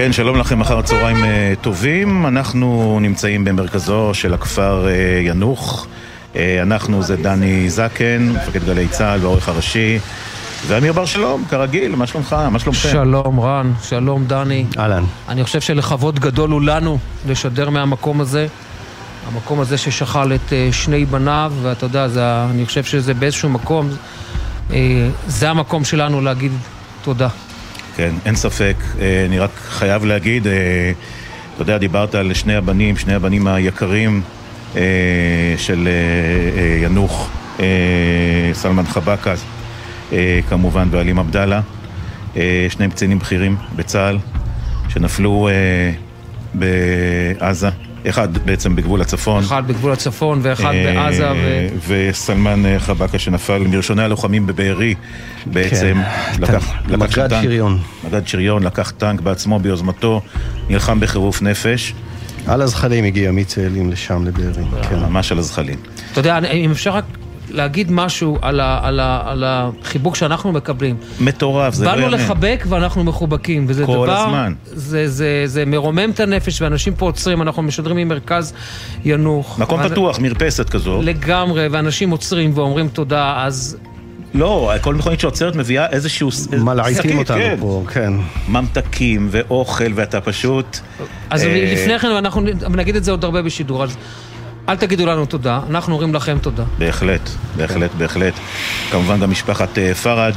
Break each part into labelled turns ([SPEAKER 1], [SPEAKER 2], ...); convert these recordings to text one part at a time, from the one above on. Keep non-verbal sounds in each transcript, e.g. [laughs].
[SPEAKER 1] כן, שלום לכם, אחר הצהריים אה, טובים. אנחנו נמצאים במרכזו של הכפר אה, ינוח. אה, אנחנו זה דני זקן, מפקד גלי צה"ל והעורך הראשי. ואמיר בר שלום, כרגיל, מה שלומך? מה שלומכם?
[SPEAKER 2] שלום רן, שלום דני.
[SPEAKER 3] אהלן.
[SPEAKER 2] אני חושב שלכבוד גדול הוא לנו לשדר מהמקום הזה. המקום הזה ששכל את שני בניו, ואתה יודע, זה, אני חושב שזה באיזשהו מקום, זה המקום שלנו להגיד תודה.
[SPEAKER 1] כן, אין ספק. אה, אני רק חייב להגיד, אה, אתה יודע, דיברת על שני הבנים, שני הבנים היקרים אה, של ינוח, סלמן חבקה, כמובן, ועלים עבדאללה. שניהם קצינים בכירים בצה"ל, שנפלו בעזה. אחד בעצם בגבול הצפון.
[SPEAKER 2] אחד בגבול הצפון ואחד אה, בעזה. ו...
[SPEAKER 1] וסלמן אה, חבקה שנפל מראשוני הלוחמים בבארי בעצם.
[SPEAKER 3] כן, לקח, לקח מג"ד שריון.
[SPEAKER 1] מג"ד שריון, לקח טנק בעצמו, ביוזמתו, נלחם בחירוף נפש.
[SPEAKER 3] על הזחלים הגיע מצאלים לשם לבארי.
[SPEAKER 1] כן. ממש על הזחלים.
[SPEAKER 2] אתה יודע, אם אפשר רק להגיד משהו על, ה, על, ה, על החיבוק שאנחנו מקבלים.
[SPEAKER 1] מטורף, זה לא
[SPEAKER 2] יאמן. באנו לחבק ואנחנו מחובקים, וזה
[SPEAKER 1] כל
[SPEAKER 2] דבר...
[SPEAKER 1] כל הזמן.
[SPEAKER 2] זה, זה, זה מרומם את הנפש, ואנשים פה עוצרים, אנחנו משדרים ממרכז ינוח.
[SPEAKER 1] מקום ואנ... פתוח, מרפסת כזו.
[SPEAKER 2] לגמרי, ואנשים עוצרים ואומרים תודה, אז...
[SPEAKER 1] לא, כל מכונית שעוצרת מביאה איזשהו...
[SPEAKER 3] מלעיטים אותנו כן. פה, כן.
[SPEAKER 1] ממתקים ואוכל, ואתה פשוט...
[SPEAKER 2] אז אה... לפני כן, ואנחנו נגיד את זה עוד הרבה בשידור, אז אל תגידו לנו תודה, אנחנו אומרים לכם תודה.
[SPEAKER 1] בהחלט, בהחלט, בהחלט. כמובן גם משפחת אה, פראג'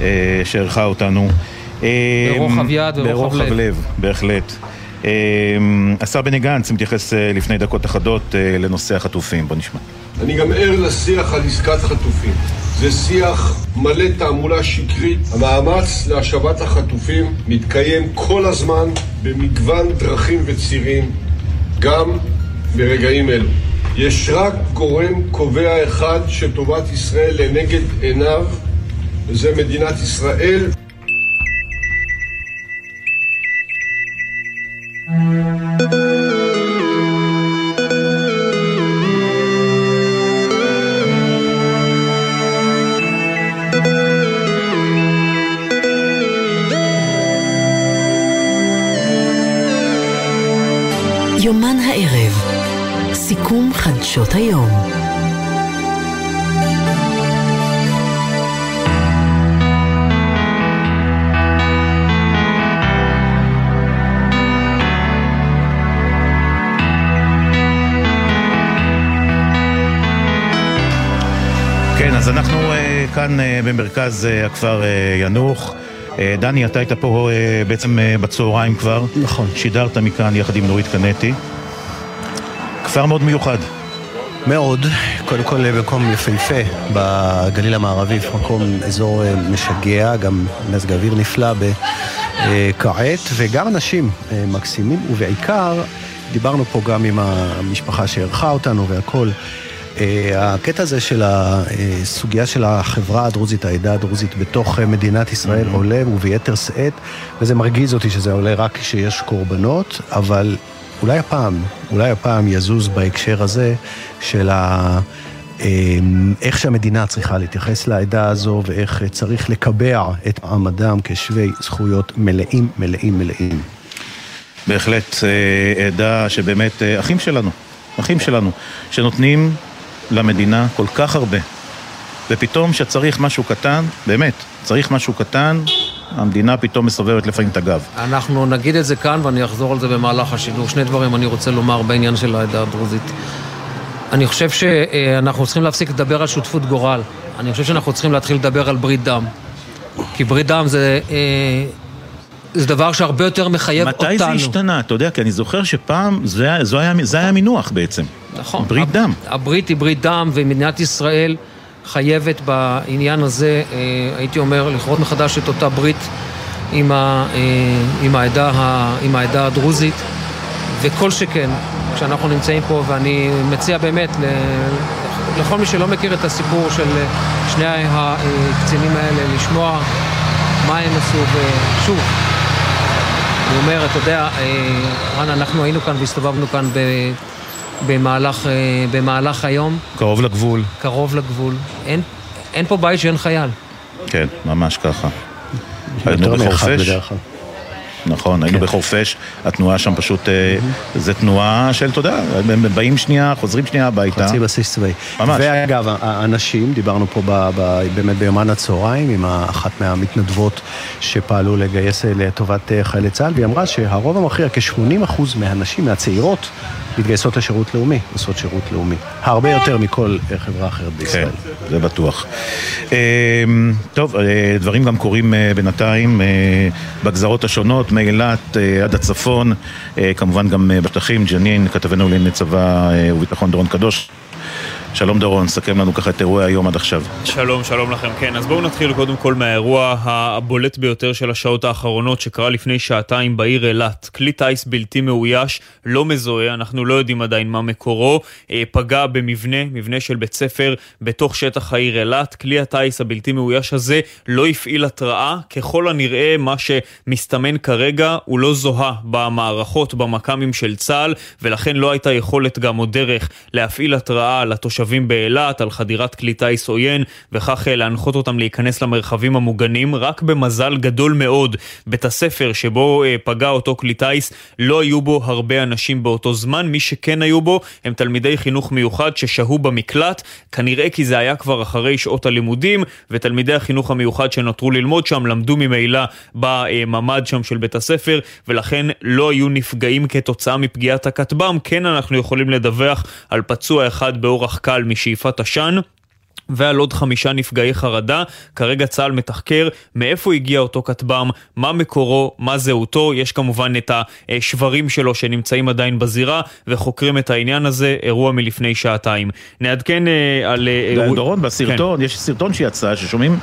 [SPEAKER 1] אה, שאירחה אותנו.
[SPEAKER 2] אה, ברוחב יד
[SPEAKER 1] וברוחב לב. לב, בהחלט. השר בני גנץ מתייחס לפני דקות אחדות לנושא החטופים, בוא נשמע.
[SPEAKER 4] אני גם ער לשיח על עסקת החטופים. זה שיח מלא תעמולה שקרית. המאמץ להשבת החטופים מתקיים כל הזמן במגוון דרכים וצירים, גם ברגעים אלו. יש רק גורם קובע אחד שטובת ישראל לנגד עיניו, וזה מדינת ישראל.
[SPEAKER 5] יומן הערב סיכום חדשות היום.
[SPEAKER 1] כן, אז אנחנו uh, כאן uh, במרכז uh, הכפר uh, ינוח. Uh, דני, אתה היית פה uh, בעצם uh, בצהריים כבר.
[SPEAKER 3] נכון.
[SPEAKER 1] שידרת מכאן יחד עם נורית קנטי. כפר מאוד מיוחד.
[SPEAKER 3] מאוד, קודם כל במקום יפהפה בגליל המערבי, מקום, אזור אה, משגע, גם מזג אוויר נפלא בכעת, וגם אנשים אה, מקסימים, ובעיקר, דיברנו פה גם עם המשפחה שאירחה אותנו והכל. אה, הקטע הזה של הסוגיה של החברה הדרוזית, העדה הדרוזית בתוך מדינת ישראל mm-hmm. עולה וביתר שאת, וזה מרגיז אותי שזה עולה רק כשיש קורבנות, אבל אולי הפעם, אולי הפעם יזוז בהקשר הזה של ה... אמ, איך שהמדינה צריכה להתייחס לעדה הזו ואיך צריך לקבע את מעמדם כשווי זכויות מלאים, מלאים, מלאים.
[SPEAKER 1] בהחלט אה, עדה שבאמת אה, אחים שלנו, אחים שלנו, שנותנים למדינה כל כך הרבה. ופתאום שצריך משהו קטן, באמת, צריך משהו קטן, המדינה פתאום מסובבת לפעמים את הגב.
[SPEAKER 2] אנחנו נגיד את זה כאן ואני אחזור על זה במהלך השידור. שני דברים אני רוצה לומר בעניין של העדה הדרוזית. אני חושב שאנחנו צריכים להפסיק לדבר על שותפות גורל. אני חושב שאנחנו צריכים להתחיל לדבר על ברית דם. כי ברית דם זה... אה, זה דבר שהרבה יותר מחייב
[SPEAKER 1] מתי
[SPEAKER 2] אותנו.
[SPEAKER 1] מתי זה השתנה? אתה יודע, כי אני זוכר שפעם זה, זה, היה, זה היה המינוח בעצם.
[SPEAKER 2] נכון.
[SPEAKER 1] ברית דם.
[SPEAKER 2] הברית היא ברית דם, ומדינת ישראל חייבת בעניין הזה, אה, הייתי אומר, לכרות מחדש את אותה ברית עם, ה, אה, עם, העדה, עם העדה הדרוזית, וכל שכן, כשאנחנו נמצאים פה, ואני מציע באמת לכל מי שלא מכיר את הסיפור של שני הקצינים האלה, לשמוע מה הם עשו, ושוב, אני אומר, אתה יודע, אה, רן, אנחנו היינו כאן והסתובבנו כאן ב... במהלך, אה, במהלך היום.
[SPEAKER 1] קרוב לגבול.
[SPEAKER 2] קרוב לגבול. אין, אין פה בית שאין חייל.
[SPEAKER 1] כן, ממש ככה.
[SPEAKER 3] בדרך כלל.
[SPEAKER 1] נכון, היינו
[SPEAKER 3] כן.
[SPEAKER 1] בחורפיש, התנועה שם פשוט, אה, זה תנועה של, אתה יודע, הם באים שנייה, חוזרים שנייה הביתה.
[SPEAKER 3] חצי בסיס צבאי.
[SPEAKER 1] ממש.
[SPEAKER 3] ואגב, האנשים, דיברנו פה ב, ב, באמת ביומן הצהריים עם אחת מהמתנדבות שפעלו לגייס לטובת אה, חיילי צה"ל, והיא אמרה שהרוב המכריע, כ-80% מהנשים, מהצעירות, מתגייסות לשירות לאומי, עושות שירות לאומי. הרבה יותר מכל אה, חברה אחרת בישראל.
[SPEAKER 1] כן, זה בטוח. אה, טוב, אה, דברים גם קורים אה, בינתיים בגזרות השונות, מאילת עד הצפון, כמובן גם בשטחים, ג'נין, כתבנו לענייני צבא וביטחון דורון קדוש. שלום דורון, סכם לנו ככה את אירועי היום עד עכשיו.
[SPEAKER 6] שלום, שלום לכם. כן, אז בואו נתחיל קודם כל מהאירוע הבולט ביותר של השעות האחרונות שקרה לפני שעתיים בעיר אילת. כלי טיס בלתי מאויש, לא מזוהה, אנחנו לא יודעים עדיין מה מקורו, אה, פגע במבנה, מבנה של בית ספר בתוך שטח העיר אילת. כלי הטיס הבלתי מאויש הזה לא הפעיל התראה, ככל הנראה מה שמסתמן כרגע הוא לא זוהה במערכות, במכ"מים של צה"ל, ולכן לא הייתה יכולת גם או דרך להפעיל התראה לתושבים. לתושבים באילת על חדירת כלי טיס עוין, וכך אה, להנחות אותם להיכנס למרחבים המוגנים. רק במזל גדול מאוד, בית הספר שבו אה, פגע אותו כלי טיס, לא היו בו הרבה אנשים באותו זמן. מי שכן היו בו הם תלמידי חינוך מיוחד ששהו במקלט, כנראה כי זה היה כבר אחרי שעות הלימודים, ותלמידי החינוך המיוחד שנותרו ללמוד שם למדו ממילא בממ"ד שם של בית הספר, ולכן לא היו נפגעים כתוצאה מפגיעת הכטב"ם. כן אנחנו יכולים לדווח על פצוע אחד באורח קל. קל משאיפת עשן. ועל עוד חמישה נפגעי חרדה. כרגע צה"ל מתחקר מאיפה הגיע אותו כטב"ם, מה מקורו, מה זהותו. יש כמובן את השברים שלו שנמצאים עדיין בזירה, וחוקרים את העניין הזה, אירוע מלפני שעתיים. נעדכן אה, על...
[SPEAKER 1] אה, דורון, בסרטון, כן. יש סרטון שיצא ששומעים...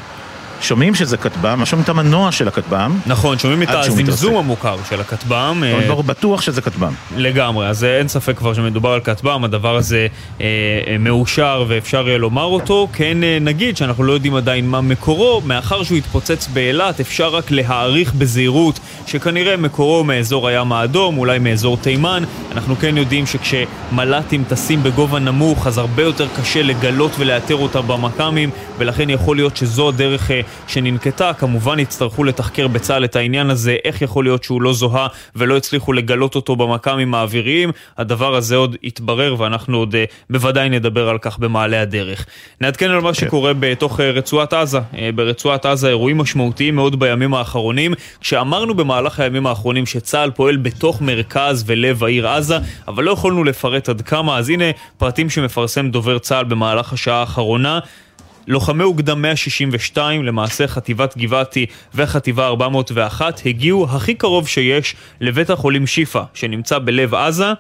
[SPEAKER 1] שומעים שזה כטב"ם, שומעים את המנוע של הכטב"ם.
[SPEAKER 6] נכון, שומעים את הזמזום המוכר של הכטב"ם.
[SPEAKER 1] אבל בטוח שזה כטב"ם.
[SPEAKER 6] לגמרי, אז אין ספק כבר שמדובר על כטב"ם, הדבר הזה אה, אה, מאושר ואפשר יהיה לומר אותו. כן אה, נגיד שאנחנו לא יודעים עדיין מה מקורו, מאחר שהוא התפוצץ באילת, אפשר רק להעריך בזהירות שכנראה מקורו מאזור הים האדום, אולי מאזור תימן. אנחנו כן יודעים שכשמל"טים טסים בגובה נמוך, אז הרבה יותר קשה לגלות ולאתר אותם במכ"מים, ולכן יכול להיות שזו הדרך שננקטה. כמובן יצטרכו לתחקר בצה"ל את העניין הזה, איך יכול להיות שהוא לא זוהה ולא הצליחו לגלות אותו במכ"מים האוויריים. הדבר הזה עוד יתברר ואנחנו עוד uh, בוודאי נדבר על כך במעלה הדרך. נעדכן על מה. כן. שקורה בתוך uh, רצועת עזה. Uh, ברצועת עזה אירועים משמעותיים מאוד בימים האחרונים. כשאמרנו במהלך הימים האחרונים שצה"ל פועל בתוך מרכז ולב העיר עזה, אבל לא יכולנו לפרט עד כמה, אז הנה פרטים שמפרסם דובר צה"ל במהלך השעה האחרונה. לוחמי אוגדה 162, למעשה חטיבת גבעתי וחטיבה 401, הגיעו הכי קרוב שיש לבית החולים שיפא, שנמצא בלב עזה.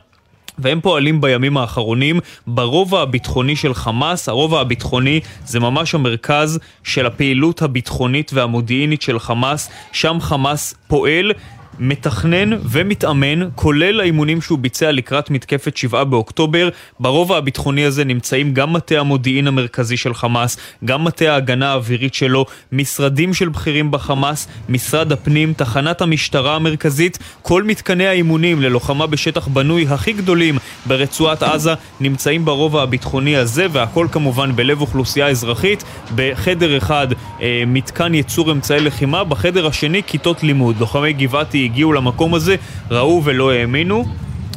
[SPEAKER 6] והם פועלים בימים האחרונים ברובע הביטחוני של חמאס. הרובע הביטחוני זה ממש המרכז של הפעילות הביטחונית והמודיעינית של חמאס. שם חמאס פועל מתכנן ומתאמן, כולל האימונים שהוא ביצע לקראת מתקפת 7 באוקטובר. ברובע הביטחוני הזה נמצאים גם מטה המודיעין המרכזי של חמאס, גם מטה ההגנה האווירית שלו, משרדים של בכירים בחמאס, משרד הפנים, תחנת המשטרה המרכזית, כל מתקני האימונים ללוחמה בשטח בנוי הכי גדולים ברצועת עזה נמצאים ברובע הביטחוני הזה, והכל כמובן בלב אוכלוסייה אזרחית. בחדר אחד אה, מתקן ייצור אמצעי לחימה, בחדר השני כיתות לימוד. לוחמי גבעתי הגיעו למקום הזה, ראו ולא האמינו.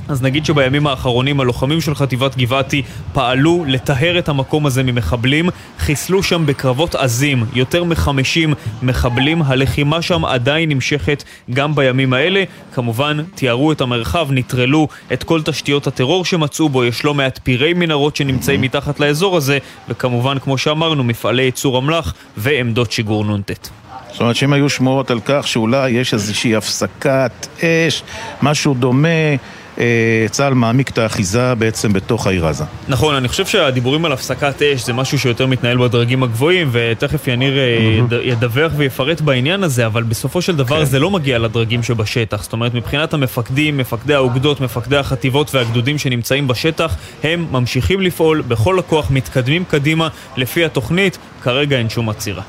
[SPEAKER 6] אז נגיד שבימים האחרונים הלוחמים של חטיבת גבעתי פעלו לטהר את המקום הזה ממחבלים, חיסלו שם בקרבות עזים יותר מחמישים מחבלים, הלחימה שם עדיין נמשכת גם בימים האלה, כמובן תיארו את המרחב, נטרלו את כל תשתיות הטרור שמצאו בו, יש לא מעט פירי מנהרות שנמצאים מתחת לאזור הזה, וכמובן כמו שאמרנו מפעלי ייצור אמל"ח ועמדות שיגור נ"ט.
[SPEAKER 1] זאת אומרת שאם היו שמועות על כך שאולי יש איזושהי הפסקת אש, משהו דומה אה, צה"ל מעמיק את האחיזה בעצם בתוך העיר עזה.
[SPEAKER 6] נכון, אני חושב שהדיבורים על הפסקת אש זה משהו שיותר מתנהל בדרגים הגבוהים, ותכף יניר mm-hmm. ידווח ויפרט בעניין הזה, אבל בסופו של דבר כן. זה לא מגיע לדרגים שבשטח. זאת אומרת, מבחינת המפקדים, מפקדי האוגדות, מפקדי החטיבות והגדודים שנמצאים בשטח, הם ממשיכים לפעול בכל הכוח, מתקדמים קדימה לפי התוכנית, כרגע אין שום עצירה.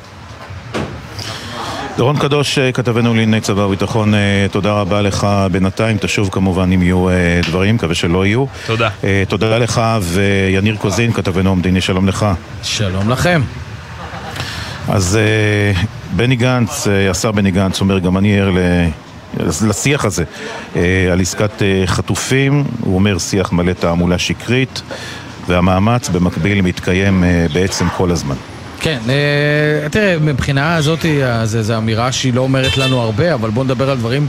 [SPEAKER 1] דורון קדוש, אה, כתבנו לענייני צבא וביטחון, אה, תודה רבה לך בינתיים, תשוב כמובן אם יהיו אה, דברים, מקווה שלא יהיו.
[SPEAKER 6] תודה.
[SPEAKER 1] תודה לך ויניר קוזין, כתבנו המדיני, שלום לך.
[SPEAKER 7] שלום לכם.
[SPEAKER 1] אז בני גנץ, השר בני גנץ אומר, גם אני ער לשיח הזה על עסקת חטופים, הוא אומר שיח מלא תעמולה שקרית והמאמץ במקביל מתקיים בעצם כל הזמן.
[SPEAKER 7] כן, תראה, מבחינה הזאת זו אמירה שהיא לא אומרת לנו הרבה, אבל בואו נדבר על דברים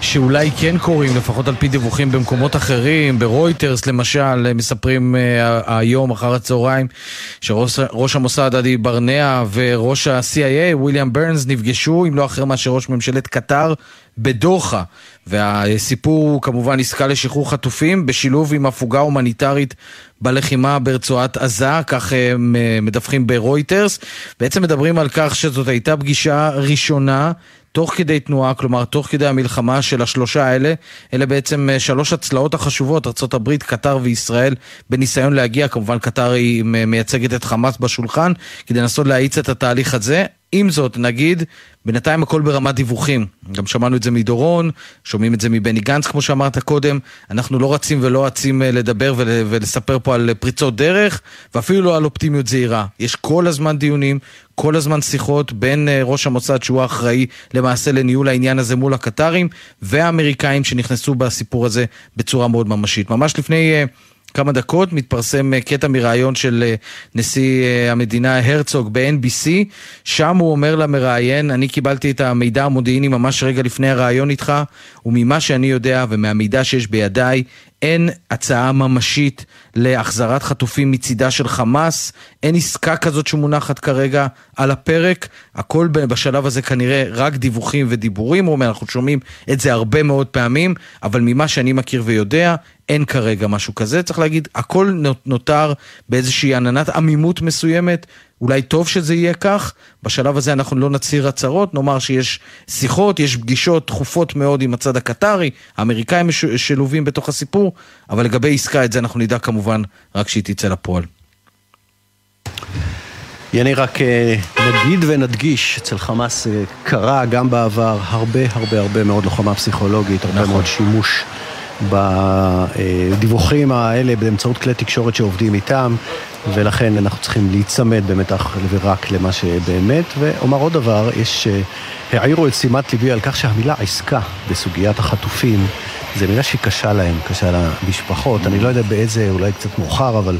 [SPEAKER 7] שאולי כן קורים, לפחות על פי דיווחים במקומות אחרים, ברויטרס למשל, מספרים uh, היום אחר הצהריים שראש המוסד עדי ברנע וראש ה-CIA, וויליאם ברנס, נפגשו, אם לא אחר מאשר ראש ממשלת קטר, בדוחה. והסיפור הוא כמובן עסקה לשחרור חטופים בשילוב עם הפוגה הומניטרית בלחימה ברצועת עזה, כך הם אה, מדווחים ברויטרס. בעצם מדברים על כך שזאת הייתה פגישה ראשונה תוך כדי תנועה, כלומר תוך כדי המלחמה של השלושה האלה, אלה בעצם אה, שלוש הצלעות החשובות, ארה"ב, קטר וישראל, בניסיון להגיע, כמובן קטר היא מייצגת את חמאס בשולחן, כדי לנסות להאיץ את התהליך הזה. עם זאת, נגיד, בינתיים הכל ברמת דיווחים. גם שמענו את זה מדורון, שומעים את זה מבני גנץ, כמו שאמרת קודם. אנחנו לא רצים ולא רצים אה, לדבר ולספר פה על פריצות דרך, ואפילו לא על אופטימיות זהירה. יש כל הזמן דיונים, כל הזמן שיחות בין אה, ראש המוסד, שהוא האחראי למעשה לניהול העניין הזה מול הקטרים, והאמריקאים שנכנסו בסיפור הזה בצורה מאוד ממשית. ממש לפני... אה, כמה דקות מתפרסם אה, קטע מראיון של אה, נשיא אה, המדינה הרצוג ב-NBC, שם הוא אומר למראיין, אני קיבלתי את המידע המודיעיני ממש רגע לפני הראיון איתך, וממה שאני יודע ומהמידע שיש בידיי, אין הצעה ממשית להחזרת חטופים מצידה של חמאס, אין עסקה כזאת שמונחת כרגע על הפרק, הכל בשלב הזה כנראה רק דיווחים ודיבורים, אומר, אנחנו שומעים את זה הרבה מאוד פעמים, אבל ממה שאני מכיר ויודע, אין כרגע משהו כזה, צריך להגיד, הכל נותר באיזושהי עננת עמימות מסוימת, אולי טוב שזה יהיה כך, בשלב הזה אנחנו לא נצהיר הצהרות, נאמר שיש שיחות, יש פגישות תכופות מאוד עם הצד הקטרי, האמריקאים שלובים בתוך הסיפור, אבל לגבי עסקה את זה אנחנו נדע כמובן רק כשהיא תצא לפועל.
[SPEAKER 3] יני, רק אה, נגיד ונדגיש, אצל חמאס אה, קרה גם בעבר הרבה הרבה הרבה מאוד לוחמה פסיכולוגית, הרבה נכון. מאוד שימוש בדיווחים האלה באמצעות כלי תקשורת שעובדים איתם, ולכן אנחנו צריכים להיצמד באמת אך ורק למה שבאמת. ואומר עוד דבר, יש, העירו את שימת ליבי על כך שהמילה עסקה בסוגיית החטופים, זו מילה שהיא קשה להם, קשה למשפחות. אני לא יודע באיזה, אולי קצת מאוחר, אבל,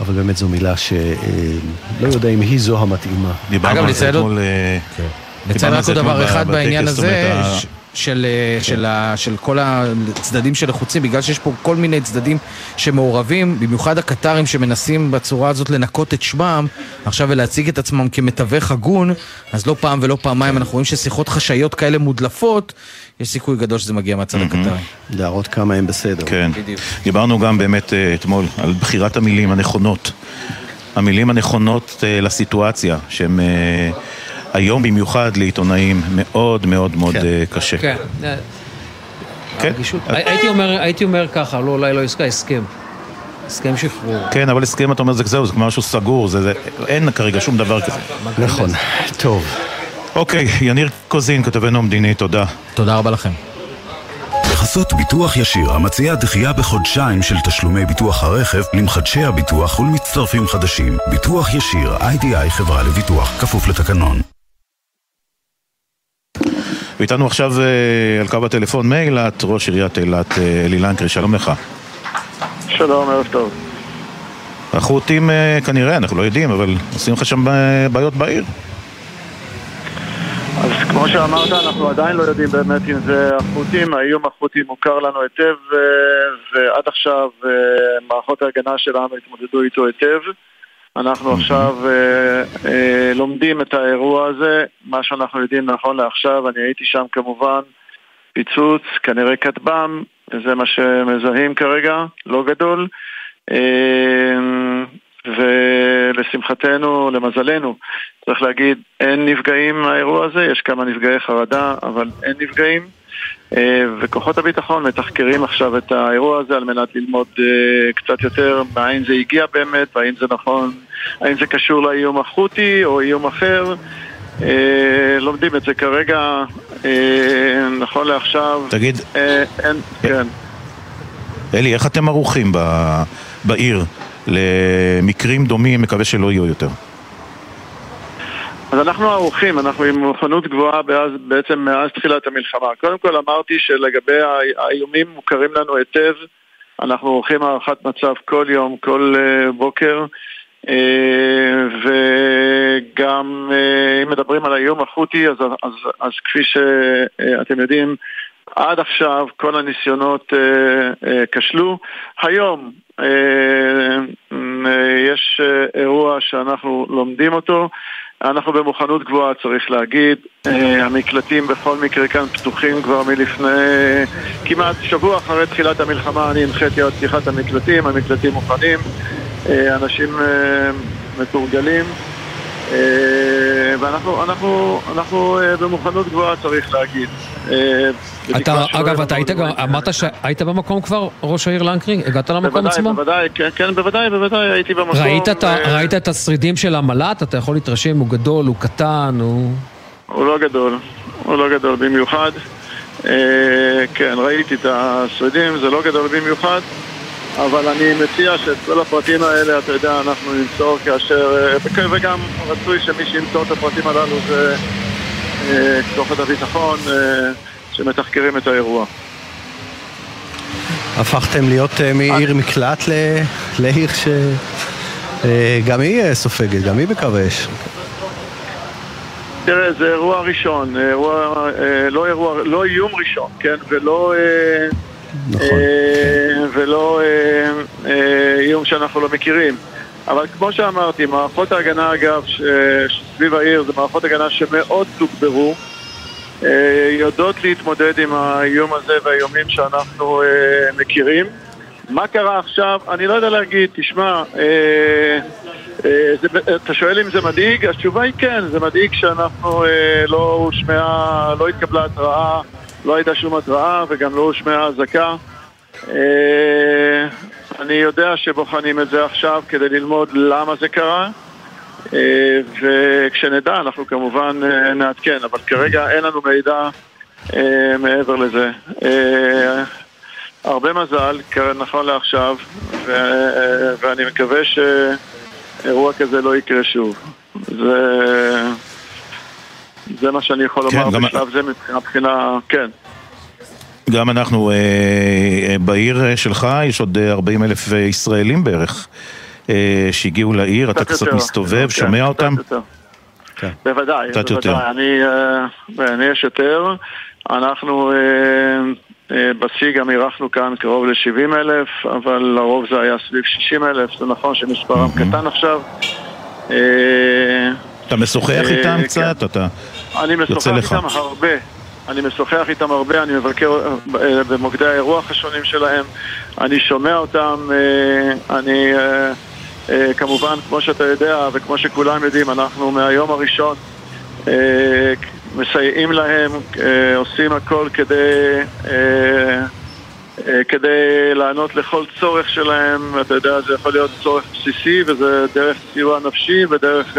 [SPEAKER 3] אבל באמת זו מילה שלא יודע אם היא זו המתאימה.
[SPEAKER 1] דיברנו על זה אתמול...
[SPEAKER 7] כן. נציין רק עוד דבר אחד בעניין הזה. של, אה, כן. של, ה, של כל הצדדים שלחוצים, בגלל שיש פה כל מיני צדדים שמעורבים, במיוחד הקטרים שמנסים בצורה הזאת לנקות את שמם עכשיו ולהציג את עצמם כמתווך הגון, אז לא פעם ולא פעמיים אנחנו רואים ששיחות חשאיות כאלה מודלפות, יש סיכוי גדול שזה מגיע מהצד. הקטרי.
[SPEAKER 3] להראות כמה הם בסדר.
[SPEAKER 1] כן, בדיוק. דיברנו גם באמת אה, אתמול על בחירת המילים הנכונות. המילים הנכונות אה, לסיטואציה, שהן... היום במיוחד לעיתונאים מאוד מאוד מאוד כן. אה, קשה.
[SPEAKER 2] כן. כן. הייתי אומר, הייתי אומר ככה, לא, אולי לא עסקה, הסכם. הסכם שחרור.
[SPEAKER 1] כן, אבל הסכם, אתה אומר, זה זהו, זה משהו סגור, זה, זה, אין כרגע שום דבר כזה.
[SPEAKER 3] נכון, טוב.
[SPEAKER 1] אוקיי, יניר קוזין, כתבנו המדיני, תודה.
[SPEAKER 7] תודה רבה לכם.
[SPEAKER 8] בחסות ביטוח ישיר, המציע דחייה בחודשיים של תשלומי ביטוח הרכב למחדשי הביטוח ולמצטרפים חדשים. ביטוח ישיר, איי-די-איי חברה לביטוח, כפוף לתקנון.
[SPEAKER 1] ואיתנו עכשיו אה, על קו הטלפון מאילת, ראש עיריית אילת אה, אלי לנקרי, שלום לך.
[SPEAKER 9] שלום, ערב טוב.
[SPEAKER 1] החות'ים אה, כנראה, אנחנו לא יודעים, אבל עושים לך שם בעיות בעיר.
[SPEAKER 9] אז כמו שאמרת, אנחנו עדיין לא יודעים באמת אם זה החות'ים, האיום החות'י מוכר לנו היטב, ועד עכשיו מערכות ההגנה שלנו התמודדו איתו היטב. אנחנו עכשיו אה, אה, לומדים את האירוע הזה, מה שאנחנו יודעים נכון לעכשיו, אני הייתי שם כמובן, פיצוץ, כנראה כטב"ם, זה מה שמזהים כרגע, לא גדול. אה, ולשמחתנו, למזלנו, צריך להגיד, אין נפגעים מהאירוע הזה, יש כמה נפגעי חרדה, אבל אין נפגעים. אה, וכוחות הביטחון מתחקרים עכשיו את האירוע הזה על מנת ללמוד אה, קצת יותר מאין זה הגיע באמת, והאם זה נכון, האם זה קשור לאיום החותי או איום אחר. אה, לומדים את זה כרגע, נכון לעכשיו.
[SPEAKER 1] תגיד,
[SPEAKER 9] אין, כן.
[SPEAKER 1] אלי, איך אתם ערוכים בעיר למקרים דומים, מקווה שלא יהיו יותר?
[SPEAKER 9] אז אנחנו ערוכים, אנחנו עם מוכנות גבוהה באז, בעצם מאז תחילת המלחמה. קודם כל אמרתי שלגבי האיומים מוכרים לנו היטב, אנחנו עורכים הערכת מצב כל יום, כל uh, בוקר, uh, וגם uh, אם מדברים על האיום החותי, אז, אז, אז כפי שאתם יודעים, עד עכשיו כל הניסיונות כשלו. היום יש אירוע שאנחנו לומדים אותו. אנחנו במוכנות גבוהה, צריך להגיד. אה, המקלטים בכל מקרה כאן פתוחים כבר מלפני כמעט שבוע אחרי תחילת המלחמה. אני הנחיתי על פתיחת המקלטים, המקלטים מוכנים, אה, אנשים אה, מתורגלים. ואנחנו אנחנו, אנחנו במוכנות גבוהה, צריך להגיד.
[SPEAKER 2] אתה, אגב, אתה היית גם, אמרת שהיית במקום כבר, ראש העיר לנקרי? הגעת למקום עצמו?
[SPEAKER 9] בוודאי, כן, כן, בוודאי, בוודאי, הייתי במקום.
[SPEAKER 2] ראית. ראית את השרידים של המל"ט? אתה יכול להתרשם, הוא גדול, הוא קטן, הוא...
[SPEAKER 9] הוא לא גדול, הוא לא גדול במיוחד. אה, כן, ראיתי את השרידים, זה לא גדול במיוחד, אבל אני מציע שאת כל הפרטים האלה, אתה יודע, אנחנו נמסור כאשר... אה, וגם רצוי שמי שימסור את הפרטים הללו זה אה, כוחות הביטחון. שמתחקרים את האירוע.
[SPEAKER 3] הפכתם להיות מעיר מקלט. לעיר שגם היא סופגת, גם היא בקו האש.
[SPEAKER 9] תראה, זה אירוע ראשון, אירוע, אה, לא אירוע, לא איום ראשון, כן? ולא... אה, נכון. אה, ולא אה, אה, איום שאנחנו לא מכירים. אבל כמו שאמרתי, מערכות ההגנה אגב, שסביב העיר זה מערכות הגנה שמאוד תוגברו. אה, יודעות להתמודד עם האיום הזה והאיומים שאנחנו אה, מכירים. מה קרה עכשיו? אני לא יודע להגיד, תשמע, אה, זה, אתה שואל אם זה מדאיג? התשובה היא כן, זה מדאיג שאנחנו לא הושמעה, לא התקבלה התראה, לא הייתה שום התראה וגם לא הושמעה אזעקה. אני יודע שבוחנים את זה עכשיו כדי ללמוד למה זה קרה. אה, וכשנדע אנחנו כמובן אה, נעדכן, אבל כרגע אין לנו מידע אה, מעבר לזה. הרבה מזל, נכון לעכשיו, ואני מקווה שאירוע כזה לא יקרה שוב. זה, זה מה שאני יכול כן, לומר בשלב זה מבחינה, כן.
[SPEAKER 1] גם אנחנו, בעיר שלך יש עוד 40 אלף ישראלים בערך. אה, שהגיעו לעיר, אתה קצת מסתובב, כן, שומע אותם?
[SPEAKER 9] כן. בוודאי, בוודאי. אני, אה, אני יש יותר. אנחנו אה, בשיא גם אירחנו כאן קרוב ל-70 אלף, אבל לרוב זה היה סביב 60 אלף, זה נכון שמספרם קטן עכשיו.
[SPEAKER 1] אתה משוחח איתם קצת? אתה
[SPEAKER 9] אני משוחח איתם הרבה. אני משוחח איתם הרבה, אני מבקר במוקדי האירוח השונים שלהם, אני שומע אותם, אני אה, כמובן, כמו שאתה יודע וכמו שכולם יודעים, אנחנו מהיום הראשון אה, מסייעים להם, אה, עושים הכל כדי, כדי לענות לכל צורך שלהם. אתה יודע, זה יכול להיות צורך בסיסי וזה דרך סיוע נפשי ודרך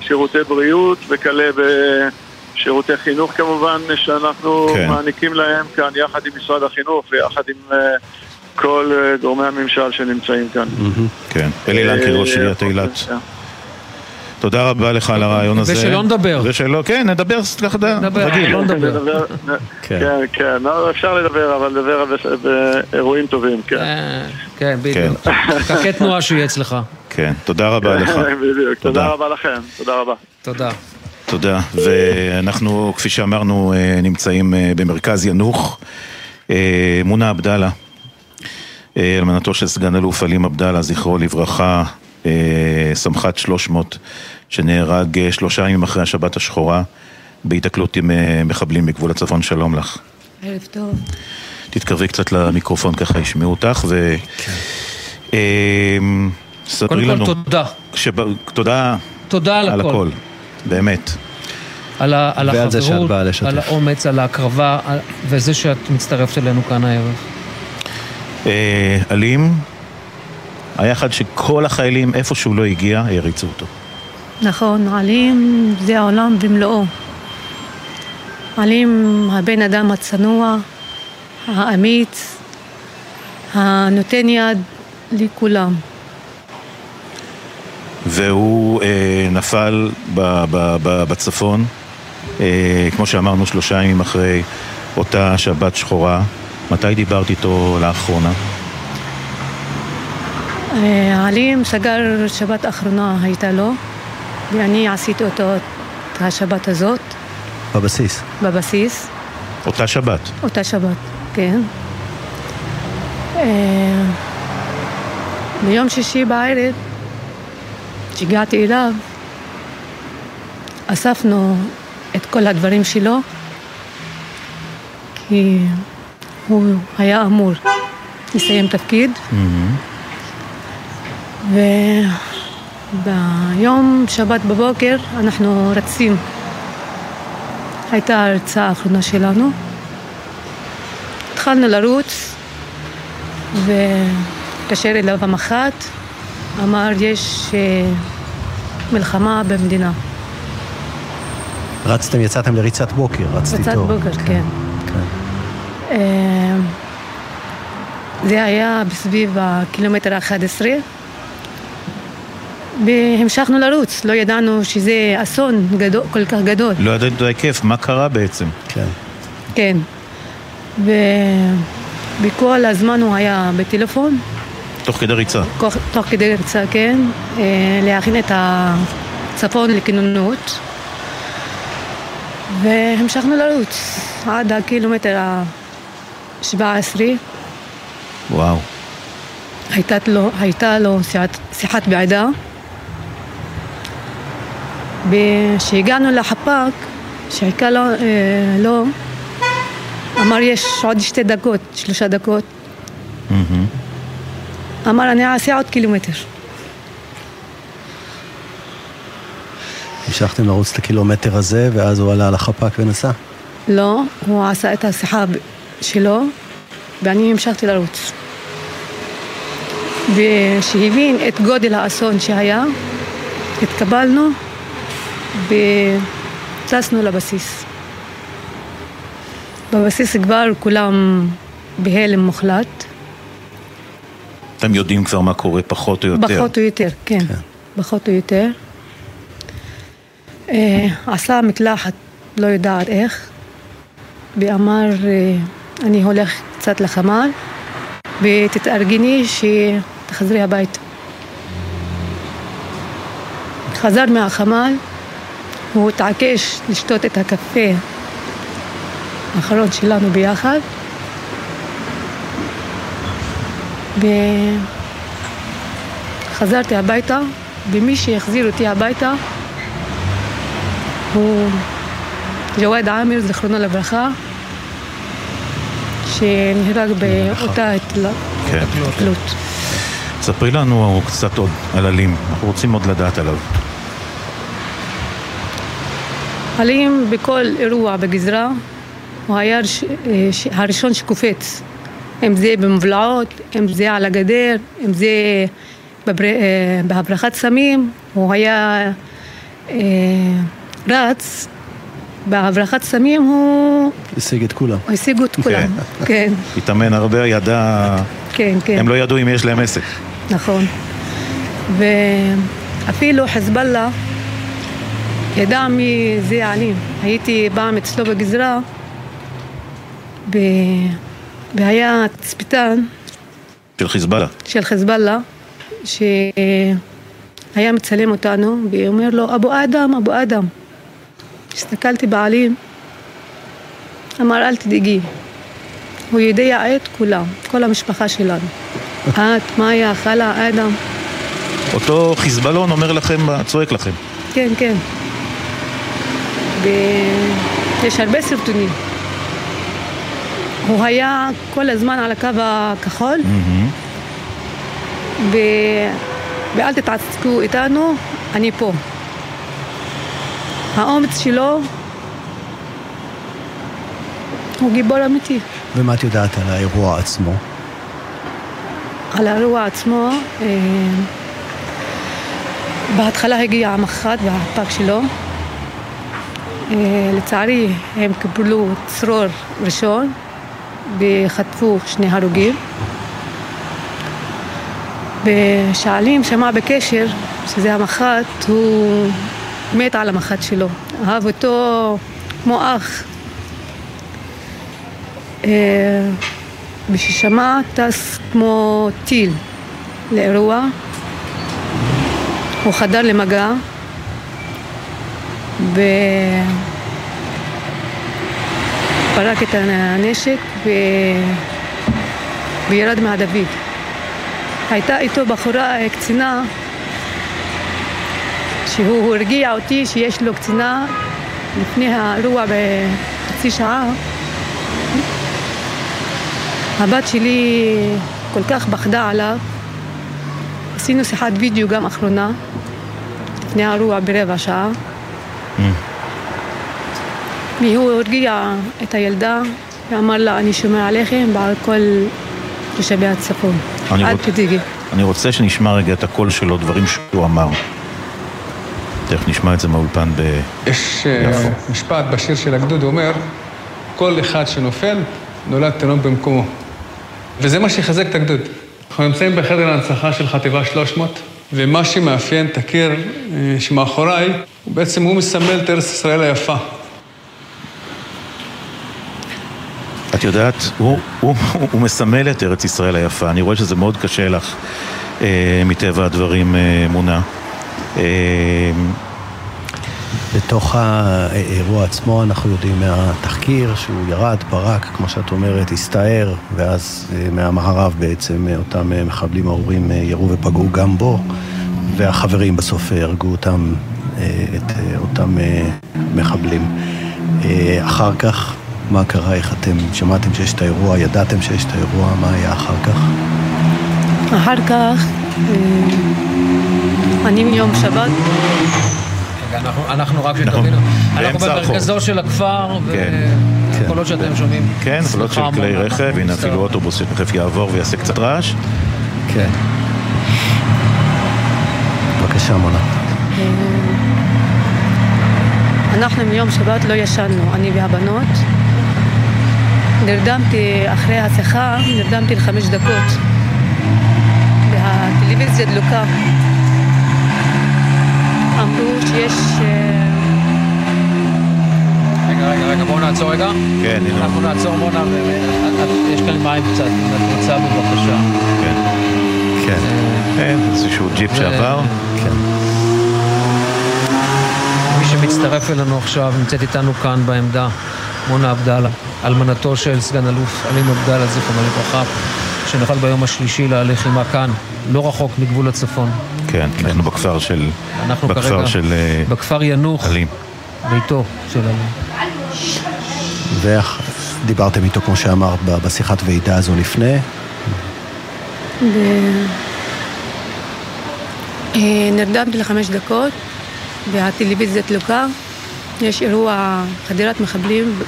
[SPEAKER 9] שירותי בריאות וכלה בשירותי חינוך כמובן שאנחנו כן. מעניקים להם כאן יחד עם משרד החינוך ויחד עם כל אה, גורמי הממשל שנמצאים כאן.
[SPEAKER 1] כן, אלי לנקרי, ראש עיריית אה, אילת. כן. תודה רבה לך על הרעיון הזה.
[SPEAKER 2] ושלא נדבר.
[SPEAKER 1] ושלא, כן, נדבר ככה
[SPEAKER 2] רגיל. לא נדבר.
[SPEAKER 9] כן, כן, לא, אפשר לדבר, אבל לדבר באירועים טובים, כן. אה,
[SPEAKER 2] כן, בדיוק. פקקי כן. תנועה שיהיה אצלך.
[SPEAKER 1] כן, תודה רבה לך. [laughs]
[SPEAKER 9] בדיוק, תודה רבה לכם, תודה רבה.
[SPEAKER 2] תודה.
[SPEAKER 1] תודה, ואנחנו, כפי שאמרנו, נמצאים במרכז ינוח. מונה עבדאללה. אה, אלמנתו של סגן אלוף עלים עבדאללה, זכרו לברכה, אה, סמח"ט 300, שנהרג אה, שלושה ימים אחרי השבת השחורה בהיתקלות עם מחבלים בגבול הצפון, שלום לך.
[SPEAKER 10] ערב טוב.
[SPEAKER 1] תתקרבי קצת למיקרופון ככה ישמעו אותך ו...
[SPEAKER 2] כן. ספרי לנו. קודם כל תודה.
[SPEAKER 1] כשב... תודה,
[SPEAKER 2] תודה על,
[SPEAKER 1] על
[SPEAKER 2] הכל. הכל.
[SPEAKER 1] באמת.
[SPEAKER 2] על, ה... על החברות, על האומץ, על ההקרבה, וזה שאת מצטרפת אלינו כאן הערב.
[SPEAKER 1] אה, אלים, היחד שכל החיילים, איפה שהוא לא הגיע, העריצו אותו.
[SPEAKER 10] נכון, עלים זה העולם במלואו. עלים הבן אדם הצנוע, האמיץ, הנותן יד לכולם.
[SPEAKER 1] והוא אה, נפל ב, ב, ב, בצפון, אה, כמו שאמרנו, שלושה ימים אחרי אותה שבת שחורה. מתי דיברת איתו לאחרונה?
[SPEAKER 10] אה, עלים סגר שבת האחרונה הייתה לו, ואני עשיתי אותו את השבת הזאת,
[SPEAKER 3] בבסיס.
[SPEAKER 10] בבסיס,
[SPEAKER 1] אותה שבת.
[SPEAKER 10] אותה שבת, כן. אה, ביום שישי בערב, כשהגעתי אליו, אספנו את כל הדברים שלו, כי הוא היה אמור לסיים תפקיד. וביום שבת בבוקר אנחנו רצים. הייתה ההרצאה האחרונה שלנו. התחלנו לרוץ, והתקשר אליו המח"ט, אמר יש אה, מלחמה במדינה.
[SPEAKER 3] רצתם, יצאתם לריצת בוקר, רצת
[SPEAKER 10] קבוצת
[SPEAKER 3] איתו.
[SPEAKER 10] בוקר, כן. אה, זה היה בסביב הקילומטר ה-11 והמשכנו לרוץ, לא ידענו שזה אסון גדול, כל כך גדול.
[SPEAKER 1] לא ידעת את ההיקף, מה קרה בעצם?
[SPEAKER 3] כן.
[SPEAKER 10] כן. ובכל הזמן הוא היה בטלפון,
[SPEAKER 1] תוך כדי ריצה.
[SPEAKER 10] כוח- תוך כדי ריצה, כן, אה, להכין את הצפון לכינונות. והמשכנו לרוץ עד הקילומטר ה-17.
[SPEAKER 1] וואו.
[SPEAKER 10] הייתה לו, הייתה לו שיחת, שיחת בעדה. וכשהגענו לחפ"ק, שחיכה לו, אה, לו, אמר יש עוד שתי דקות, שלושה דקות. אמר אני אעשה עוד קילומטר.
[SPEAKER 3] המשכתם לרוץ את הקילומטר הזה, ואז הוא עלה על החפ"ק ונסע.
[SPEAKER 10] לא, הוא עשה את השיחה שלו, ואני המשכתי לרוץ. וכשהבין את גודל האסון שהיה, התקבלנו וטסנו לבסיס. בבסיס כבר כולם בהלם מוחלט,
[SPEAKER 1] אתם יודעים כבר מה קורה פחות או יותר.
[SPEAKER 10] פחות או יותר, כן, פחות או יותר. אה, עשה מקלחת, לא יודעת איך, ואמר, אה, אני הולך קצת לחמ"ל, ותתארגני שתחזרי הביתה. חזר מהחמ"ל, הוא התעקש לשתות את הקפה האחרון שלנו ביחד, וחזרתי הביתה, ומי שהחזיר אותי הביתה הוא ג'וואד עאמר, זיכרונו לברכה, שנהרג באותה התל-
[SPEAKER 1] כן.
[SPEAKER 10] התלות.
[SPEAKER 1] ספרי לנו קצת עוד על עלים, אנחנו רוצים עוד לדעת עליו.
[SPEAKER 10] עלים בכל אירוע בגזרה, הוא היה אה, ש- הראשון שקופץ. אם זה במבלעות, אם זה על הגדר, אם זה בבר... אה, בהברחת סמים, הוא היה אה, רץ, בהברחת סמים הוא
[SPEAKER 3] השיג את כולם.
[SPEAKER 10] הוא השיג את כולם. כן,
[SPEAKER 1] התאמן הרבה, ידע...
[SPEAKER 10] כן, כן.
[SPEAKER 1] הם לא ידעו אם יש להם עסק.
[SPEAKER 10] נכון. ואפילו חזבאללה ידע מי זה עלים. הייתי פעם אצלו בגזרה, ו... והיה תצפיתן
[SPEAKER 1] של חיזבאללה.
[SPEAKER 10] של חזבאללה, שהיה מצלם אותנו, ואומר לו, אבו אדם, אבו אדם. הסתכלתי בעלים, אמר, אל תדאגי, הוא יודע את כולם, כל המשפחה שלנו. את, מאיה, חלה, אדם.
[SPEAKER 1] אותו חיזבאלון אומר לכם, צועק לכם.
[SPEAKER 10] כן, כן. ויש הרבה סרטונים. הוא היה כל הזמן על הקו הכחול, ו... ואל תתעסקו איתנו, אני פה. האומץ שלו הוא גיבור אמיתי.
[SPEAKER 3] ומה את יודעת על האירוע עצמו?
[SPEAKER 10] על האירוע עצמו, אה, בהתחלה הגיע המח"ט והחפ"ק שלו. אה, לצערי הם קיבלו צרור ראשון וחטפו שני הרוגים. ושעלים שמע בקשר, שזה המח"ט, הוא מת על המח"ט שלו. אהב אותו כמו אח. אה, וכששמע טס כמו טיל לאירוע, הוא חדר למגע ופרק את הנשק ו... וירד מהדוד. הייתה איתו בחורה, אה, קצינה, שהוא הרגיע אותי שיש לו קצינה לפני האירוע בחצי שעה. הבת שלי כל כך פחדה עליו. עשינו שיחת וידאו גם אחרונה, לפני האירוע ברבע שעה.
[SPEAKER 1] Mm.
[SPEAKER 10] והוא הרגיע את הילדה ואמר לה, אני שומר עליכם ועל כל תושבי הצפון.
[SPEAKER 1] אני
[SPEAKER 10] אל
[SPEAKER 1] רוצ-
[SPEAKER 10] תדאגי.
[SPEAKER 1] אני רוצה שנשמע רגע את הקול שלו, דברים שהוא אמר. תכף נשמע את זה מהאולפן ב...
[SPEAKER 11] יש אה,
[SPEAKER 1] יפו.
[SPEAKER 11] משפט בשיר של הגדוד, הוא אומר, כל אחד שנופל, נולד תינוק במקומו. וזה מה שיחזק את הגדוד. אנחנו נמצאים בחדר ההנצחה של חטיבה 300, ומה שמאפיין את הקיר אה, שמאחוריי, בעצם הוא מסמל את ארץ ישראל היפה.
[SPEAKER 1] את יודעת, הוא, הוא, הוא, הוא מסמל את ארץ ישראל היפה. אני רואה שזה מאוד קשה לך, אה, מטבע הדברים, אה, מונה. אה,
[SPEAKER 3] בתוך האירוע עצמו אנחנו יודעים מהתחקיר שהוא ירד, פרק, כמו שאת אומרת, הסתער, ואז אה, מהמערב בעצם אה, אותם אה, מחבלים ארורים ירו ופגעו גם בו, והחברים בסוף הרגו אותם, את אותם מחבלים. אחר כך, מה קרה, איך אתם שמעתם שיש את האירוע, ידעתם שיש את האירוע, מה היה אחר כך?
[SPEAKER 10] אחר כך, אני מיום שבת,
[SPEAKER 2] אנחנו- אנחנו רק
[SPEAKER 1] אנחנו
[SPEAKER 2] שתבינו, אנחנו. במרכזו של הכפר,
[SPEAKER 1] כן.
[SPEAKER 2] והקולות שאתם שומעים.
[SPEAKER 1] כן, קולות של כלי רכב, הנה. אפילו אוטובוס שתכף יעבור ויעשה קצת רעש.
[SPEAKER 3] כן. בבקשה, מונה.
[SPEAKER 10] אנחנו מיום שבת לא ישנו, אני והבנות. נרדמתי אחרי השיחה, נרדמתי לחמש דקות. והטלוויזיה דלוקה. אמרו שיש... אה,
[SPEAKER 2] רגע, רגע, רגע, בואו נעצור רגע.
[SPEAKER 1] כן, הנה.
[SPEAKER 2] אנחנו נעצור מונה, ו- את- יש כאן מים קצת, רוצה בבקשה.
[SPEAKER 1] כן.
[SPEAKER 3] כן.
[SPEAKER 1] כן, איזשהו ג'יפ שעבר.
[SPEAKER 3] כן.
[SPEAKER 2] מי שמצטרף אלינו עכשיו, נמצאת איתנו כאן בעמדה, מונה עבדאללה, אלמנתו של סגן אלוף עלים עבדאללה, זיכרונו לברכה, שנפל ביום השלישי ללחימה כאן, לא רחוק מגבול הצפון.
[SPEAKER 1] כן, אנחנו בכפר של...
[SPEAKER 2] אנחנו
[SPEAKER 1] בכפר
[SPEAKER 2] כרגע
[SPEAKER 1] של אה,
[SPEAKER 2] בכפר ינוח,
[SPEAKER 1] עלים.
[SPEAKER 2] ביתו של עלים.
[SPEAKER 3] ודיברתם איתו, כמו שאמרת, בשיחת ועידה הזו לפני.
[SPEAKER 10] ו... אה, נרדמתי לחמש דקות, והטלוויזיה דלוקה. יש אירוע חדירת מחבלים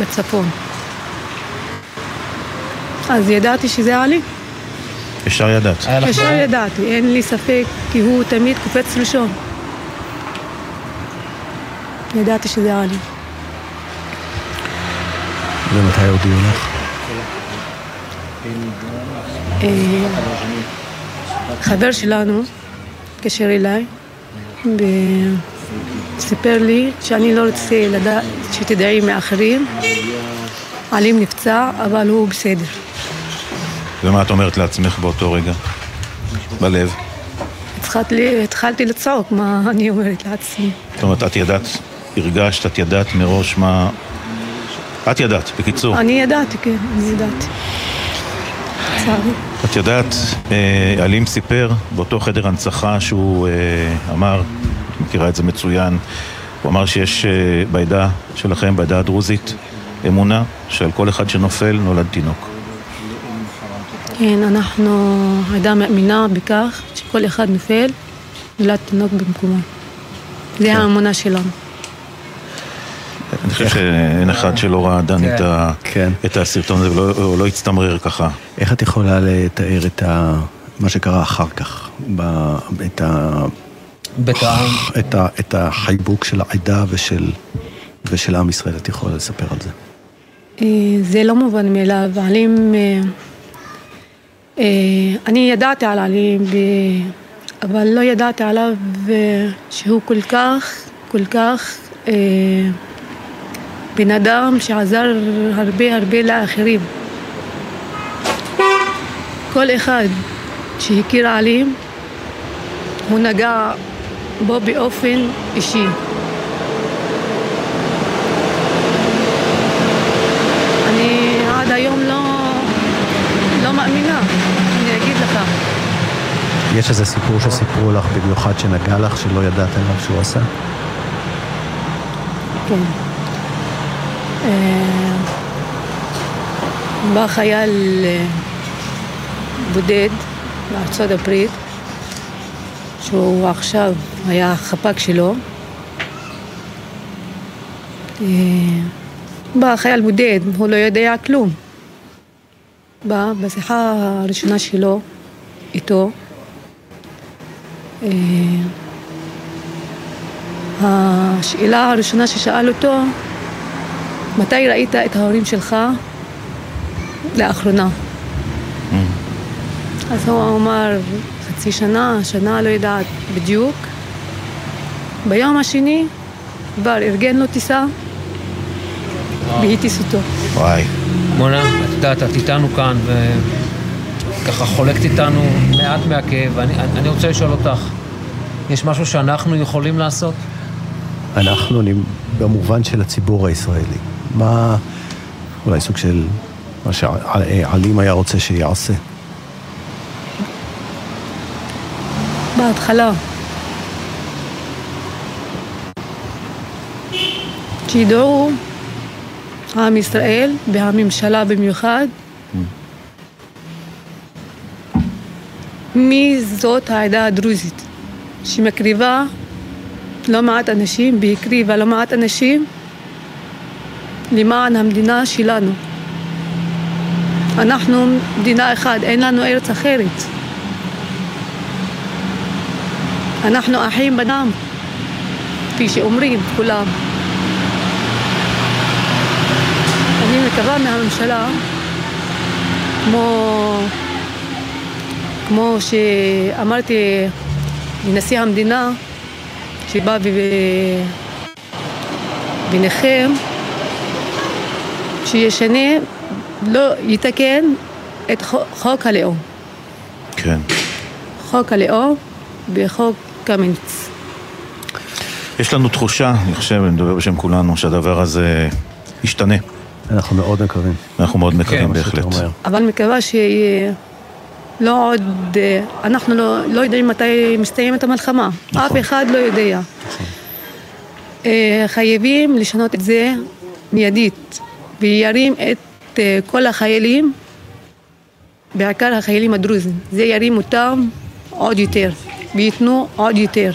[SPEAKER 10] בצפון. אז ידעתי שזה עלי.
[SPEAKER 1] ישר ידעת.
[SPEAKER 10] ישר? ידעתי, אין לי ספק, כי הוא תמיד קופץ ראשון. ידעתי שזה עלי.
[SPEAKER 3] ומתי הודיעו לך?
[SPEAKER 10] אה, חבר שלנו התקשר אליי וסיפר לי שאני לא רוצה לדעת, שתדעי מאחרים. עלים נפצע, אבל הוא בסדר.
[SPEAKER 1] ומה את אומרת לעצמך באותו רגע? בלב.
[SPEAKER 10] התחלתי, התחלתי לצעוק, מה אני אומרת לעצמי.
[SPEAKER 1] זאת אומרת, את ידעת, הרגשת, את ידעת מראש מה... את ידעת, בקיצור.
[SPEAKER 10] אני ידעתי, כן, אני ידעתי. לצערי.
[SPEAKER 1] את יודעת, אה, אלים סיפר באותו חדר הנצחה שהוא אה, אמר, את מכירה את זה מצוין, הוא אמר שיש אה, בעדה שלכם, בעדה הדרוזית, אמונה שעל כל אחד שנופל נולד תינוק.
[SPEAKER 10] כן, אנחנו עדה מאמינה בכך שכל אחד נופל, נולד תינוק במקומו. זה האמונה שלנו.
[SPEAKER 1] אני חושב שאין אחד שלא ראה דן
[SPEAKER 2] כן.
[SPEAKER 1] את ה-
[SPEAKER 3] כן.
[SPEAKER 1] את הסרטון הזה ולא הוא לא הצטמרר ככה.
[SPEAKER 3] איך את יכולה לתאר את ה... מה שקרה אחר כך? ב... את, ה... את, ה... את החיבוק של העדה ושל... ושל עם ישראל, את יכולה לספר על זה.
[SPEAKER 10] אה, זה לא מובן מאליו, עלים אה, אה, אני ידעתי על עלי, אבל לא ידעתי עליו שהוא כל כך, כל כך בן אדם שעזר הרבה הרבה לאחרים. כל אחד שהכיר עלים, הוא נגע בו באופן אישי. אני עד היום לא, לא מאמינה, אני אגיד לך.
[SPEAKER 3] יש איזה סיפור שסיפרו לך במיוחד שנגע לך, שלא ידעת עליו שהוא עשה?
[SPEAKER 10] כן. אה, בא חייל אה, בודד בארצות הברית, שהוא עכשיו היה החפ"ק שלו. אה, בא חייל בודד, הוא לא יודע כלום. בא בשיחה הראשונה שלו איתו. השאלה הראשונה ששאל אותו מתי ראית את ההורים שלך לאחרונה? Mm. אז הוא אמר, חצי שנה, שנה, לא יודעת בדיוק. ביום השני כבר ארגן לו טיסה והטיס אותו.
[SPEAKER 1] וואי.
[SPEAKER 2] מונה, את יודעת, את איתנו כאן וככה חולקת איתנו מעט מהכאב. ואני אני רוצה לשאול אותך, יש משהו שאנחנו יכולים לעשות?
[SPEAKER 3] אנחנו, במובן של הציבור הישראלי. מה, אולי סוג של מה שעלים היה רוצה שיעשה.
[SPEAKER 10] בהתחלה. שידעו עם ישראל והממשלה במיוחד מי זאת העדה הדרוזית שמקריבה לא מעט אנשים והקריבה לא מעט אנשים למען המדינה שלנו. אנחנו מדינה אחת, אין לנו ארץ אחרת. אנחנו אחים בדם, כפי שאומרים כולם. אני מקווה מהממשלה, כמו, כמו שאמרתי לנשיא המדינה, שבא וניחם, שישנה, לא יתקן את חוק הלאום.
[SPEAKER 1] כן.
[SPEAKER 10] חוק הלאום וחוק קמיניץ.
[SPEAKER 1] יש לנו תחושה, אני חושב, אני מדבר בשם כולנו, שהדבר הזה ישתנה.
[SPEAKER 3] אנחנו מאוד מקווים.
[SPEAKER 1] אנחנו מאוד מקווים, כן, בהחלט.
[SPEAKER 10] אבל מקווה שיהיה... לא עוד, אנחנו לא, לא יודעים מתי מסתיימת המלחמה, נכון. אף אחד לא יודע. נכון. אה, חייבים לשנות את זה מיידית. וירים את אה, כל החיילים, בעיקר החיילים הדרוזים. זה ירים אותם עוד יותר, וייתנו עוד יותר.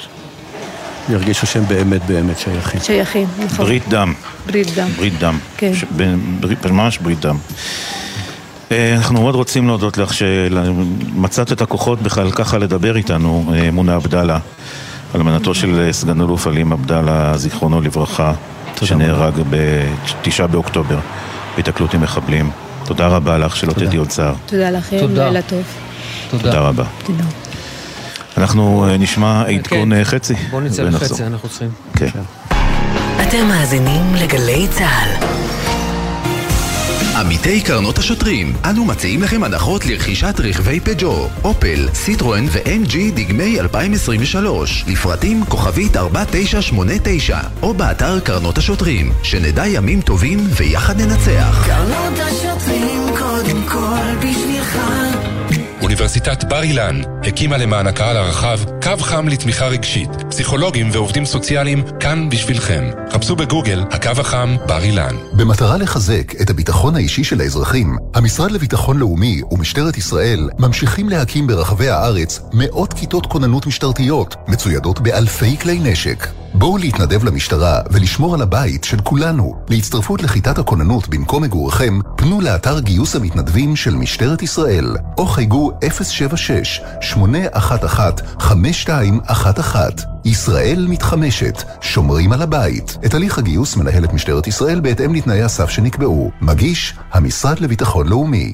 [SPEAKER 3] ירגישו שהם באמת באמת שייכים.
[SPEAKER 10] שייכים,
[SPEAKER 1] נכון. ברית דם.
[SPEAKER 10] ברית דם.
[SPEAKER 1] ברית דם.
[SPEAKER 10] כן. ש...
[SPEAKER 1] ברית, ממש ברית דם. אה, אנחנו מאוד רוצים להודות לך שמצאת את הכוחות בכלל ככה לדבר איתנו, אה, מונה עבדאללה, אלמנתו של סגן אלוף עלים עבדאללה, זיכרונו לברכה. שנהרג בתשעה באוקטובר בהתקלות עם מחבלים. תודה רבה לך, שלא תדעי עוד צער.
[SPEAKER 10] תודה לכם, לילה טוב.
[SPEAKER 1] תודה רבה.
[SPEAKER 10] תודה.
[SPEAKER 1] אנחנו אה, נשמע עדכון כן. חצי.
[SPEAKER 2] בואו נצא לחצי, אנחנו צריכים.
[SPEAKER 1] כן.
[SPEAKER 5] אתם מאזינים לגלי צה"ל.
[SPEAKER 8] עמיתי קרנות השוטרים, אנו מציעים לכם הנחות לרכישת רכבי פג'ו, אופל, סיטרואן ו-MG דגמי 2023, לפרטים כוכבית 4989, או באתר קרנות השוטרים, שנדע ימים טובים ויחד ננצח.
[SPEAKER 12] קרנות השוטרים קודם כל בשבילך
[SPEAKER 13] אוניברסיטת בר אילן הקימה למען הקהל הרחב קו חם לתמיכה רגשית. פסיכולוגים ועובדים סוציאליים כאן בשבילכם. חפשו בגוגל הקו החם בר אילן.
[SPEAKER 8] במטרה לחזק את הביטחון האישי של האזרחים, המשרד לביטחון לאומי ומשטרת ישראל ממשיכים להקים ברחבי הארץ מאות כיתות כוננות משטרתיות, מצוידות באלפי כלי נשק. בואו להתנדב למשטרה ולשמור על הבית של כולנו. להצטרפות לכיתת הכוננות במקום מגוריכם, פנו לאתר גיוס המתנדבים של משטרת ישראל, או חייגו 076-811-5211. ישראל מתחמשת, שומרים על הבית. את הליך הגיוס מנהלת משטרת ישראל בהתאם לתנאי הסף שנקבעו. מגיש, המשרד לביטחון לאומי.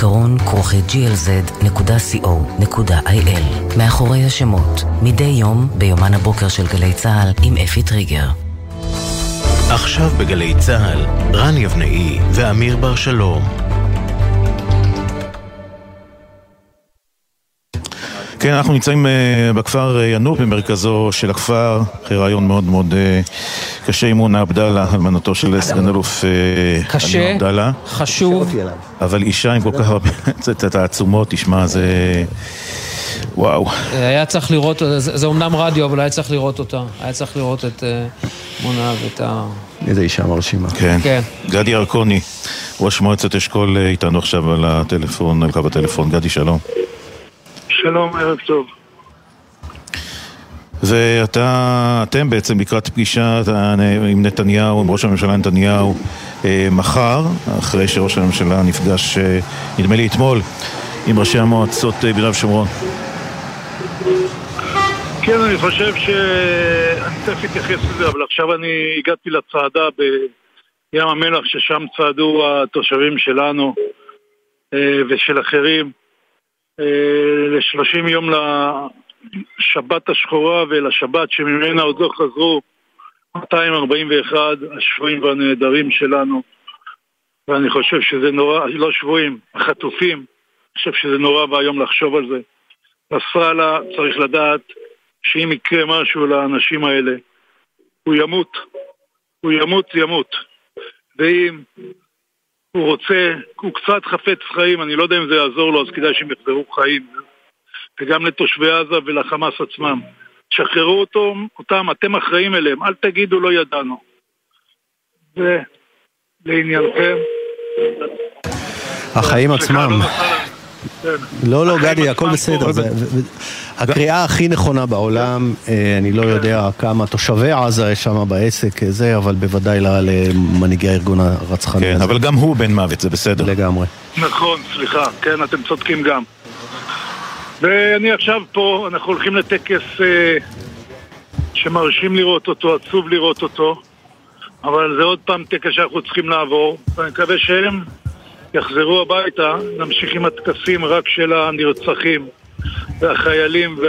[SPEAKER 14] זיכרון כרוכי glz.co.il מאחורי השמות, מדי יום ביומן הבוקר של גלי צה"ל עם אפי טריגר.
[SPEAKER 15] עכשיו בגלי צה"ל, רן יבנאי ואמיר בר שלום.
[SPEAKER 1] כן, אנחנו נמצאים uh, בכפר uh, ינוק, במרכזו של הכפר, אחרי רעיון מאוד מאוד uh, קשה עם מונה עבדאללה, אלמנתו של סגן אלוף
[SPEAKER 2] קשה. חשוב.
[SPEAKER 1] אבל אישה עם כל כך הרבה [laughs] תעצומות, תשמע, זה... וואו.
[SPEAKER 2] היה צריך לראות, זה, זה אומנם רדיו, אבל היה צריך לראות אותה. היה צריך לראות את uh, מונה ואת ה...
[SPEAKER 3] איזה אישה מרשימה.
[SPEAKER 1] כן.
[SPEAKER 2] כן.
[SPEAKER 1] גדי ירקוני, ראש מועצת אשכול איתנו עכשיו על הטלפון, על קו הטלפון. גדי, שלום.
[SPEAKER 16] שלום, ערב טוב.
[SPEAKER 1] ואתה, אתם בעצם לקראת פגישה עם נתניהו, עם ראש הממשלה נתניהו אה, מחר, אחרי שראש הממשלה נפגש, אה, נדמה לי אתמול, עם ראשי המועצות אה, ביהודה ושומרון.
[SPEAKER 16] כן, אני חושב ש... אני תכף אתייחס לזה, אבל עכשיו אני הגעתי לצעדה בים המלח, ששם צעדו התושבים שלנו ושל אחרים. ל-30 יום לשבת השחורה ולשבת שממנה עוד לא חזרו 241 השבויים והנעדרים שלנו ואני חושב שזה נורא, לא שבויים, החטופים, אני חושב שזה נורא ואיום לחשוב על זה. נסראללה צריך לדעת שאם יקרה משהו לאנשים האלה, הוא ימות. הוא ימות, ימות. ואם הוא רוצה, הוא קצת חפץ חיים, אני לא יודע אם זה יעזור לו, אז כדאי שהם יחזרו חיים. וגם לתושבי עזה ולחמאס עצמם. שחררו אותו, אותם, אתם אחראים אליהם, אל תגידו לא ידענו. ולעניינכם...
[SPEAKER 3] החיים עצמם. לא, לא, גדי, הכל בסדר. הקריאה הכי נכונה בעולם, אה, אני לא יודע כמה תושבי עזה יש שם בעסק, אה, זה, אבל בוודאי למנהיגי הארגון הרצחני
[SPEAKER 1] כן, אבל גם הוא בן מוות, זה בסדר.
[SPEAKER 3] לגמרי.
[SPEAKER 16] נכון, סליחה, כן, אתם צודקים גם. ואני עכשיו פה, אנחנו הולכים לטקס אה, שמרשים לראות אותו, עצוב לראות אותו, אבל זה עוד פעם טקס שאנחנו צריכים לעבור, ואני מקווה שהם יחזרו הביתה, נמשיך עם הטקסים רק של הנרצחים והחיילים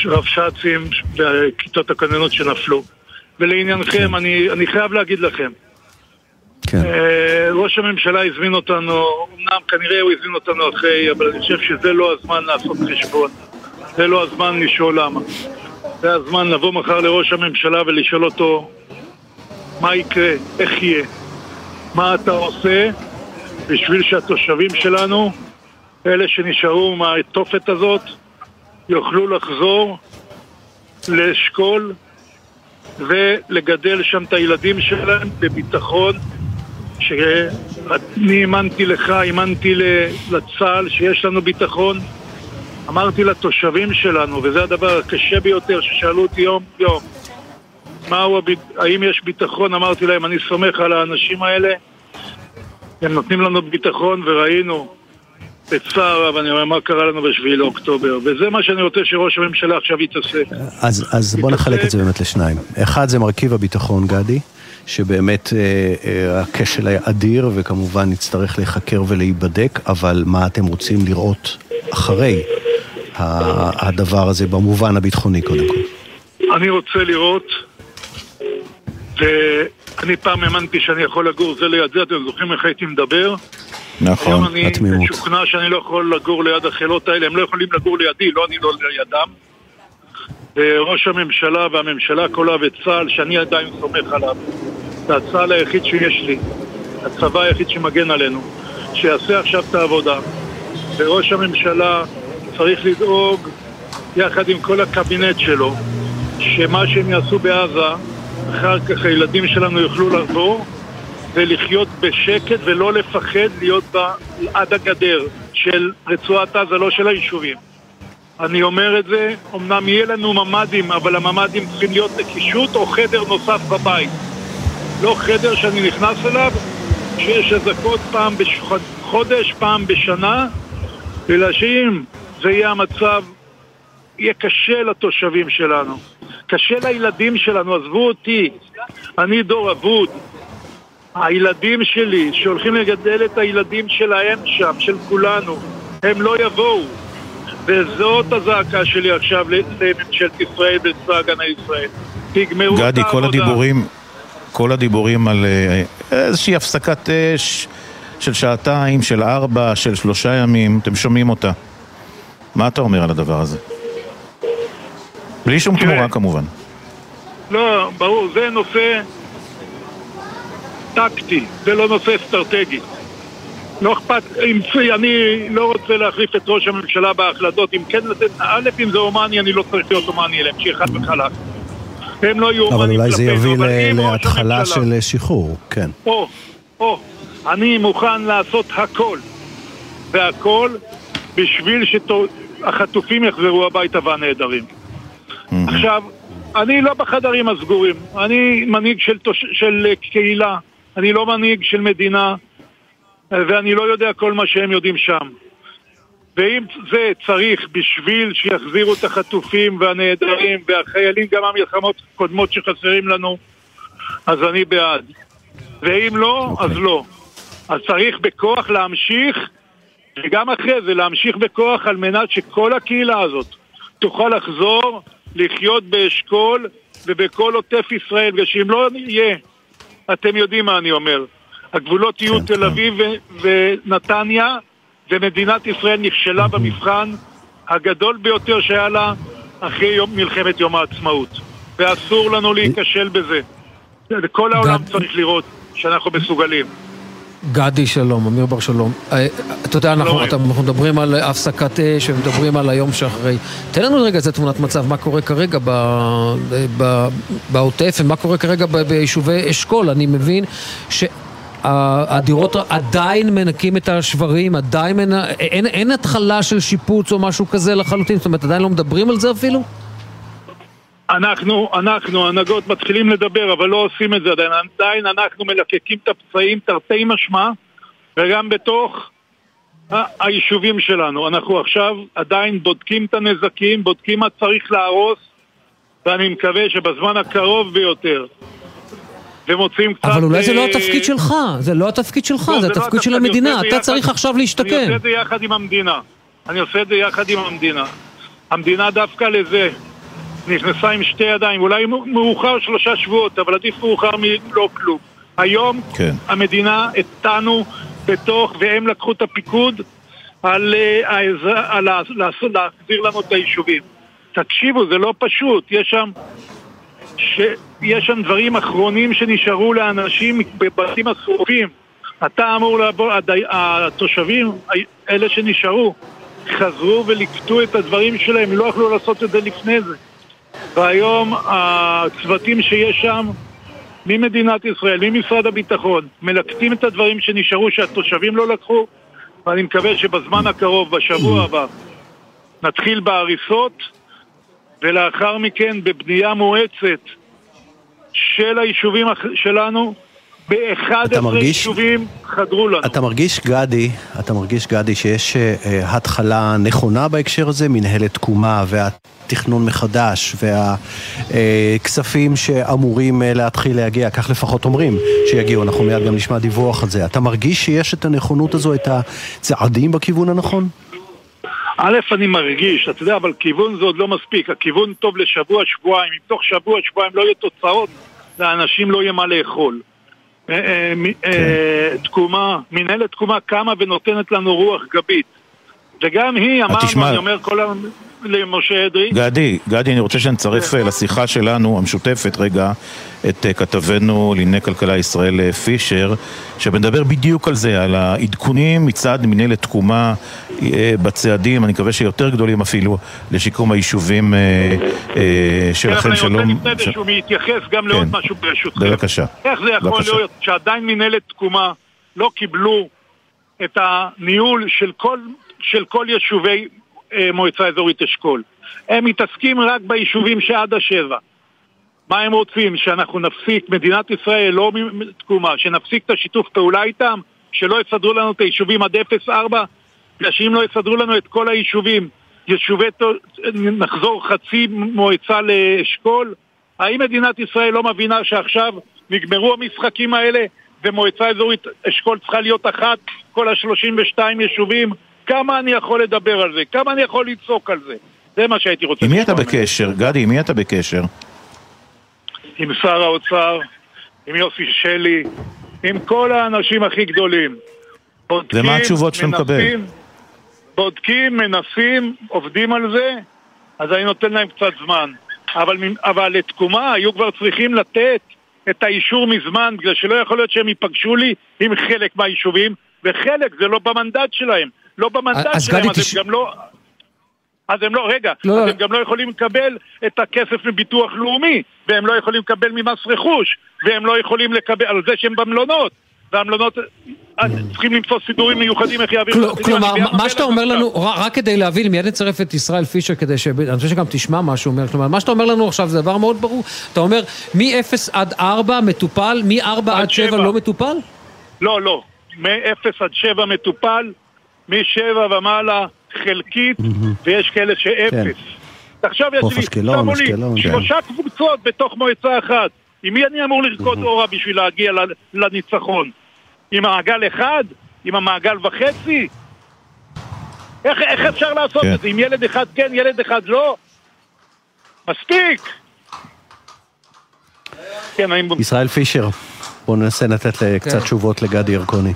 [SPEAKER 16] והרבש"צים וכיתות הכוננות שנפלו. ולעניינכם, אני, אני חייב להגיד לכם,
[SPEAKER 3] כן.
[SPEAKER 16] אה, ראש הממשלה הזמין אותנו, אמנם כנראה הוא הזמין אותנו אחרי, אבל אני חושב שזה לא הזמן לעשות חשבון. זה לא הזמן לשאול למה. זה הזמן לבוא מחר לראש הממשלה ולשאול אותו מה יקרה, איך יהיה, מה אתה עושה בשביל שהתושבים שלנו, אלה שנשארו מהתופת הזאת, יוכלו לחזור לאשכול ולגדל שם את הילדים שלהם בביטחון שאני האמנתי לך, האמנתי לצה"ל שיש לנו ביטחון אמרתי לתושבים שלנו, וזה הדבר הקשה ביותר ששאלו אותי יום יום מהו, האם יש ביטחון? אמרתי להם, אני סומך על האנשים האלה הם נותנים לנו ביטחון וראינו בצער רב, אני אומר, מה קרה לנו בשביעי לאוקטובר, וזה מה שאני רוצה שראש הממשלה עכשיו יתעסק.
[SPEAKER 3] אז, אז בוא נחלק את זה באמת לשניים. אחד זה מרכיב הביטחון, גדי, שבאמת אה, אה, הכשל היה אדיר, וכמובן נצטרך להיחקר ולהיבדק, אבל מה אתם רוצים לראות אחרי הדבר הזה, במובן הביטחוני קודם כל?
[SPEAKER 16] אני רוצה לראות, ואני פעם האמנתי שאני יכול לגור זה ליד זה, אתם זוכרים איך הייתי מדבר?
[SPEAKER 3] נכון,
[SPEAKER 16] התמימות. היום אני משוכנע שאני לא יכול לגור ליד החילות האלה, הם לא יכולים לגור לידי, לא אני לא לידם. וראש הממשלה והממשלה כולה וצה"ל, שאני עדיין סומך עליו, זה הצה"ל היחיד שיש לי, הצבא היחיד שמגן עלינו, שיעשה עכשיו את העבודה. וראש הממשלה צריך לדאוג, יחד עם כל הקבינט שלו, שמה שהם יעשו בעזה, אחר כך הילדים שלנו יוכלו לחזור, זה לחיות בשקט ולא לפחד להיות בה עד הגדר של רצועת עזה, לא של היישובים. אני אומר את זה, אמנם יהיה לנו ממ"דים, אבל הממ"דים צריכים להיות נקישות או חדר נוסף בבית. לא חדר שאני נכנס אליו, שיש אזעקות פעם בחודש, פעם בשנה, אלא שאם זה יהיה המצב, יהיה קשה לתושבים שלנו. קשה לילדים שלנו, עזבו אותי, אני דור אבוד. הילדים שלי, שהולכים לגדל את הילדים שלהם שם, של כולנו, הם לא יבואו. וזאת הזעקה שלי עכשיו לממשלת ישראל ולצבא הגנה ישראל. תגמרו את
[SPEAKER 1] גדי,
[SPEAKER 16] העבודה.
[SPEAKER 1] כל הדיבורים, כל הדיבורים על אה, איזושהי הפסקת אש של שעתיים, של ארבע, של שלושה ימים, אתם שומעים אותה. מה אתה אומר על הדבר הזה? בלי שום תמורה כמובן.
[SPEAKER 16] לא, ברור, זה נושא טקטי, זה לא נושא אסטרטגי. לא אכפת, אם, אני לא רוצה להחליף את ראש הממשלה בהחלטות, אם כן לתת, א', אם זה הומני, אני לא צריך להיות הומני אליהם, שיהיה חד וחלק. הם לא יהיו הומנים
[SPEAKER 3] אולי זה
[SPEAKER 16] כלפינו,
[SPEAKER 3] יביא
[SPEAKER 16] אבל
[SPEAKER 3] ל-
[SPEAKER 16] אם ראש
[SPEAKER 3] להתחלה של שחרור, כן.
[SPEAKER 16] או, או, אני מוכן לעשות הכל, והכל, בשביל שהחטופים יחזרו הביתה והנעדרים. עכשיו, אני לא בחדרים הסגורים, אני מנהיג של, תוש... של אה, קהילה, אני לא מנהיג של מדינה, אה, ואני לא יודע כל מה שהם יודעים שם. ואם זה צריך בשביל שיחזירו את החטופים והנעדרים והחיילים גם מהמלחמות הקודמות שחסרים לנו, אז אני בעד. ואם לא, אז לא. אז צריך בכוח להמשיך, וגם אחרי זה להמשיך בכוח על מנת שכל הקהילה הזאת תוכל לחזור לחיות באשכול ובכל עוטף ישראל, ושאם לא יהיה, אתם יודעים מה אני אומר, הגבולות יהיו תל אביב ו- ונתניה, ומדינת ישראל נכשלה במבחן הגדול ביותר שהיה לה אחרי יום, מלחמת יום העצמאות. ואסור לנו להיכשל בזה. כל העולם צריך לראות שאנחנו מסוגלים.
[SPEAKER 2] גדי שלום, אמיר בר שלום. אה, אתה יודע, אנחנו אתה- אנחנו מדברים על הפסקת אש ומדברים על היום שאחרי. תן לנו רגע איזה תמונת מצב, מה קורה כרגע ב- ב- בעוטף ומה קורה כרגע ב- ביישובי אשכול. אני מבין שהדירות עדיין מנקים את השברים, עדיין מנ... אין, אין התחלה של שיפוץ או משהו כזה לחלוטין, זאת אומרת, עדיין לא מדברים על זה אפילו?
[SPEAKER 16] אנחנו, אנחנו, ההנהגות מתחילים לדבר, אבל לא עושים את זה עדיין. עדיין אנחנו מלקקים את הפצעים תרתי משמע, וגם בתוך היישובים שלנו. אנחנו עכשיו עדיין בודקים את הנזקים, בודקים מה צריך להרוס, ואני מקווה שבזמן הקרוב ביותר, ומוצאים קצת...
[SPEAKER 2] אבל אולי זה לא
[SPEAKER 16] אה,
[SPEAKER 2] התפקיד שלך, זה לא התפקיד שלך,
[SPEAKER 16] לא,
[SPEAKER 2] זה
[SPEAKER 16] לא
[SPEAKER 2] התפקיד של
[SPEAKER 16] אני
[SPEAKER 2] המדינה, אתה
[SPEAKER 16] זה
[SPEAKER 2] צריך
[SPEAKER 16] יחד-
[SPEAKER 2] עכשיו
[SPEAKER 16] אני
[SPEAKER 2] להשתקם.
[SPEAKER 16] עושה את זה יחד עם המדינה. אני עושה את זה יחד עם המדינה. המדינה דווקא לזה נכנסה עם שתי ידיים, אולי מאוחר שלושה שבועות, אבל עדיף מאוחר מלא כלום. היום
[SPEAKER 1] כן.
[SPEAKER 16] המדינה איתנו בתוך, והם לקחו את הפיקוד על, אה, על לעשות- להחזיר לנו את היישובים. תקשיבו, זה לא פשוט, יש שם... שיש שם דברים אחרונים שנשארו לאנשים בבתים השרופים. אתה אמור לעבור, הדי, התושבים, אלה שנשארו, חזרו וליקטו את הדברים שלהם, לא יכלו לעשות את זה לפני זה. והיום הצוותים שיש שם, ממדינת ישראל, ממשרד הביטחון, מלקטים את הדברים שנשארו שהתושבים לא לקחו, ואני מקווה שבזמן הקרוב, בשבוע הבא, נתחיל בהריסות, ולאחר מכן בבנייה מואצת של היישובים שלנו, ב-11
[SPEAKER 3] מרגיש-
[SPEAKER 16] יישובים חדרו לנו.
[SPEAKER 3] אתה מרגיש, גדי, אתה מרגיש, גדי, שיש אה, התחלה נכונה בהקשר הזה, מנהלת תקומה והתכנון מחדש והכספים שאמורים אה, להתחיל להגיע, כך לפחות אומרים שיגיעו, אנחנו מיד גם נשמע דיווח על זה. אתה מרגיש שיש את הנכונות הזו, את הצעדים בכיוון הנכון?
[SPEAKER 16] א', אני מרגיש, אתה יודע, אבל כיוון זה עוד לא מספיק. הכיוון טוב לשבוע, שבועיים. אם תוך שבוע, שבועיים לא יהיו תוצאות, לאנשים לא יהיה מה לאכול. אה, אה, אה, תקומה, מנהלת תקומה קמה ונותנת לנו רוח גבית. וגם היא, אמרנו, אני אומר כל הזמן, למשה אדרי.
[SPEAKER 1] גדי, גדי, אני רוצה שנצרף אה, לשיחה שלנו, המשותפת רגע, את אה, כתבנו לענייני כלכלה ישראל אה, פישר, שמדבר בדיוק על זה, על העדכונים מצד מנהלת תקומה בצעדים, אני מקווה שיותר גדולים אפילו, לשיקום היישובים שלכם,
[SPEAKER 16] כן,
[SPEAKER 1] שלום.
[SPEAKER 16] אני רוצה לפני שהוא מתייחס גם לעוד משהו ברשותכם.
[SPEAKER 1] בבקשה.
[SPEAKER 16] איך זה יכול
[SPEAKER 1] בבקשה.
[SPEAKER 16] להיות שעדיין מנהלת תקומה לא קיבלו את הניהול של כל, של כל יישובי מועצה אזורית אשכול? הם מתעסקים רק ביישובים שעד השבע. מה הם רוצים? שאנחנו נפסיק, מדינת ישראל, לא תקומה, שנפסיק את השיתוף פעולה איתם? שלא יסדרו לנו את היישובים עד 0-4? בגלל שאם לא יסדרו לנו את כל היישובים, יישובי, נחזור חצי מועצה לאשכול? האם מדינת ישראל לא מבינה שעכשיו נגמרו המשחקים האלה ומועצה אזורית אשכול צריכה להיות אחת, כל ה-32 יישובים? כמה אני יכול לדבר על זה? כמה אני יכול לצעוק על זה? זה מה שהייתי רוצה
[SPEAKER 1] עם מי אתה. בקשר? גדי, עם מי אתה בקשר?
[SPEAKER 16] עם שר האוצר, עם יוסי שלי, עם כל האנשים הכי גדולים. בודקים,
[SPEAKER 1] ומה התשובות שאתה מקבל?
[SPEAKER 16] בודקים, מנסים, עובדים על זה, אז אני נותן להם קצת זמן. אבל, אבל לתקומה היו כבר צריכים לתת את האישור מזמן, בגלל שלא יכול להיות שהם ייפגשו לי עם חלק מהיישובים, וחלק זה לא במנדט שלהם. לא במנדט שלהם, אז הם גם לא... אז הם לא, רגע,
[SPEAKER 2] לא,
[SPEAKER 16] אז
[SPEAKER 2] לא.
[SPEAKER 16] הם גם לא יכולים לקבל את הכסף מביטוח לאומי, והם לא יכולים לקבל ממס רכוש, והם לא יכולים לקבל על זה שהם במלונות, והמלונות צריכים למצוא סידורים מיוחדים איך יעבירו
[SPEAKER 2] כלומר. מה- שאתה אומר לנו, רק כדי להבין, מיד נצרף את ישראל פישר כדי ש... אני חושב שגם תשמע מה שהוא אומר. כלומר, מה שאתה אומר לנו עכשיו זה דבר מאוד ברור. אתה אומר, מ-0 עד 4 מטופל, מ-4 עד 7 לא מטופל?
[SPEAKER 16] לא, לא, מ-0 עד 7 מטופל, מ-7 ומעלה חלקית, ויש כאלה שאפס. עכשיו יש לי,
[SPEAKER 3] אשקלון,
[SPEAKER 16] שמו לי
[SPEAKER 3] אשקלון, כן.
[SPEAKER 16] שלושה קבוצות בתוך מועצה אחת. עם מי אני אמור לרקוד אורה בשביל להגיע לניצחון? עם מעגל אחד? עם המעגל וחצי? איך, איך אפשר לעשות
[SPEAKER 3] כן.
[SPEAKER 16] את זה? עם ילד אחד כן, ילד אחד לא? מספיק! כן.
[SPEAKER 3] ישראל פישר, בואו ננסה לתת
[SPEAKER 16] כן.
[SPEAKER 3] קצת תשובות לגדי ירקוני.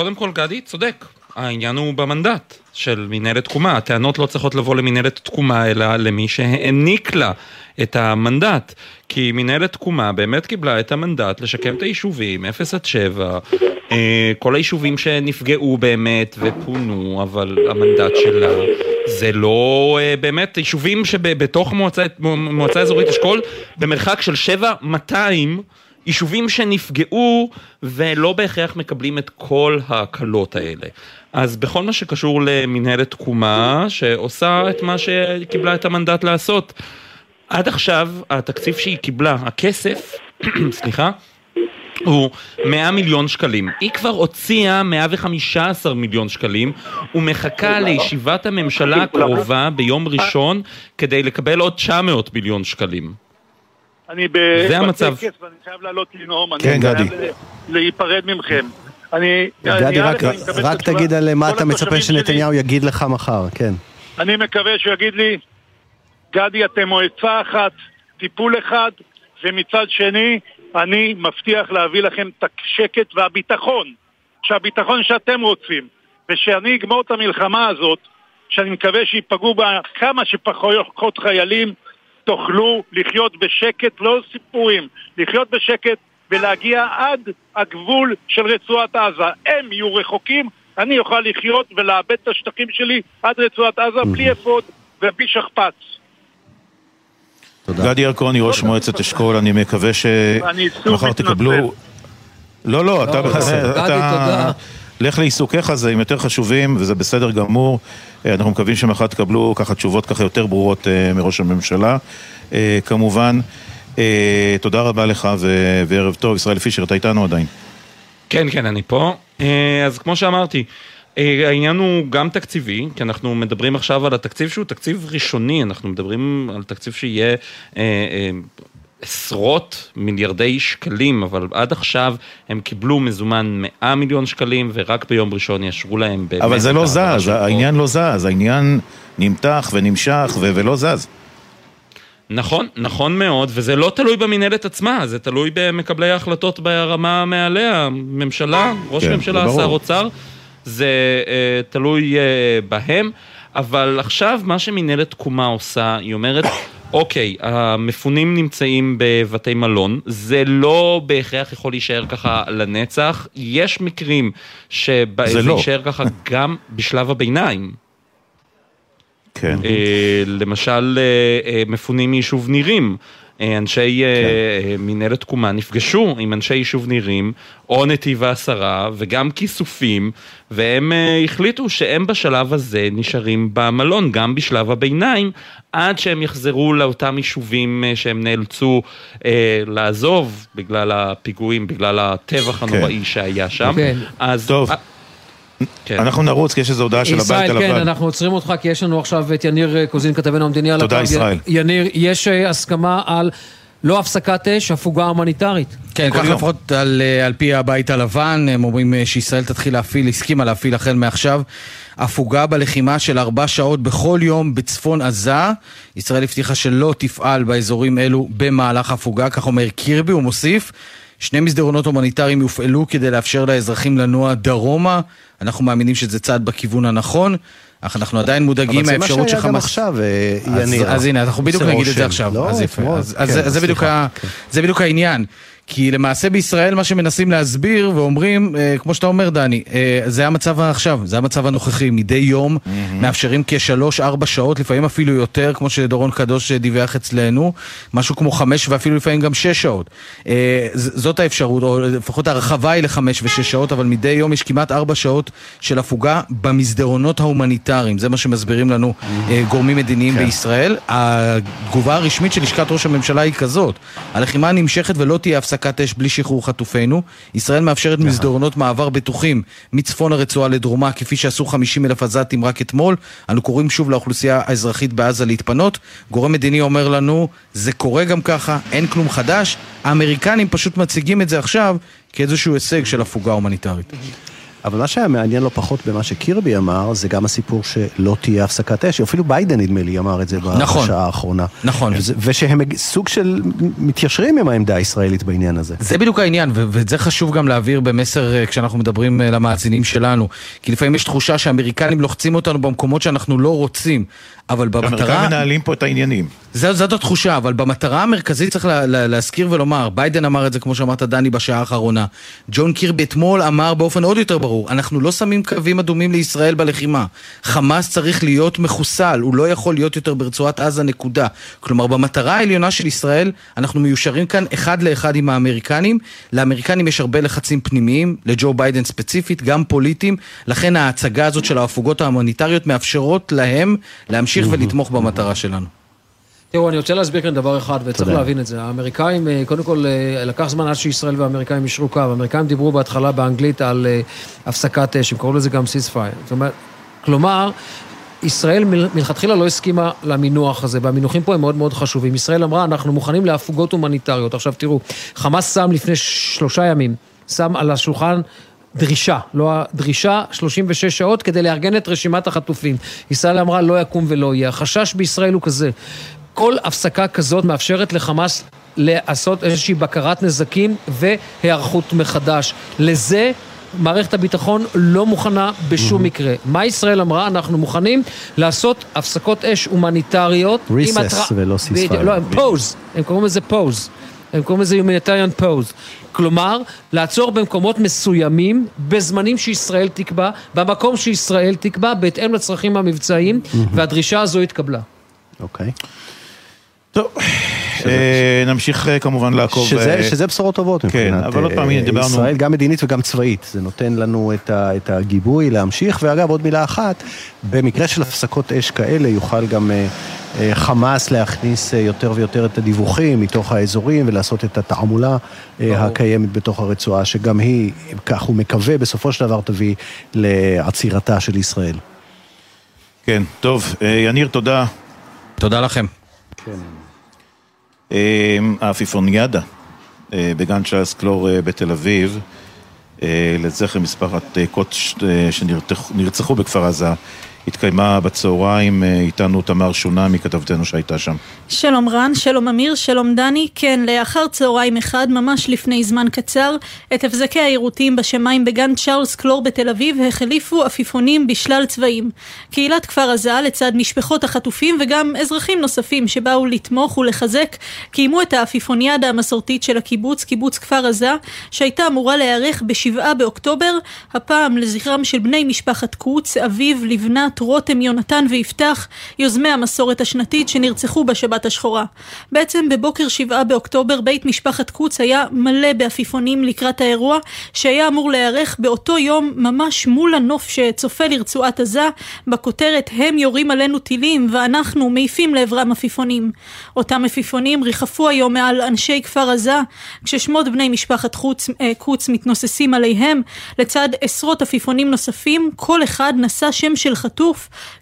[SPEAKER 17] קודם כל, גדי צודק. העניין הוא במנדט של מנהלת תקומה. הטענות לא צריכות לבוא למנהלת תקומה, אלא למי שהעניק לה את המנדט. כי מנהלת תקומה באמת קיבלה את המנדט לשקם את היישובים, 0 עד 7, אה, כל היישובים שנפגעו באמת ופונו, אבל המנדט שלה זה לא אה, באמת יישובים שבתוך מועצה, מועצה אזורית אשכול, במרחק של 7,200 יישובים שנפגעו ולא בהכרח מקבלים את כל ההקלות האלה. אז בכל מה שקשור למנהלת תקומה, שעושה את מה שקיבלה את המנדט לעשות, עד עכשיו התקציב שהיא קיבלה, הכסף, [clears throat] סליחה, הוא 100 מיליון שקלים. היא כבר הוציאה 115 מיליון שקלים ומחכה לישיבת הממשלה הקרובה ביום ראשון כדי לקבל עוד 900 מיליון שקלים.
[SPEAKER 16] אני ב-
[SPEAKER 17] זה המצב.
[SPEAKER 16] בטקס ואני חייב לעלות לנאום, אני
[SPEAKER 3] כן,
[SPEAKER 16] חייב
[SPEAKER 3] גדי.
[SPEAKER 16] להיפרד מכם. אני...
[SPEAKER 3] גדי,
[SPEAKER 16] אני-
[SPEAKER 3] רק- רק. תגיד על מה אתה מצפה שנתניהו יגיד לך מחר, כן.
[SPEAKER 16] אני מקווה שהוא יגיד לי, גדי, אתם מועצה אחת, טיפול אחד, ומצד שני, אני מבטיח להביא לכם את השקט והביטחון, שהביטחון שאתם רוצים, ושאני אגמור את המלחמה הזאת, שאני מקווה שיפגעו בה כמה שפחות חיילים, תוכלו לחיות בשקט, לא סיפורים, לחיות בשקט ולהגיע עד הגבול של רצועת עזה. הם יהיו רחוקים, אני אוכל לחיות ולאבד את השטחים שלי עד רצועת עזה בלי אפוד ובלי שכפ"ץ.
[SPEAKER 1] גדי ירקוני, ראש מועצת אשכול, אני מקווה
[SPEAKER 16] אני שוב
[SPEAKER 1] שמחר
[SPEAKER 16] מתנצל.
[SPEAKER 1] תקבלו... לא, לא, אתה...
[SPEAKER 2] בסדר.
[SPEAKER 1] אתה-
[SPEAKER 2] גדי, תודה.
[SPEAKER 1] לך לעיסוקיך, זה הם יותר חשובים, וזה בסדר גמור. אה, אנחנו מקווים שמחר תקבלו ככה תשובות ככה יותר ברורות אה, מראש הממשלה, אה, כמובן. תודה רבה לך ו- וערב טוב. ישראל פישר, אתה איתנו עדיין.
[SPEAKER 17] כן, כן, אני פה. אז כמו שאמרתי, העניין הוא גם תקציבי, כי אנחנו מדברים עכשיו על התקציב שהוא תקציב ראשוני, אנחנו מדברים על תקציב שיהיה עשרות מיליארדי שקלים, אבל עד עכשיו הם קיבלו מזומן 100 מיליון שקלים, ורק ביום ראשון יאשרו להם באמת...
[SPEAKER 1] אבל זה לא זז, העניין לא זז, העניין נמתח ונמשך ו- ולא זז.
[SPEAKER 17] נכון, נכון מאוד, וזה לא תלוי במינהלת עצמה, זה תלוי במקבלי ההחלטות ברמה מעליה, ממשלה, ראש
[SPEAKER 1] כן,
[SPEAKER 17] ממשלה. שר אוצר, זה אה, תלוי אה, בהם. אבל עכשיו מה שמינהלת תקומה עושה, היא אומרת, אוקיי, המפונים נמצאים בבתי מלון, זה לא בהכרח יכול להישאר ככה לנצח, יש מקרים שבהם
[SPEAKER 1] זה
[SPEAKER 17] זה
[SPEAKER 1] לא.
[SPEAKER 17] יישאר ככה [laughs] גם בשלב הביניים.
[SPEAKER 1] כן.
[SPEAKER 17] אה, למשל, אה, אה, מפונים מיישוב נירים. אנשי אה,
[SPEAKER 1] כן.
[SPEAKER 17] אה, מנהלת תקומה נפגשו עם אנשי יישוב נירים, או נתיב העשרה, וגם כיסופים, והם אה, החליטו שהם בשלב הזה נשארים במלון, גם בשלב הביניים, עד שהם יחזרו לאותם יישובים שהם נאלצו אה, לעזוב בגלל הפיגועים, בגלל הטבח הנוראי שהיה שם.
[SPEAKER 2] כן.
[SPEAKER 17] אז...
[SPEAKER 1] טוב.
[SPEAKER 17] כן.
[SPEAKER 1] אנחנו נרוץ, כי יש איזו הודעה של הבית
[SPEAKER 2] ישראל, כן,
[SPEAKER 1] הלבן.
[SPEAKER 2] אנחנו עוצרים אותך כי יש לנו עכשיו את יניר אה, קוזין, כתבנו המדיני על
[SPEAKER 1] תודה. ישראל.
[SPEAKER 2] יניר, יש אה, הסכמה על לא הפסקת אש, הפוגה הומניטרית.
[SPEAKER 7] כן, כך לפחות על, אה, על פי הבית הלבן, הם אומרים שישראל תתחיל להפעיל, הסכימה להפעיל החל מעכשיו, הפוגה בלחימה של ארבע שעות בכל יום בצפון עזה. ישראל הבטיחה שלא תפעל באזורים אלו במהלך הפוגה, כך אומר קירבי, הוא מוסיף. שני מסדרונות הומניטריים יופעלו כדי לאפשר לאזרחים לנוע דרומה. אנחנו מאמינים שזה צעד בכיוון הנכון, אך אנחנו עדיין מודאגים
[SPEAKER 3] אבל
[SPEAKER 7] מהאפשרות
[SPEAKER 3] זה מה שהיה גם
[SPEAKER 7] שחמאס...
[SPEAKER 3] עכשיו, אה,
[SPEAKER 7] אז-
[SPEAKER 3] יניר.
[SPEAKER 7] אז הנה, אנחנו בדיוק נגיד את זה. עכשיו.
[SPEAKER 3] לא,
[SPEAKER 7] אז יפה. אז- אז
[SPEAKER 3] כן.
[SPEAKER 7] ה- זה בדיוק העניין. כי למעשה בישראל מה שמנסים להסביר ואומרים, אה, כמו שאתה אומר דני, אה, זה המצב עכשיו, זה המצב הנוכחי, מדי יום מאפשרים כשלוש-ארבע שעות, לפעמים אפילו יותר, כמו שדורון קדוש דיווח אצלנו, משהו כמו חמש ואפילו לפעמים גם שש שעות. אה, זאת האפשרות, או לפחות הרחבה היא לחמש ושש שעות, אבל מדי יום יש כמעט ארבע שעות של הפוגה במסדרונות ההומניטריים, זה מה שמסבירים לנו אה, גורמים מדיניים בישראל. התגובה הרשמית של לשכת ראש הממשלה היא כזאת, הלחימה נמשכת ולא תהיה הפסקת אש בלי שחרור חטופינו. ישראל מאפשרת מסדרונות מעבר בטוחים מצפון הרצועה לדרומה, כפי שעשו 50 אלף עזתים רק אתמול. אנו קוראים שוב לאוכלוסייה האזרחית בעזה להתפנות. גורם מדיני אומר לנו, זה קורה גם ככה, אין כלום חדש. האמריקנים פשוט מציגים את זה עכשיו כאיזשהו הישג של הפוגה הומניטרית.
[SPEAKER 3] אבל מה שהיה מעניין לא פחות במה שקירבי אמר, זה גם הסיפור שלא תהיה הפסקת אש. אפילו ביידן, נדמה לי, אמר את זה
[SPEAKER 7] נכון.
[SPEAKER 3] בשעה האחרונה.
[SPEAKER 7] נכון.
[SPEAKER 3] וזה- ושהם סוג של מתיישרים עם העמדה הישראלית בעניין הזה.
[SPEAKER 7] זה בדיוק העניין, ו- ואת זה חשוב גם להעביר במסר אה, כשאנחנו מדברים אה, למאזינים שלנו. כי לפעמים יש תחושה שהאמריקנים לוחצים אותנו במקומות שאנחנו לא רוצים, אבל במטרה...
[SPEAKER 1] האמריקאים מנהלים פה את העניינים.
[SPEAKER 7] זו, זאת התחושה, אבל במטרה המרכזית צריך לה, לה, להזכיר ולומר, ביידן אמר את זה כמו שאמרת דני בשעה האחרונה, ג'ון קירבי אתמול אמר באופן עוד יותר ברור, אנחנו לא שמים קווים אדומים לישראל בלחימה. חמאס צריך להיות מחוסל, הוא לא יכול להיות יותר ברצועת עזה נקודה. כלומר, במטרה העליונה של ישראל, אנחנו מיושרים כאן אחד לאחד עם האמריקנים. לאמריקנים יש הרבה לחצים פנימיים, לג'ו ביידן ספציפית, גם פוליטיים, לכן ההצגה הזאת של ההפוגות ההומניטריות מאפשרות להם להמשיך ולתמוך במטרה שלנו.
[SPEAKER 2] תראו, אני רוצה להסביר כאן דבר אחד, וצריך
[SPEAKER 7] תודה.
[SPEAKER 2] להבין את זה. האמריקאים, אה, קודם כל, אה, לקח זמן עד שישראל והאמריקאים יישרו קו. האמריקאים דיברו בהתחלה באנגלית על אה, הפסקת אש, הם קראו לזה גם ceasefire. זאת אומרת, כלומר, ישראל מל- מלכתחילה לא הסכימה למינוח הזה, והמינוחים פה הם מאוד מאוד חשובים. ישראל אמרה, אנחנו מוכנים להפוגות הומניטריות. עכשיו תראו, חמאס שם לפני שלושה ימים, שם על השולחן דרישה, לא הדרישה, 36 שעות כדי לארגן את רשימת החטופים. ישראל אמרה, לא יקום ולא יהיה. החשש בישראל הוא כזה, כל הפסקה כזאת מאפשרת לחמאס לעשות איזושהי בקרת נזקים והיערכות מחדש. לזה מערכת הביטחון לא מוכנה בשום מקרה. מה ישראל אמרה? אנחנו מוכנים לעשות הפסקות אש הומניטריות.
[SPEAKER 3] Recess
[SPEAKER 2] התראה-
[SPEAKER 3] ולא ceasefire.
[SPEAKER 2] לא, הם פוז, הם קוראים לזה פוז. הם קוראים לזה humanitarian pose. כלומר, לעצור במקומות מסוימים, בזמנים שישראל תקבע, במקום שישראל תקבע, בהתאם לצרכים המבצעיים, והדרישה הזו התקבלה.
[SPEAKER 3] אוקיי.
[SPEAKER 1] טוב, אה, נמשיך אה, כמובן לעקוב.
[SPEAKER 3] שזה,
[SPEAKER 1] אה,
[SPEAKER 3] שזה בשורות טובות
[SPEAKER 1] כן,
[SPEAKER 3] מבחינת
[SPEAKER 1] אבל עוד פעם, דיברנו...
[SPEAKER 3] ישראל, גם מדינית וגם צבאית. זה נותן לנו את, ה, את הגיבוי להמשיך, ואגב, עוד מילה אחת, במקרה של הפסקות אש כאלה, יוכל גם חמאס להכניס יותר ויותר את הדיווחים מתוך האזורים, ולעשות את התעמולה הקיימת בתוך הרצועה, שגם היא, כך הוא מקווה, בסופו של דבר תביא לעצירתה של ישראל.
[SPEAKER 1] כן, טוב, יניר, תודה.
[SPEAKER 7] תודה לכם.
[SPEAKER 1] אה, העפיפוניאדה אה, בגן צ'ארלס קלור אה, בתל אביב, אה, לזכר מספר אה, שנרצחו בכפר עזה, התקיימה בצהריים, אה, איתנו תמר שונמי, כתבתנו שהייתה שם.
[SPEAKER 18] שלום רן, שלום אמיר, שלום דני. כן, לאחר צהריים אחד, ממש לפני זמן קצר, את הבזקי העירותים בשמיים בגן צ'ארלס קלור בתל אביב החליפו עפיפונים בשלל צבעים. קהילת כפר עזה, לצד משפחות החטופים וגם אזרחים נוספים שבאו לתמוך ולחזק, קיימו את העפיפוניאדה המסורתית של הקיבוץ, קיבוץ כפר עזה, שהייתה אמורה להיערך ב-7 באוקטובר, הפעם לזכרם של בני משפחת קוץ, אביב, לבנת, רותם, יונתן ויפתח, יוזמי המסורת השנתית שנרצחו בשבת השחורה. בעצם בבוקר 7 באוקטובר בית משפחת קוץ היה מלא בעפיפונים לקראת האירוע, שהיה אמור להיערך באותו יום ממש מול הנוף שצופה לרצועת עזה, בכותרת הם יורים עלינו טילים ואנחנו מעיפים לעברם עפיפונים. אותם עפיפונים ריחפו היום מעל אנשי כפר עזה, כששמות בני משפחת חוץ, אה, קוץ מתנוססים עליהם, לצד עשרות עפיפונים נוספים, כל אחד נשא שם של חטוף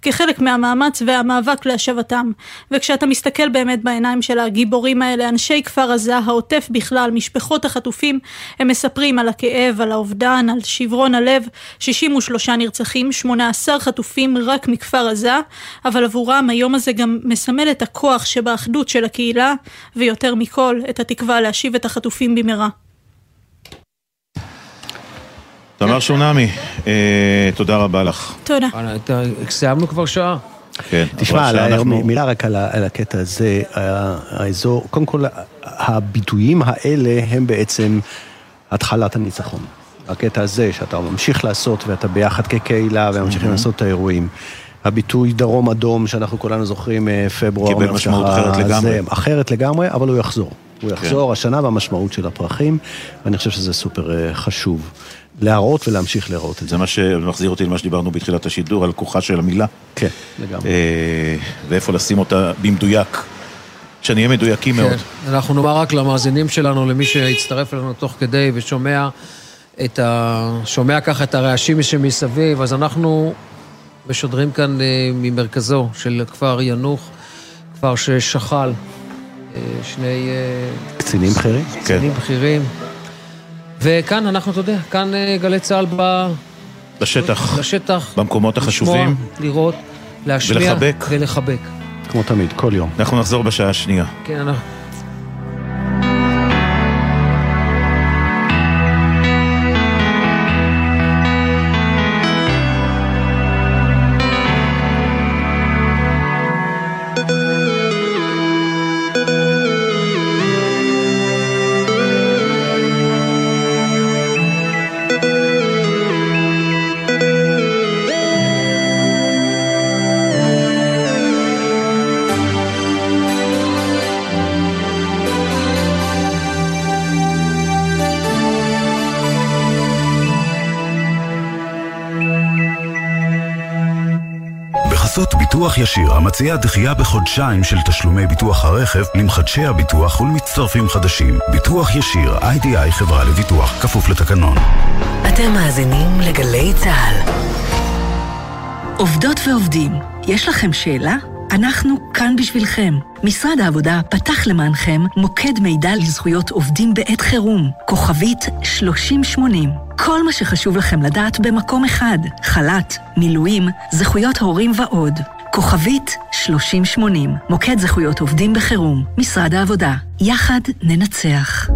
[SPEAKER 18] כחלק מהמאמץ והמאבק להשבתם. וכשאתה מסתכל באמת בעיניים של הגיבורים האלה, אנשי כפר עזה, העוטף בכלל, משפחות החטופים, הם מספרים על הכאב, על האובדן, על שברון הלב, 63 נרצחים, 18 חטופים רק מכפר עזה, אבל עבורם היום הזה גם מסמל את הכוח שבאחדות של הקהילה, ויותר מכל, את התקווה להשיב את החטופים במהרה.
[SPEAKER 1] תמר שונמי, אה, תודה רבה לך.
[SPEAKER 18] תודה.
[SPEAKER 2] סיימנו כבר שעה.
[SPEAKER 1] כן,
[SPEAKER 3] תשמע,
[SPEAKER 1] שאנחנו-
[SPEAKER 3] מילה רק על על הקטע הזה, האזור, קודם כל, הביטויים האלה הם בעצם התחלת הניצחון. הקטע הזה, שאתה ממשיך לעשות ואתה ביחד כקהילה וממשיכים
[SPEAKER 1] Mhm.
[SPEAKER 3] לעשות את האירועים. הביטוי דרום אדום, שאנחנו כולנו זוכרים, אה, פברואר,
[SPEAKER 1] קיבל משמעות אחרת לגמרי.
[SPEAKER 3] אחרת לגמרי, אבל הוא יחזור. הוא
[SPEAKER 1] כן.
[SPEAKER 3] יחזור השנה והמשמעות של הפרחים, ואני חושב שזה סופר אה, חשוב. להראות ולהמשיך להראות את זה.
[SPEAKER 1] זה מה שמחזיר אותי למה שדיברנו בתחילת השידור, על כוחה של המילה.
[SPEAKER 3] כן, לגמרי.
[SPEAKER 1] אה, ואיפה לשים אותה במדויק. שנהיה מדויקים מאוד.
[SPEAKER 2] כן. אנחנו נאמר רק למאזינים שלנו, למי שהצטרף אלינו תוך כדי ושומע את ה... שומע ככה את הרעשים שמסביב, אז אנחנו משדרים כאן אה, ממרכזו של כפר ינוח, כפר ששכל אה, שני...
[SPEAKER 3] קצינים בכירים?
[SPEAKER 2] קצינים בכירים. וכאן אנחנו, אתה יודע, כאן אה, גלי צה"ל בא
[SPEAKER 1] לשטח.
[SPEAKER 2] לשטח.
[SPEAKER 1] במקומות החשובים.
[SPEAKER 2] לשמוע, לראות, להשמיע.
[SPEAKER 1] ולחבק.
[SPEAKER 2] ולחבק.
[SPEAKER 3] כמו תמיד, כל יום.
[SPEAKER 1] אנחנו נחזור בשעה השנייה.
[SPEAKER 2] כן, אנחנו...
[SPEAKER 19] ישיר, המציע דחייה בחודשיים של תשלומי ביטוח הרכב למחדשי הביטוח ולמצטרפים חדשים. ביטוח ישיר, איי-די-איי חברה לביטוח, כפוף לתקנון.
[SPEAKER 5] אתם מאזינים לגלי צה"ל.
[SPEAKER 20] עובדות ועובדים, יש לכם שאלה? אנחנו כאן בשבילכם. משרד העבודה פתח למענכם מוקד מידע לזכויות עובדים בעת חירום, כוכבית 3080. כל מה שחשוב לכם לדעת במקום אחד, חל"ת, מילואים, זכויות הורים ועוד. כוכבית 3080, מוקד זכויות עובדים בחירום, משרד העבודה. יחד ננצח.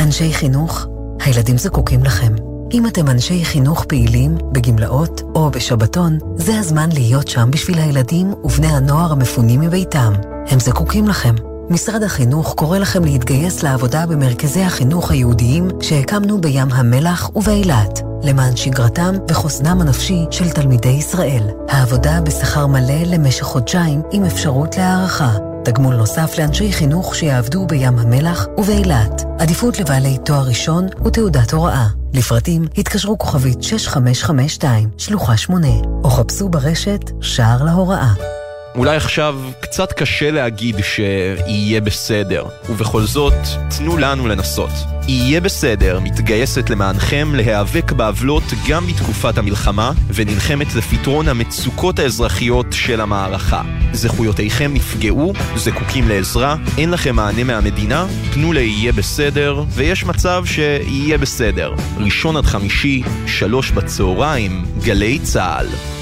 [SPEAKER 5] אנשי חינוך, הילדים זקוקים לכם. אם אתם אנשי חינוך פעילים, בגמלאות או בשבתון, זה הזמן להיות שם בשביל הילדים ובני הנוער המפונים מביתם. הם זקוקים לכם. משרד החינוך קורא לכם להתגייס לעבודה במרכזי החינוך היהודיים שהקמנו בים המלח ובאילת, למען שגרתם וחוסנם הנפשי של תלמידי ישראל. העבודה בשכר מלא למשך חודשיים עם אפשרות להערכה. תגמול נוסף לאנשי חינוך שיעבדו בים המלח ובאילת. עדיפות לבעלי תואר ראשון ותעודת הוראה. לפרטים התקשרו כוכבית 6552, שלוחה 8, או חפשו ברשת שער להוראה.
[SPEAKER 21] אולי עכשיו קצת קשה להגיד שיהיה בסדר, ובכל זאת, תנו לנו לנסות. יהיה בסדר מתגייסת למענכם להיאבק בעוולות גם בתקופת המלחמה, ונלחמת לפתרון המצוקות האזרחיות של המערכה. זכויותיכם נפגעו, זקוקים לעזרה, אין לכם מענה מהמדינה, פנו ליהיה בסדר, ויש מצב שיהיה בסדר. ראשון עד חמישי, שלוש בצהריים, גלי צה"ל.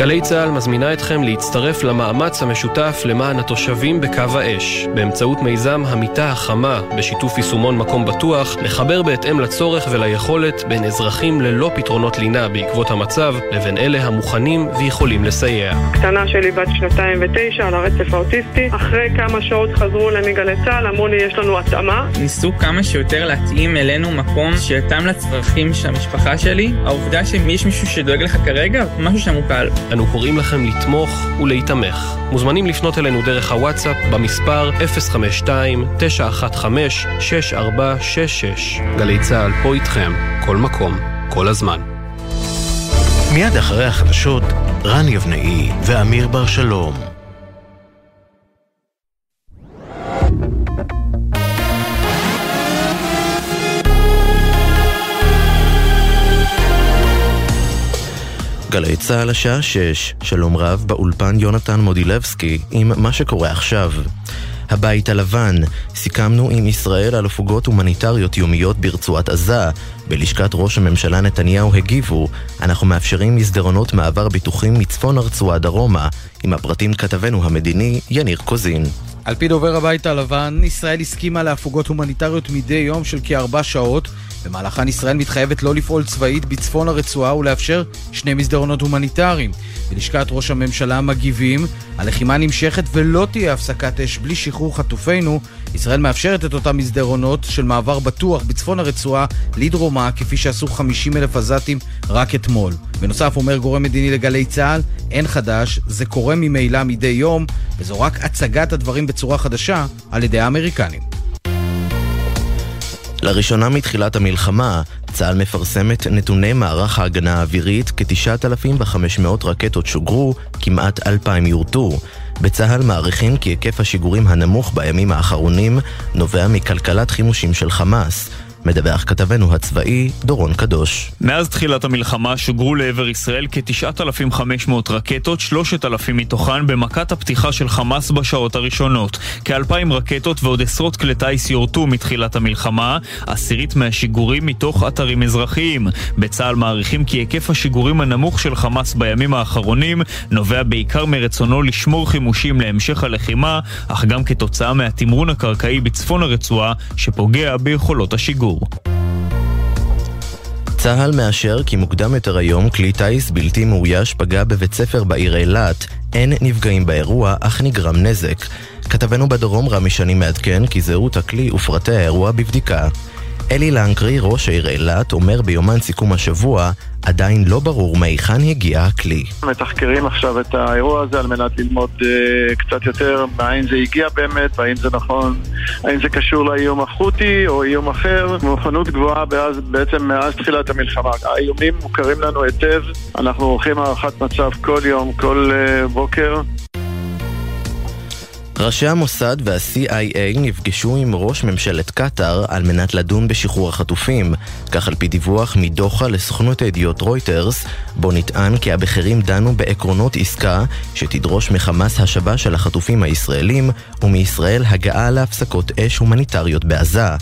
[SPEAKER 22] גלי צה"ל מזמינה אתכם להצטרף למאמץ המשותף למען התושבים בקו האש, באמצעות מיזם המיטה החמה, בשיתוף יישומון מקום בטוח, לחבר בהתאם לצורך וליכולת בין אזרחים ללא פתרונות לינה בעקבות המצב, לבין אלה המוכנים ויכולים לסייע.
[SPEAKER 23] קטנה שלי בת שנתיים ותשע על הרצף האוטיסטי, אחרי כמה שעות חזרו אליי מגלי צה"ל, אמרו לי יש לנו התאמה.
[SPEAKER 24] ניסו כמה שיותר להתאים אלינו מקום שיתאם לצרכים של המשפחה שלי. העובדה שיש מישהו שדואג לך כרגע, משהו שם הוא קל.
[SPEAKER 22] אנו קוראים לכם לתמוך ולהיתמך. מוזמנים לפנות אלינו דרך הוואטסאפ במספר 052-915-6466. גלי צה"ל פה איתכם, כל מקום, כל הזמן.
[SPEAKER 25] מיד אחרי החדשות, רן יבנאי ואמיר בר שלום. גלי צה"ל השעה 6, שלום רב באולפן יונתן מודילבסקי עם מה שקורה עכשיו. הבית הלבן, סיכמנו עם ישראל על הפוגות הומניטריות יומיות ברצועת עזה. בלשכת ראש הממשלה נתניהו הגיבו, אנחנו מאפשרים מסדרונות מעבר ביטוחים מצפון הרצועה דרומה. עם הפרטים כתבנו המדיני, יניר קוזין.
[SPEAKER 7] על פי דובר הבית הלבן, ישראל הסכימה להפוגות הומניטריות מדי יום של כארבע שעות במהלכן ישראל מתחייבת לא לפעול צבאית בצפון הרצועה ולאפשר שני מסדרונות הומניטריים. בלשכת ראש הממשלה מגיבים, הלחימה נמשכת ולא תהיה הפסקת אש בלי שחרור חטופינו. ישראל מאפשרת את אותם מסדרונות של מעבר בטוח בצפון הרצועה לדרומה, כפי שעשו 50 אלף עזתים רק אתמול. בנוסף, אומר גורם מדיני לגלי צה"ל, אין חדש, זה קורה ממילא מדי יום, וזו רק הצגת הדברים בצורה חדשה על ידי האמריקנים.
[SPEAKER 25] לראשונה מתחילת המלחמה, צה"ל מפרסם את נתוני מערך ההגנה האווירית, כ-9,500 רקטות שוגרו, כמעט 2,000 יורטו. בצה"ל מעריכים כי היקף השיגורים הנמוך בימים האחרונים נובע מכלכלת חימושים של חמאס. מדווח כתבנו הצבאי, דורון קדוש.
[SPEAKER 6] מאז תחילת המלחמה שוגרו לעבר ישראל כ-9,500 רקטות, 3,000 מתוכן במכת הפתיחה של חמאס בשעות הראשונות. כ-2,000 רקטות ועוד עשרות כלי טיס יורטו מתחילת המלחמה, עשירית מהשיגורים מתוך אתרים אזרחיים. בצה"ל מעריכים כי היקף השיגורים הנמוך של חמאס בימים האחרונים נובע בעיקר מרצונו לשמור חימושים להמשך הלחימה, אך גם כתוצאה מהתמרון הקרקעי בצפון הרצועה, שפוגע ביכולות השיגור. הציבור.
[SPEAKER 25] צה"ל מאשר כי מוקדם יותר היום כלי טיס בלתי מאויש פגע בבית ספר בעיר אילת. אין נפגעים באירוע, אך נגרם נזק. כתבנו בדרום רמי שני מעדכן כי זהות הכלי ופרטי האירוע בבדיקה. אלי לנקרי, ראש העיר אילת, אומר ביומן סיכום השבוע, עדיין לא ברור מהיכן הגיע הכלי.
[SPEAKER 9] מתחקרים עכשיו את האירוע הזה על מנת ללמוד uh, קצת יותר מאין זה הגיע באמת, והאם זה נכון, האם זה קשור לאיום החות'י או איום אחר. מוכנות גבוהה באז, בעצם מאז תחילת המלחמה. האיומים מוכרים לנו היטב, אנחנו עורכים הערכת מצב כל יום, כל uh, בוקר.
[SPEAKER 25] ראשי המוסד וה-CIA נפגשו עם ראש ממשלת קטאר על מנת לדון בשחרור החטופים, כך על פי דיווח מדוחה לסוכנות הידיעות רויטרס, בו נטען כי הבכירים דנו בעקרונות עסקה שתדרוש מחמאס השבה של החטופים הישראלים ומישראל הגעה להפסקות אש הומניטריות בעזה.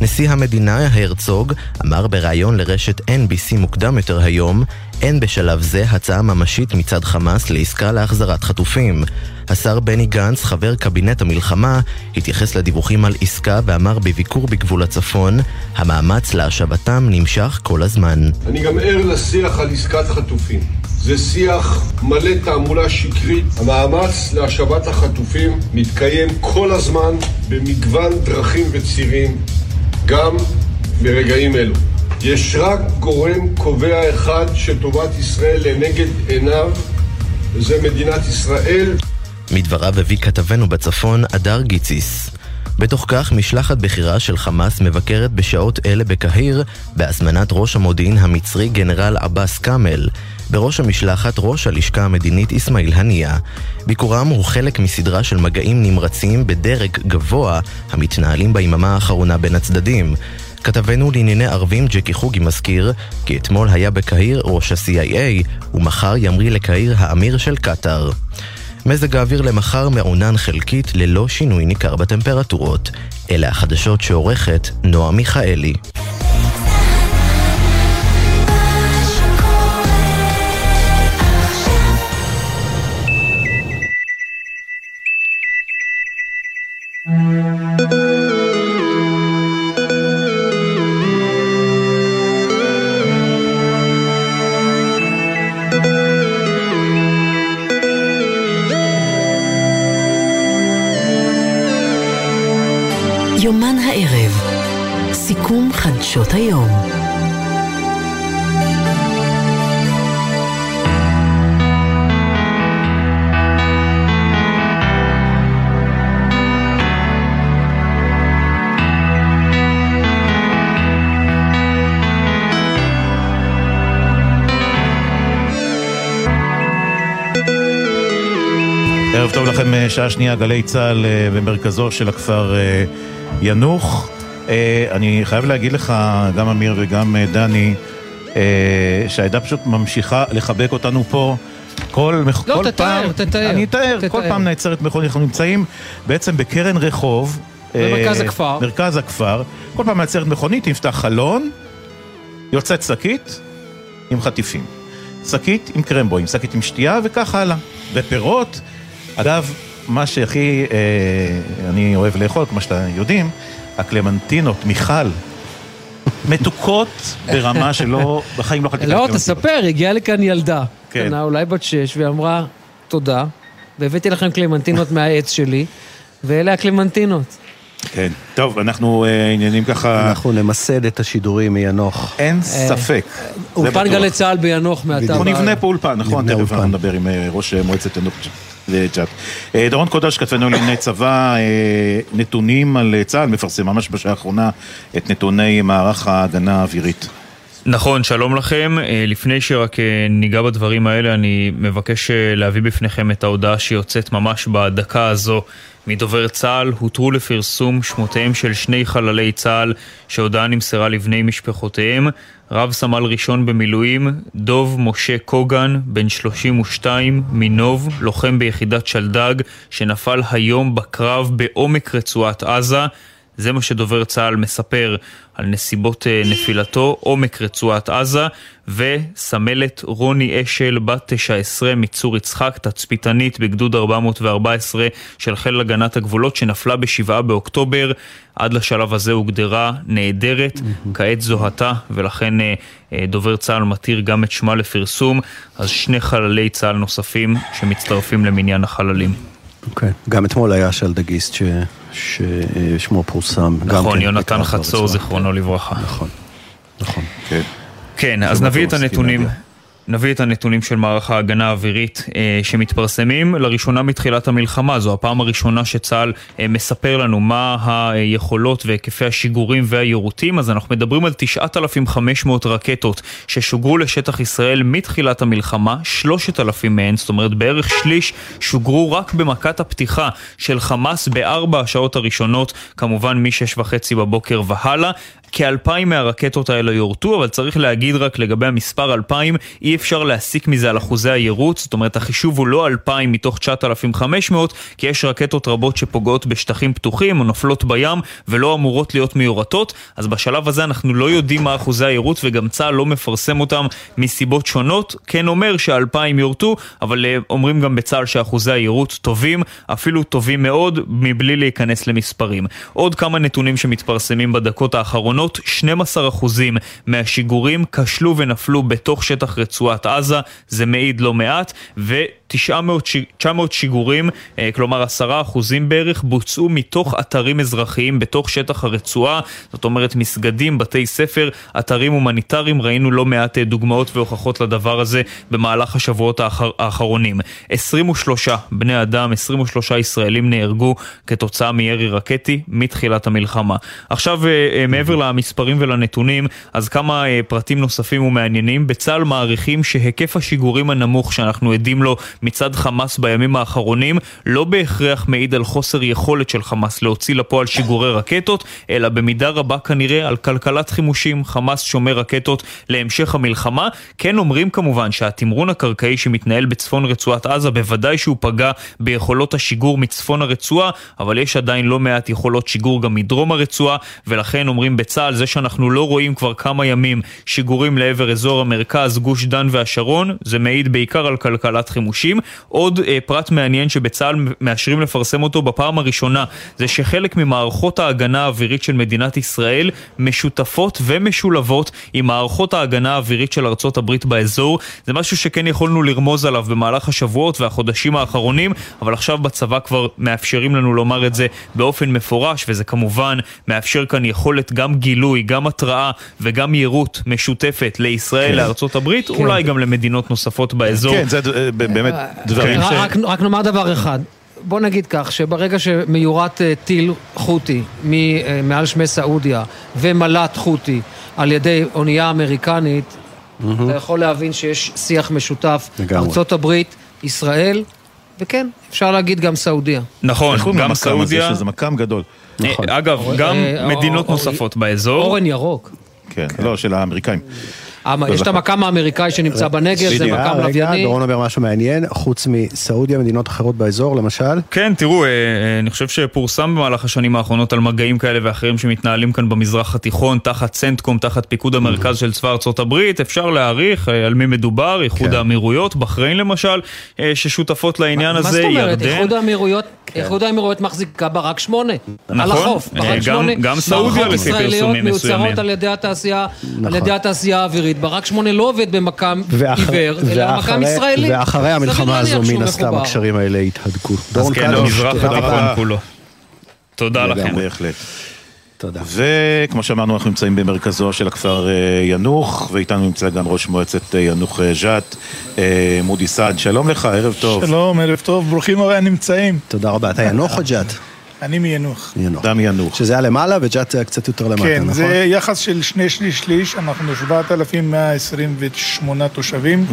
[SPEAKER 25] נשיא המדינה הרצוג אמר בריאיון לרשת NBC מוקדם יותר היום, אין בשלב זה הצעה ממשית מצד חמאס לעסקה להחזרת חטופים. השר בני גנץ, חבר קבינט המלחמה, התייחס לדיווחים על עסקה ואמר בביקור בגבול הצפון, המאמץ להשבתם נמשך כל הזמן.
[SPEAKER 26] אני גם ער לשיח על עסקת חטופים. זה שיח מלא תעמולה שקרית. המאמץ להשבת החטופים מתקיים כל הזמן במגוון דרכים וצירים, גם ברגעים אלו. יש רק גורם קובע אחד שטובת ישראל לנגד עיניו, וזה מדינת ישראל.
[SPEAKER 25] מדבריו הביא כתבנו בצפון, אדר גיציס. בתוך כך, משלחת בכירה של חמאס מבקרת בשעות אלה בקהיר, בהזמנת ראש המודיעין המצרי גנרל עבאס כאמל. בראש המשלחת ראש הלשכה המדינית אסמאעיל הנייה. ביקורם הוא חלק מסדרה של מגעים נמרצים בדרג גבוה המתנהלים ביממה האחרונה בין הצדדים. כתבנו לענייני ערבים ג'קי חוגי מזכיר כי אתמול היה בקהיר ראש ה-CIA ומחר ימריא לקהיר האמיר של קטאר. מזג האוויר למחר מעונן חלקית ללא שינוי ניכר בטמפרטורות. אלה החדשות שעורכת נועה מיכאלי.
[SPEAKER 20] סיכום חדשות היום.
[SPEAKER 1] ערב טוב לכם, אה, שעה שנייה, גלי צה"ל אה, במרכזו של הכפר אה, ינוח. אני חייב להגיד לך, גם אמיר וגם דני, שהעדה פשוט ממשיכה לחבק אותנו פה. כל,
[SPEAKER 2] לא,
[SPEAKER 1] כל
[SPEAKER 2] תתאר,
[SPEAKER 1] פעם,
[SPEAKER 2] תתאר.
[SPEAKER 1] אני אתאר, כל פעם נעצרת מכונית, אנחנו נמצאים בעצם בקרן רחוב.
[SPEAKER 2] במרכז הכפר.
[SPEAKER 1] מרכז הכפר. כל פעם נעצרת מכונית, נפתח חלון, יוצאת שקית עם חטיפים. שקית עם קרמבו, עם שקית עם שתייה וכך הלאה. ופירות. אגב, מה שהכי אה, אני אוהב לאכול, כמו שאתם יודעים, הקלמנטינות, מיכל, מתוקות ברמה שלא, בחיים לא אכלתי
[SPEAKER 2] לא, תספר, הגיעה לכאן ילדה,
[SPEAKER 1] כן.
[SPEAKER 2] קטנה, אולי בת שש, ואמרה, תודה, והבאתי לכם קלמנטינות מהעץ שלי, ואלה הקלמנטינות.
[SPEAKER 1] כן. טוב, אנחנו אה, עניינים ככה...
[SPEAKER 3] אנחנו נמסד את השידורים מיאנוח.
[SPEAKER 1] אין ספק. זה
[SPEAKER 2] אולפן. גלי צה"ל ביאנוח מעתה.
[SPEAKER 1] אנחנו. נבנה פה אולפן, נכון?
[SPEAKER 3] נבנה
[SPEAKER 1] תכף
[SPEAKER 3] אולפן.
[SPEAKER 1] אנחנו נדבר עם אה, ראש אה, מועצת ינוח ג'ת. אה, דורון קודש, כתבנו לענייני צבא, אה, נתונים על אה, צה"ל, מפרסם ממש בשעה האחרונה את נתוני מערך ההגנה האווירית.
[SPEAKER 6] נכון, שלום לכם. לפני שרק ניגע בדברים האלה, אני מבקש להביא בפניכם את ההודעה שיוצאת ממש בדקה הזו מדובר צה"ל. הותרו לפרסום שמותיהם של שני חללי צה"ל שהודעה נמסרה לבני משפחותיהם. רב סמל ראשון במילואים, דוב משה קוגן, בן 32, מנוב, לוחם ביחידת שלדג, שנפל היום בקרב בעומק רצועת עזה. זה מה שדובר צה"ל מספר על נסיבות אה, נפילתו, עומק רצועת עזה, וסמלת רוני אשל, בת 19 מצור יצחק, תצפיתנית בגדוד 414 של חיל הגנת הגבולות, שנפלה ב-7 באוקטובר. עד לשלב הזה הוגדרה נעדרת, כעת זוהתה, ולכן אה, אה, דובר צה"ל מתיר גם את שמה לפרסום. אז שני חללי צה"ל נוספים שמצטרפים למניין החללים.
[SPEAKER 3] אוקיי. גם אתמול היה שלדגיסט ש- ששמו פורסם.
[SPEAKER 6] נכון,
[SPEAKER 3] כן
[SPEAKER 6] יונתן
[SPEAKER 3] בקרב
[SPEAKER 6] חצור. זיכרונו לברכה.
[SPEAKER 3] נכון, נכון.
[SPEAKER 1] כן.
[SPEAKER 6] כן, אז נביא את הנתונים. נביא את הנתונים של מערך ההגנה האווירית אה, שמתפרסמים לראשונה מתחילת המלחמה. זו הפעם הראשונה שצה"ל אה, מספר לנו מה היכולות והיקפי השיגורים והיירוטים. אז אנחנו מדברים על 9,500 רקטות ששוגרו לשטח ישראל מתחילת המלחמה, 3,000 מהן, זאת אומרת בערך שליש, שוגרו רק במכת הפתיחה של חמאס בארבע השעות הראשונות, כמובן מ-6 וחצי בבוקר והלאה. כאלפיים מהרקטות האלה יורטו, אבל צריך להגיד רק לגבי המספר אלפיים, אי אפשר להסיק מזה על אחוזי היירוט, זאת אומרת החישוב הוא לא אלפיים מתוך 9,500, כי יש רקטות רבות שפוגעות בשטחים פתוחים או נופלות בים ולא אמורות להיות מיורטות, אז בשלב הזה אנחנו לא יודעים מה אחוזי היירוט וגם צה"ל לא מפרסם אותם מסיבות שונות, כן אומר שהאלפיים יורטו, אבל אה, אומרים גם בצה"ל שאחוזי היירוט טובים, אפילו טובים מאוד, מבלי להיכנס למספרים. עוד כמה נתונים שמתפרסמים בדקות האחרונות, 12% מהשיגורים כשלו ונפלו בתוך שטח רצועת עזה, זה מעיד לא מעט, ו-900 שיגורים, אה, כלומר 10% בערך, בוצעו מתוך אתרים אזרחיים בתוך שטח הרצועה, זאת אומרת מסגדים, בתי ספר, אתרים הומניטריים, ראינו לא מעט אה, דוגמאות והוכחות לדבר הזה במהלך השבועות האחר, האחרונים. 23 בני אדם, 23 ישראלים נהרגו כתוצאה מירי רקטי מתחילת המלחמה. עכשיו, אה, מעבר למספרים ולנתונים, אז כמה פרטים נוספים ומעניינים. בצה"ל מעריכים שהיקף השיגורים הנמוך שאנחנו עדים לו מצד חמאס בימים האחרונים לא בהכרח מעיד על חוסר יכולת של חמאס להוציא לפועל שיגורי רקטות, אלא במידה רבה כנראה על כלכלת חימושים. חמאס שומר רקטות להמשך המלחמה. כן אומרים כמובן שהתמרון הקרקעי שמתנהל בצפון רצועת עזה בוודאי שהוא פגע ביכולות השיגור מצפון הרצועה, אבל יש עדיין לא מעט יכולות שיגור גם מדרום הרצועה, ולכן אומרים בצה"ל זה שאנחנו לא רואים כבר כמה ימים שיגורים לעבר אזור המרכז, גוש דן והשרון, זה מעיד בעיקר על כלכלת חימושים. חודשים. עוד אה, פרט מעניין שבצה"ל מאשרים לפרסם אותו בפעם הראשונה, זה שחלק ממערכות ההגנה האווירית של מדינת ישראל משותפות ומשולבות עם מערכות ההגנה האווירית של ארצות הברית באזור. זה משהו שכן יכולנו לרמוז עליו במהלך השבועות והחודשים האחרונים, אבל עכשיו בצבא כבר מאפשרים לנו לומר את זה באופן מפורש, וזה כמובן מאפשר כאן יכולת גם גילוי, גם התראה וגם יירוט משותפת לישראל,
[SPEAKER 1] כן.
[SPEAKER 6] לארצות הברית,
[SPEAKER 2] כן.
[SPEAKER 6] אולי גם למדינות נוספות באזור.
[SPEAKER 1] כן, זה אה, באמת דברים
[SPEAKER 2] רק-
[SPEAKER 1] ש...
[SPEAKER 2] רק, רק נאמר דבר אחד. בוא נגיד כך, שברגע שמיורט אה, טיל חותי מ- אה, מעל שמי סעודיה ומל"ט חותי על ידי אונייה אמריקנית, אתה יכול להבין שיש שיח משותף.
[SPEAKER 1] לגמרי.
[SPEAKER 2] ארצות הברית, ישראל, וכן, אפשר להגיד גם סעודיה.
[SPEAKER 6] נכון, גם סעודיה.
[SPEAKER 1] שזה מקם גדול.
[SPEAKER 6] אה, אגב, גם מדינות
[SPEAKER 2] אור-
[SPEAKER 6] נוספות באזור.
[SPEAKER 2] אורן ירוק.
[SPEAKER 1] כן, לא, של האמריקאים.
[SPEAKER 2] המ- יש את המקם האמריקאי שנמצא בנגב, זה
[SPEAKER 3] אה,
[SPEAKER 2] מקם
[SPEAKER 3] רגע,
[SPEAKER 2] לווייני.
[SPEAKER 3] דורון אומר משהו מעניין, חוץ מסעודיה, מדינות אחרות באזור, למשל?
[SPEAKER 6] כן, תראו, אה, אה, אני חושב שפורסם במהלך השנים האחרונות על מגעים כאלה ואחרים שמתנהלים כאן במזרח התיכון, תחת סנטקום, תחת פיקוד המרכז של צבא ארצות הברית. אפשר להעריך אה, על מי מדובר, איחוד האמירויות, בחריין למשל, אה, ששותפות לעניין
[SPEAKER 2] מה
[SPEAKER 6] הזה,
[SPEAKER 2] זאת אומרת?
[SPEAKER 6] ירדן.
[SPEAKER 2] איחוד האמירויות, מחזיקה ברק שמונה. על
[SPEAKER 6] נכון.
[SPEAKER 2] החוף,
[SPEAKER 6] אה,
[SPEAKER 2] ברק שמונה.
[SPEAKER 6] גם סעודיה
[SPEAKER 2] מערכות
[SPEAKER 6] לפי
[SPEAKER 2] ישראליות
[SPEAKER 6] פרסומים מסוימים.
[SPEAKER 2] מיוצרות על ידי התעשייה, על
[SPEAKER 3] נכון.
[SPEAKER 2] ידי התעשייה האווירית. ברק שמונה לא עובד
[SPEAKER 3] ואחר-
[SPEAKER 2] עיוור, אלא במקם ישראלי.
[SPEAKER 3] ואחרי המלחמה הזו, מן הסתם. הקשרים האלה יתהדקו.
[SPEAKER 6] אז כן, התיכון
[SPEAKER 3] רבה.
[SPEAKER 6] כולו. תודה לכם.
[SPEAKER 1] בהחלט.
[SPEAKER 3] תודה.
[SPEAKER 1] וכמו שאמרנו, אנחנו נמצאים במרכזו של הכפר אה, ינוח, ואיתנו נמצא גם ראש מועצת אה, ינוח אה, ג'ת, אה, מודי סעד. שלום לך, ערב טוב.
[SPEAKER 27] שלום, ערב טוב, ברוכים הנמצאים.
[SPEAKER 3] תודה רבה. אתה ינוח או ג'ת?
[SPEAKER 27] אני מיינוח.
[SPEAKER 3] ינוח.
[SPEAKER 1] דם ינוח.
[SPEAKER 3] שזה היה למעלה וג'ת היה קצת יותר למטה,
[SPEAKER 27] כן,
[SPEAKER 3] נכון?
[SPEAKER 27] זה יחס של שני שליש שליש, אנחנו 7,128 תושבים.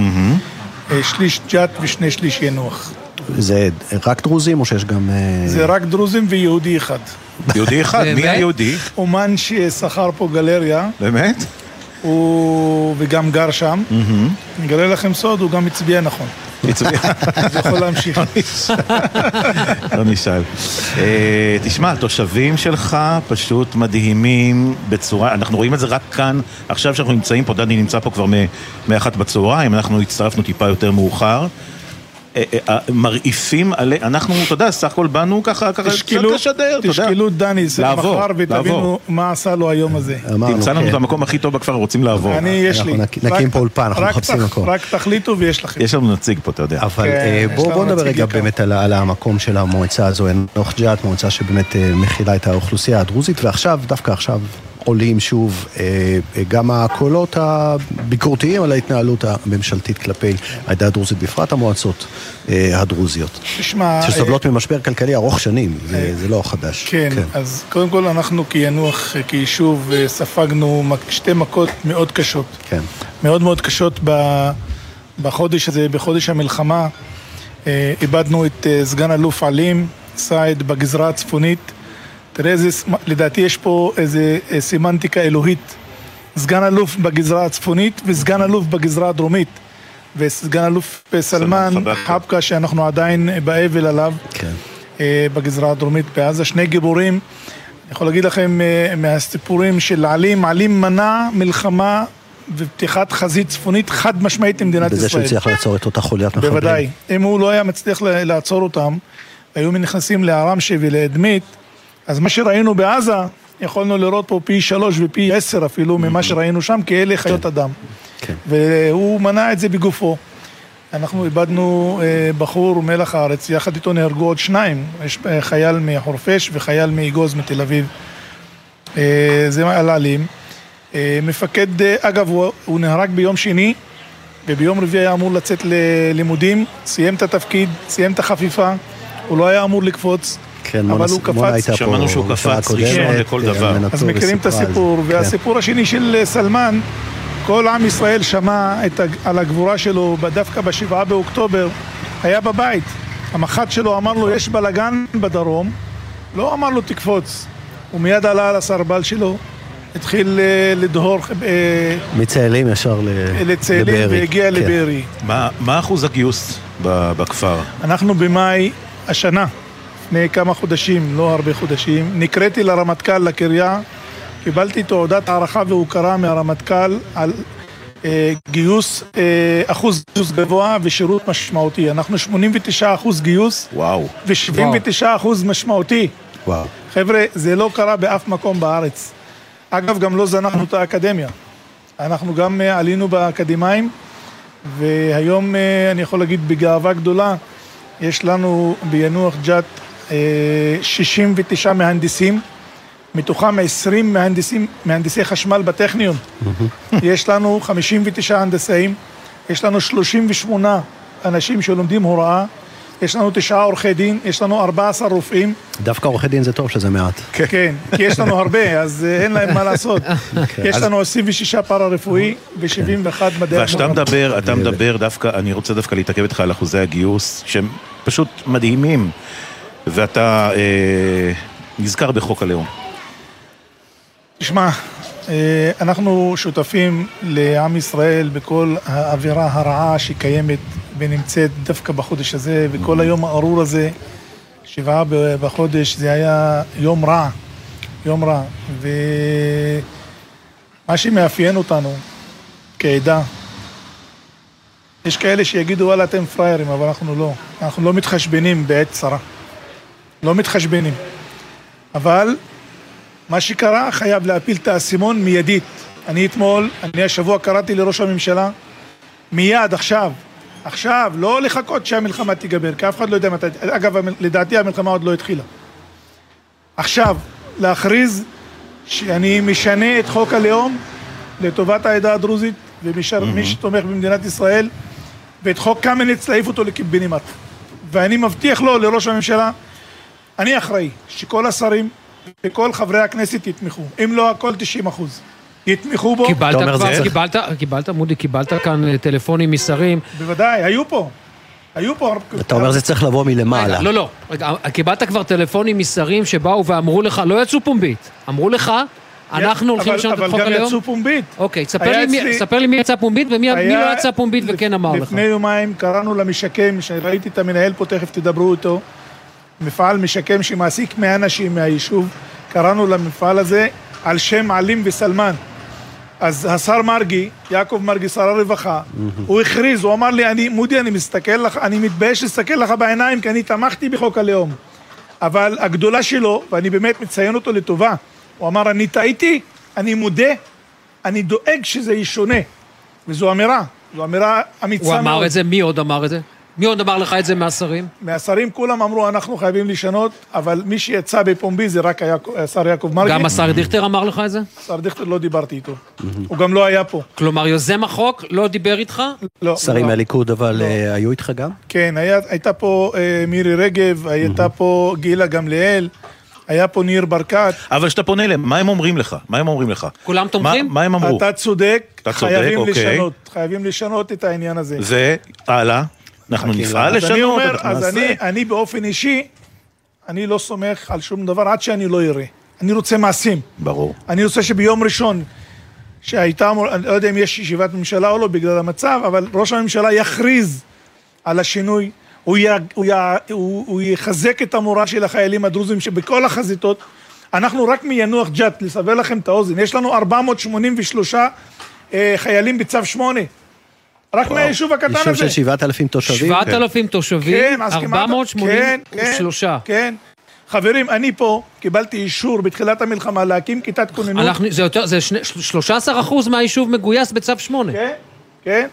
[SPEAKER 27] אה, שליש ג'ת ושני שליש ינוח.
[SPEAKER 3] זה רק דרוזים או שיש גם... אה,
[SPEAKER 27] זה רק דרוזים ויהודי אחד.
[SPEAKER 1] יהודי אחד? מי היהודי?
[SPEAKER 27] אומן ששכר פה גלריה.
[SPEAKER 1] באמת?
[SPEAKER 27] הוא... וגם גר שם. אני אגלה לכם סוד, הוא גם הצביע נכון. [laughs]
[SPEAKER 1] הצביע.
[SPEAKER 27] אז יכול להמשיך.
[SPEAKER 1] לא נשאל. אה, תשמע, התושבים שלך פשוט מדהימים בצורה, אנחנו רואים את זה רק כאן, עכשיו שאנחנו נמצאים פה, דני נמצא פה כבר מאחת בצהריים, אנחנו הצטרפנו טיפה יותר מאוחר. אה, אה, אה, מרעיפים עלי, אנחנו, אתה יודע, סך הכל באנו ככה, ככה, קצת
[SPEAKER 27] תשקלו,
[SPEAKER 1] לשדר, אתה יודע.
[SPEAKER 27] תשקלו דני זה
[SPEAKER 1] לעבור,
[SPEAKER 27] מחר ותבינו. מה עשה לו היום הזה.
[SPEAKER 1] תמצא לנו את המקום הכי טוב בכפר, רוצים לעבור.
[SPEAKER 27] אני, יש לי. רק- רק תח- רק תחליטו ויש לכם.
[SPEAKER 1] יש לנו נציג פה, אתה יודע.
[SPEAKER 3] אבל
[SPEAKER 27] כן,
[SPEAKER 3] בואו נדבר רגע. באמת על, המקום של המועצה הזו, ינוח ג'ת, מועצה שבאמת מכילה את האוכלוסייה הדרוזית, ועכשיו, דווקא עכשיו, עולים שוב אה, אה, גם הקולות הביקורתיים על ההתנהלות הממשלתית כלפי העדה הדרוזית, בפרט המועצות אה, הדרוזיות.
[SPEAKER 27] תשמע,
[SPEAKER 3] שסובלות ממשבר כלכלי ארוך שנים, זה, זה לא חדש.
[SPEAKER 27] כן, אז קודם כל אנחנו כינוח, כיישוב, אה, ספגנו שתי מכות מאוד קשות.
[SPEAKER 3] כן.
[SPEAKER 27] מאוד מאוד קשות ב- בחודש הזה, בחודש המלחמה. אה, איבדנו את אה, סגן אלוף עלים, סעד בגזרה הצפונית. תראה איזה, לדעתי יש פה איזה אה, סמנטיקה אלוהית. סגן אלוף בגזרה הצפונית וסגן אלוף בגזרה הדרומית. וסגן אלוף סלמן חבקה, שאנחנו עדיין באבל עליו.
[SPEAKER 3] כן.
[SPEAKER 27] אה, בגזרה הדרומית בעזה, שני גיבורים. אני יכול להגיד לכם אה, מהסיפורים של עלים, עלים מנע מלחמה ופתיחת חזית צפונית חד משמעית למדינת
[SPEAKER 3] בזה
[SPEAKER 27] ישראל.
[SPEAKER 3] שהצליח לעצור את אותה חוליית מחבלים.
[SPEAKER 27] בוודאי. אם הוא לא היה מצליח לעצור אותם, היו נכנסים לערמשה ולאדמית, אז מה שראינו בעזה, יכולנו לראות פה פי שלוש ופי עשר אפילו ממה שראינו שם, כי אלה חיות אדם.
[SPEAKER 3] כן.
[SPEAKER 27] והוא מנע את זה בגופו. אנחנו איבדנו אה, בחור מלח הארץ, יחד איתו נהרגו עוד שניים, יש אה, חייל מחורפיש וחייל מאגוז מתל אביב. אה, זה על. אה, מפקד, אגב, הוא, הוא נהרג ביום שני, וביום רביעי היה אמור לצאת ללימודים, סיים את התפקיד, סיים את החפיפה, הוא לא היה אמור לקפוץ.
[SPEAKER 3] כן,
[SPEAKER 27] אבל הוא קפץ.
[SPEAKER 1] שמענו שהוא קפץ ראשון לכל
[SPEAKER 3] אה,
[SPEAKER 1] דבר.
[SPEAKER 3] מנתור
[SPEAKER 27] אז מכירים את. הסיפור,
[SPEAKER 3] כן.
[SPEAKER 27] והסיפור השני של אה, סלמן, כל עם ישראל שמע על הגבורה שלו דווקא בשבעה באוקטובר, היה בבית. המח"ט שלו אמר לו, יש בלאגן בדרום, לא אמר לו תקפוץ. הוא מיד עלה על הסרבל שלו, התחיל אה, לדהור אה,
[SPEAKER 3] מצאלים ישר ל-
[SPEAKER 27] לצאלים
[SPEAKER 3] לבארי.
[SPEAKER 27] והגיע
[SPEAKER 3] כן.
[SPEAKER 27] לבארי.
[SPEAKER 1] מה מה אחוז הגיוס ב- בכפר?
[SPEAKER 27] אנחנו במאי השנה, לפני כמה חודשים, לא הרבה חודשים, נקראתי לרמטכ"ל לקריה, קיבלתי תעודת הערכה והוקרה מהרמטכ"ל על אה, גיוס, אה, אחוז גיוס גבוה ושירות משמעותי. אנחנו 89 אחוז גיוס.
[SPEAKER 1] וואו.
[SPEAKER 27] ו-79 אחוז משמעותי.
[SPEAKER 3] וואו.
[SPEAKER 27] חבר'ה, זה לא קרה באף מקום בארץ. אגב, גם לא זנחנו את האקדמיה. אנחנו גם אה, עלינו באקדמאים, והיום אה, אני יכול להגיד בגאווה גדולה, יש לנו ביאנוח ג'ת 69 מהנדסים, מתוכם 20 מהנדסים, מהנדסי חשמל בטכניון. יש לנו 59 הנדסאים, יש לנו 38 אנשים שלומדים הוראה, יש לנו תשעה עורכי דין, יש לנו 14 רופאים.
[SPEAKER 3] דווקא עורכי דין זה טוב שזה מעט.
[SPEAKER 27] כן, כי יש לנו הרבה, אז אה, אין להם מה לעשות. יש
[SPEAKER 1] אז-
[SPEAKER 27] לנו 26 פארה-רפואי ו-71 מדעי
[SPEAKER 1] ואתה מדבר, אתה מדבר דווקא, אני רוצה דווקא להתעכב איתך על אחוזי הגיוס, שהם פשוט מדהימים, ואתה אה, נזכר בחוק הלאום.
[SPEAKER 27] תשמע, אה, אנחנו שותפים לעם ישראל בכל האווירה הרעה שקיימת ונמצאת דווקא בחודש הזה, וכל היום הארור הזה, שבעה בחודש, זה היה יום רע, יום רע. ומה שמאפיין אותנו כעדה, יש כאלה שיגידו, וואלה, אתם פראיירים, אבל אנחנו לא. אנחנו לא מתחשבנים בעת צרה. לא מתחשבנים. אבל מה שקרה חייב להפיל את האסימון מיידית. אני אתמול, אני השבוע קראתי לראש הממשלה, מיד, עכשיו, עכשיו, לא לחכות שהמלחמה תיגמר, כי אף אחד לא יודע מתי, אגב, לדעתי המלחמה עוד לא התחילה. עכשיו, להכריז שאני משנה את חוק הלאום לטובת העדה הדרוזית ומי שתומך במדינת ישראל, ואת חוק קמיניץ להעיף אותו לקיבינימט. ואני מבטיח לו, לראש הממשלה, אני אחראי שכל השרים וכל חברי הכנסת יתמכו. אם לא הכל 90 אחוז. יתמכו בו.
[SPEAKER 2] קיבלת כבר, קיבלת, קיבלת, מודי, קיבלת כאן אה, טלפונים משרים.
[SPEAKER 27] בוודאי, היו פה. היו פה.
[SPEAKER 3] אתה אומר זה צריך לבוא מלמעלה.
[SPEAKER 2] לא, לא. רגע, קיבלת כבר טלפונים משרים שבאו ואמרו לך, לא יצאו פומבית, אמרו לך, אנחנו הולכים
[SPEAKER 27] אבל-
[SPEAKER 2] לשנות את
[SPEAKER 27] אבל
[SPEAKER 2] חוק
[SPEAKER 27] גם
[SPEAKER 2] הלאום?
[SPEAKER 27] יצאו פומבית.
[SPEAKER 2] אוקיי, ספר לי מי יצא פומבית ומי לא יצא פומבית וכן אמר לך.
[SPEAKER 27] לפני יומיים קראנו למשקם, שראיתי את המנהל פה, תכף תדברו איתו, מפעל משקם שמעסיק 100 אנשים מהיישוב, קראנו למפעל הזה על שם עלים וסלמן. אז השר מרגי, יעקב מרגי, שר הרווחה, הוא הכריז, הוא אמר לי, אני, מודי, אני מסתכל לך, אני מתבייש להסתכל לך בעיניים, כי אני תמכתי בחוק הלאום. אבל הגדולה שלו, ואני באמת מציין אותו לטובה, הוא אמר, אני טעיתי, אני מודה, אני דואג שזה ישונה. וזו אמירה, זו אמירה אמיצה
[SPEAKER 2] הוא
[SPEAKER 27] מאוד.
[SPEAKER 2] אמר את זה, מי עוד אמר את זה? מי עוד אמר לך את זה מהשרים?
[SPEAKER 27] מהשרים כולם אמרו, אנחנו חייבים לשנות, אבל מי שיצא בפומבי זה רק השר יעקב מרגי.
[SPEAKER 2] גם השר דיכטר אמר לך את זה?
[SPEAKER 27] השר דיכטר לא דיברתי איתו. הוא גם לא היה פה.
[SPEAKER 2] כלומר, יוזם החוק לא דיבר איתך?
[SPEAKER 27] לא.
[SPEAKER 3] שרים מהליכוד אבל אה, היו איתך גם?
[SPEAKER 27] כן, הייתה פה אה, מירי רגב, הייתה פה גילה גמליאל, היה פה ניר ברקת.
[SPEAKER 1] אבל כשאתה פונה אליהם, מה הם אומרים לך? מה הם אומרים לך?
[SPEAKER 2] כולם
[SPEAKER 1] תומכים? מה, מה הם אמרו?
[SPEAKER 27] אתה צודק,
[SPEAKER 1] אתה צודק,
[SPEAKER 27] חייבים
[SPEAKER 1] אוקיי.
[SPEAKER 27] לשנות, חייבים לשנות את העניין הזה.
[SPEAKER 1] והלאה, אנחנו נפעל
[SPEAKER 27] אז אני
[SPEAKER 1] לשנות,
[SPEAKER 27] אומר, אז. אני, אני באופן אישי, אני לא סומך על שום דבר עד שאני לא אראה. אני רוצה מעשים.
[SPEAKER 1] ברור.
[SPEAKER 27] אני רוצה שביום ראשון, שהייתה, אמור- אני לא יודע אם יש ישיבת ממשלה או לא בגלל המצב, אבל ראש הממשלה יכריז על השינוי, הוא, י, הוא, י, הוא, הוא יחזק את המורא של החיילים הדרוזים שבכל החזיתות. אנחנו רק מיאנוח ג'ת, לסבר לכם את האוזן, יש לנו 483 אה, חיילים בצו 8. רק מהיישוב הקטן הזה.
[SPEAKER 3] יישוב של 7,000 תושבים?
[SPEAKER 2] 7,000 תושבים,
[SPEAKER 27] כן, כמעט-
[SPEAKER 2] 483.
[SPEAKER 27] כן, כן. חברים, אני פה קיבלתי אישור בתחילת המלחמה להקים כיתת כוננות.
[SPEAKER 2] אנחנו, זה יותר, זה שני- 13 אחוז מהיישוב מגויס בצו 8.
[SPEAKER 27] כן, כן,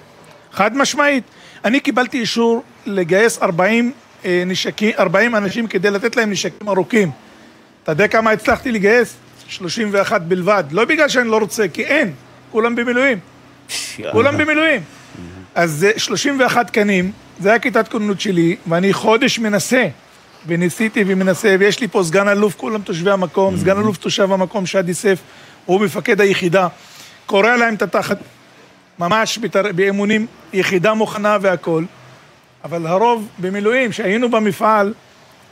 [SPEAKER 27] חד משמעית. אני קיבלתי אישור לגייס 40 אה, נשקים, 40 אנשים כדי לתת להם נשקים ארוכים. אתה יודע כמה הצלחתי לגייס? 31 בלבד. לא בגלל שאני לא רוצה, כי אין. כולם במילואים. כולם במילואים. אז זה 31 תקנים, זה היה כיתת כוננות שלי, ואני חודש מנסה, וניסיתי ומנסה, ויש לי פה סגן אלוף, כולם תושבי המקום, סגן אלוף תושב המקום, שדי סף, הוא מפקד היחידה, קורע להם את התחת, ממש בתר... באימונים, יחידה מוכנה והכול, אבל הרוב במילואים, שהיינו במפעל,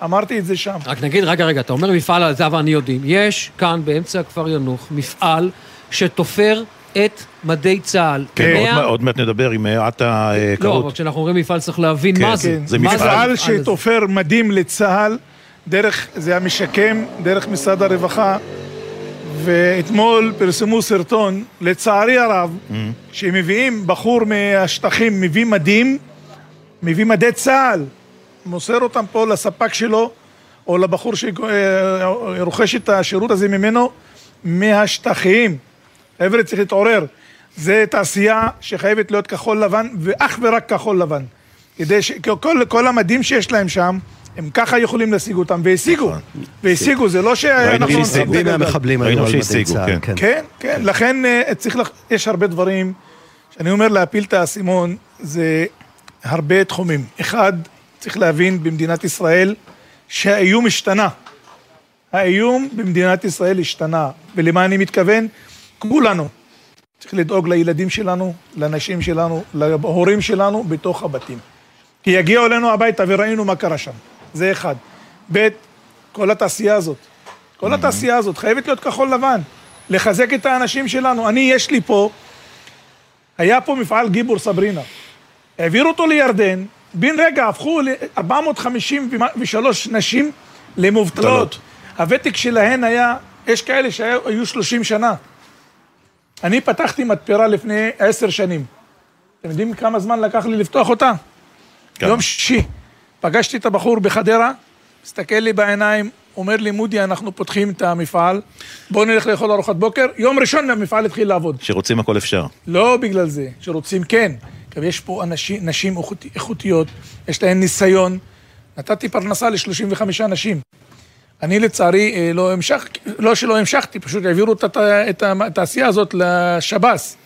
[SPEAKER 27] אמרתי את זה שם.
[SPEAKER 2] רק נגיד, רגע, רגע, אתה אומר מפעל, אתה ואני יודעים, יש כאן באמצע הכפר ינוח מפעל שתופר את מדי צה"ל.
[SPEAKER 1] כן, עוד
[SPEAKER 2] מאה-
[SPEAKER 1] מעט- עוד מעט נדבר עם עטה
[SPEAKER 2] לא,
[SPEAKER 1] כרות.
[SPEAKER 2] אבל כשאנחנו אומרים מפעל צריך להבין
[SPEAKER 1] כן,
[SPEAKER 2] מה זה.
[SPEAKER 1] כן, זה
[SPEAKER 2] מה
[SPEAKER 1] מפעל.
[SPEAKER 27] מפעל? שתופר מדים לצה"ל, דרך, זה המשקם, דרך משרד הרווחה, ואתמול פרסמו סרטון, לצערי הרב, שמביאים בחור מהשטחים, מביא מדים, מביא מדי צה"ל, מוסר אותם פה לספק שלו, או לבחור שרוכש את השירות הזה ממנו, מהשטחים. חבר'ה, צריך להתעורר. זה תעשייה שחייבת להיות כחול לבן, ואך ורק כחול לבן. כדי ש... כל, כל המדים שיש להם שם, הם ככה יכולים להשיג אותם, והשיגו. והשיגו, זה לא שאנחנו...
[SPEAKER 3] רבים מהמחבלים היו על מדי צה"ל.
[SPEAKER 27] כן, כן, כן. לכן אה, צריך, לח- יש הרבה דברים, שאני אומר להפיל את האסימון, זה הרבה תחומים. אחד, צריך להבין במדינת ישראל שהאיום השתנה. האיום במדינת ישראל השתנה. ולמה אני מתכוון? כולנו. צריך לדאוג לילדים שלנו, לנשים שלנו, להורים שלנו בתוך הבתים. כי יגיעו אלינו הביתה וראינו מה קרה שם. זה אחד. ב', כל התעשייה הזאת. כל התעשייה הזאת חייבת להיות כחול לבן. לחזק את האנשים שלנו. אני, יש לי פה, היה פה מפעל גיבור סברינה. העבירו אותו לירדן, בן רגע הפכו ל-453 נשים למובטלות. הוותק שלהן היה, יש כאלה שהיו 30 שנה. אני פתחתי מתפרה לפני עשר שנים. אתם יודעים כמה זמן לקח לי לפתוח אותה? יום שישי. פגשתי את הבחור בחדרה, מסתכל לי בעיניים, אומר לי, מודי, אנחנו פותחים את המפעל, בואו נלך לאכול ארוחת בוקר. יום ראשון המפעל התחיל לעבוד.
[SPEAKER 1] שרוצים הכל אפשר.
[SPEAKER 27] לא בגלל זה, שרוצים כן. גם יש פה אנשים, נשים איכות- איכותיות, יש להן ניסיון. נתתי פרנסה ל-35 נשים. אני לצערי אה, לא המשכתי, לא שלא המשכתי, פשוט העבירו את, את התעשייה הזאת לשב"ס.